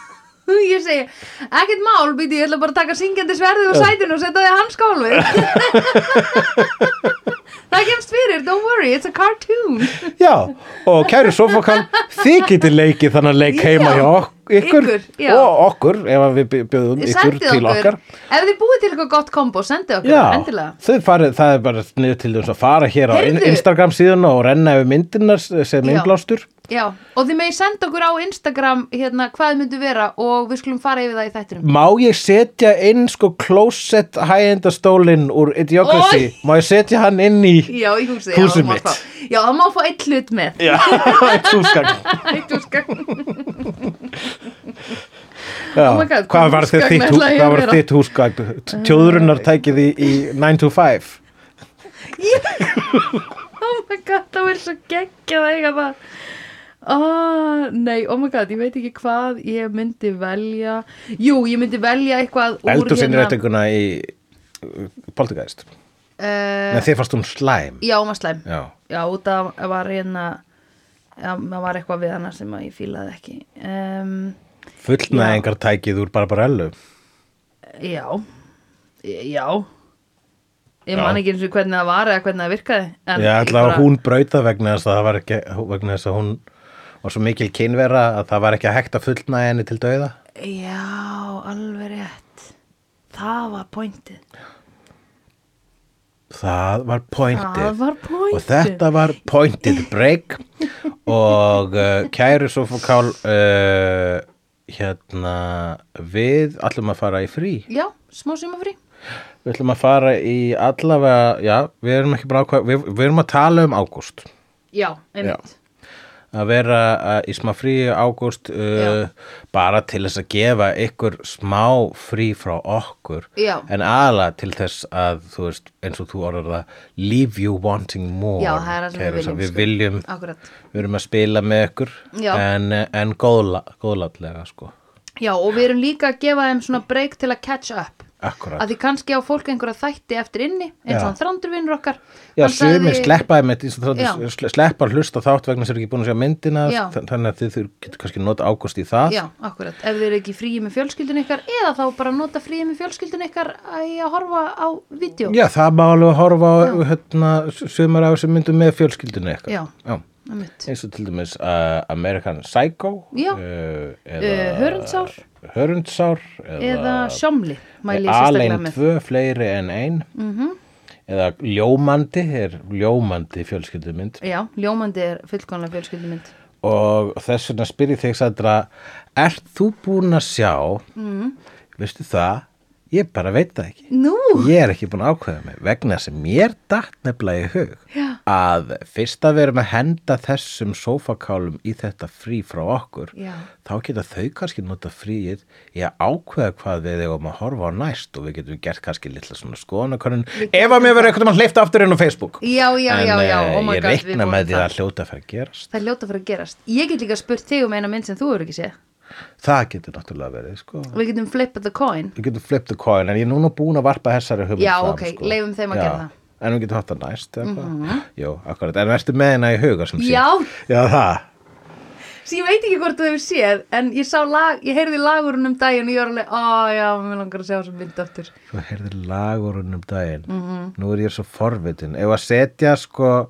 ég segi ekkert mál, býti, ég ætla bara að taka syngjandi sverðið og sætinu og setja þið hans skálfið Það kemst fyrir, don't worry, it's a cartoon. Já, og kæri sofakall þið getið leikið þannig að leik heima Já, hjá ok- ykkur, ykkur, og okkur ef við bjöðum ykkur Sendið til okkar. Ef þið búið til eitthvað gott kombo, sendið okkur Já, endilega. farið, það er bara niður til þess að fara hér á Heyrðu. Instagram síðan og renna yfir myndirnar sem innblástur. Já, og þið megi senda okkur á Instagram hérna hvað myndu vera og við skulum fara yfir það í þættinum Má ég setja inn sko closet high-endastólinn úr Idiocracy? Má ég setja hann inn í Já, já, má mitt. Já, það má fá eitt hlut með Já, eitt húsgagn. Eitt húsgagn Já, Oh God, hvað var þitt, húsgagn hú, ætla ég hvað að var vera? þitt húsgagn? Tjóðrunar tækið í, í 9 to 5. Oh my god, það verður svo geggjað að eiga það ah, nei, oh my god, ég veit ekki hvað ég myndi velja. Jú, ég myndi velja eitthvað úr Eldur sinni hérna réttinguna í uh, Poltergeist. Uh, En þið fannst hún slæm. Já, maður slæm. Já, já, út af að var hérna það var eitthvað við hana sem að ég fílaði ekki. Um, fullnæðingar tækið úr Barbarellu. Já já. Ég man ekki eins og hvernig það var eða hvernig það virkaði en Já, alltaf bara- hún brauta vegna þess að það var ekki vegna þess að hún var svo mikil kynvera að það var ekki að hægt að fullnæða henni til dauða? Já, alveg rétt. Það var pointið. Það var pointið. Það var pointið. Og þetta var pointið. Break. Og uh, kæru Sofokál uh, hérna við ætlum að fara í frí. Já, smá sumafrí. Við ætlum að fara í allavega já, við erum ekki bara ákvað við, við erum að tala um ágúst. Já, einmitt að vera uh, í smá frí ágúst uh, bara til þess að gefa ykkur smá frí frá okkur Já. en aðalega til þess að þú veist, eins og þú orður það leave you wanting more Já, við viljum, við sko. viljum Akkurat. við erum að spila með ykkur Já. en, en góðla, góðlatlega sko Já, og við erum líka að gefa þeim svona break til að catch up. Akkurat Að því kannski á fólk einhverja þætti eftir inni, eins og þrándur okkar. Já, Hann sagði- sumir sleppa með Já. því sleppa að hlusta þátt vegna sér ekki búin að sjá myndina Já. þannig að þið getur kannski nota ágúst í það Já, akkurat. Ef þið eru ekki fríi með fjölskyldun ykkar, eða þá bara nota fríi með fjölskyldun ykkar að að horfa á vídeo. Já, það má alveg horfa á hérna, sumar af þessum myndum með fjölskyldunni eitthvað. Já. Já. Eins og til dæmis uh, American Psycho. Já. Uh, Uh, Hörundsár. Hörundsár. Eða, Eða sjómli, með. tvö, fleiri en ein. Mm -hmm. Eða Ljómandi, er Ljómandi fjölskyldumynd. Já, ljómandi er fullkonlega fjölskyldumynd. Og þess vegna spyr ég þig Sandra, ert þú búin að sjá, mm. veistu það, ég bara veit það ekki. Nú, Ég er ekki búin að ákveða mig vegna sem mér datt nefnilega í hug Já. að fyrst að við erum að henda þessum sófakálum í þetta frí frá okkur Já. þá geta þau kannski nota fríið í að ákveða hvað við eigum að horfa á næst og við getum gert kannski litla svona skoðanakonun ef að mér verður eitthvað mann hleyft aftur inn á Facebook já, já, en já, já, eh, oh my ég god, við reikna vorum með því það. að hljóta fara að gerast Það er ljóta fyrir að gerast. Ég get líka spurt þig um eina mynd sem þú eru ekki séð. Það getur náttúrulega verið sko. Við getum flippað the coin. við getum flipped the coin en ég er núna búin að varpa þessari hugmynd Já, fram, ok, sko. leyfum þeim að Já. gera það. En við getum hatt það næst mm -hmm. Akkurat, en verður með hérna í huga sem sé Já. Já, það Svo ég veit ekki hvort þú hefur séð, en ég lag, ég heyrði lagurinn um daginn og ég var alveg, ó já, mér langar að sjá þessum mynd aftur. Svo heyrði lagurinn um daginn Mhm. Nú er ég svo forvitin Ef að setja sko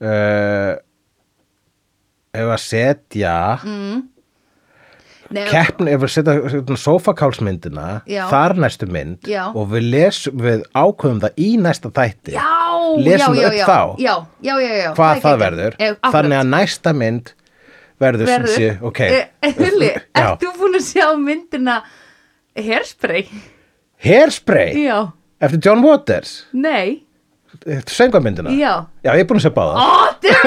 uh, Ef að setja Mm. Nei, keppni, ef að setja sofakálsmyndina þar næstu mynd Já. og við lesum, við ákveðum það í næsta þætti Já, Lesum já, já, upp já, þá. Já, já, já, já. hvað það verður Eh, akkurat. þannig að næsta mynd verður, sem verður, sé, ok Eh, Hulli, Já. ert þú búin að sjá myndina Hairspray? Hairspray Já, eftir John Waters nei, eftir söngamyndina já. Já, ég er búin að sjá báða Ó, þetta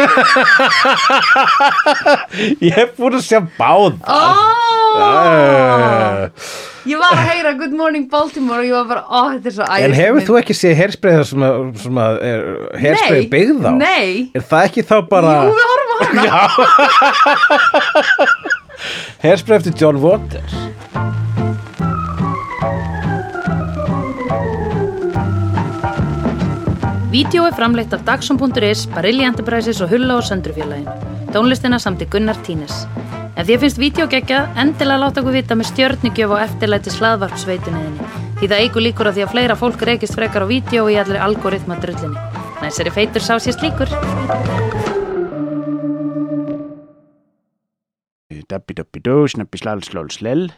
Ég er búin að sjá báða Ó, uh, Ég var að heyra Good Morning Baltimore og ég var bara, ó, þetta er svo æðislega En hefur þú ekki séð hairspray það sem að, sem að er, hairspray Nei, byggð á? nei. Er það ekki þá bara Jú, við horfum á hana hairspray eftir John Waters? Vídeó er framleitt af Dagsum.is, Barilli Enterprises og Hulla og Söndrufjörlægin. Tónlistina samt í Gunnar Tínes. Ef því finnst vídeo geggja, endilega láta okkur vita með stjörnigjöf og eftirlæti slaðvarpsveitunniðinni. Því það eigur líkur að því að fleira fólk reykist frekar á vídeo og í allir algoritma drullinni. Næsari feitur sá sér slíkur. Dabbi dabbi dó, snabbi slal slól slell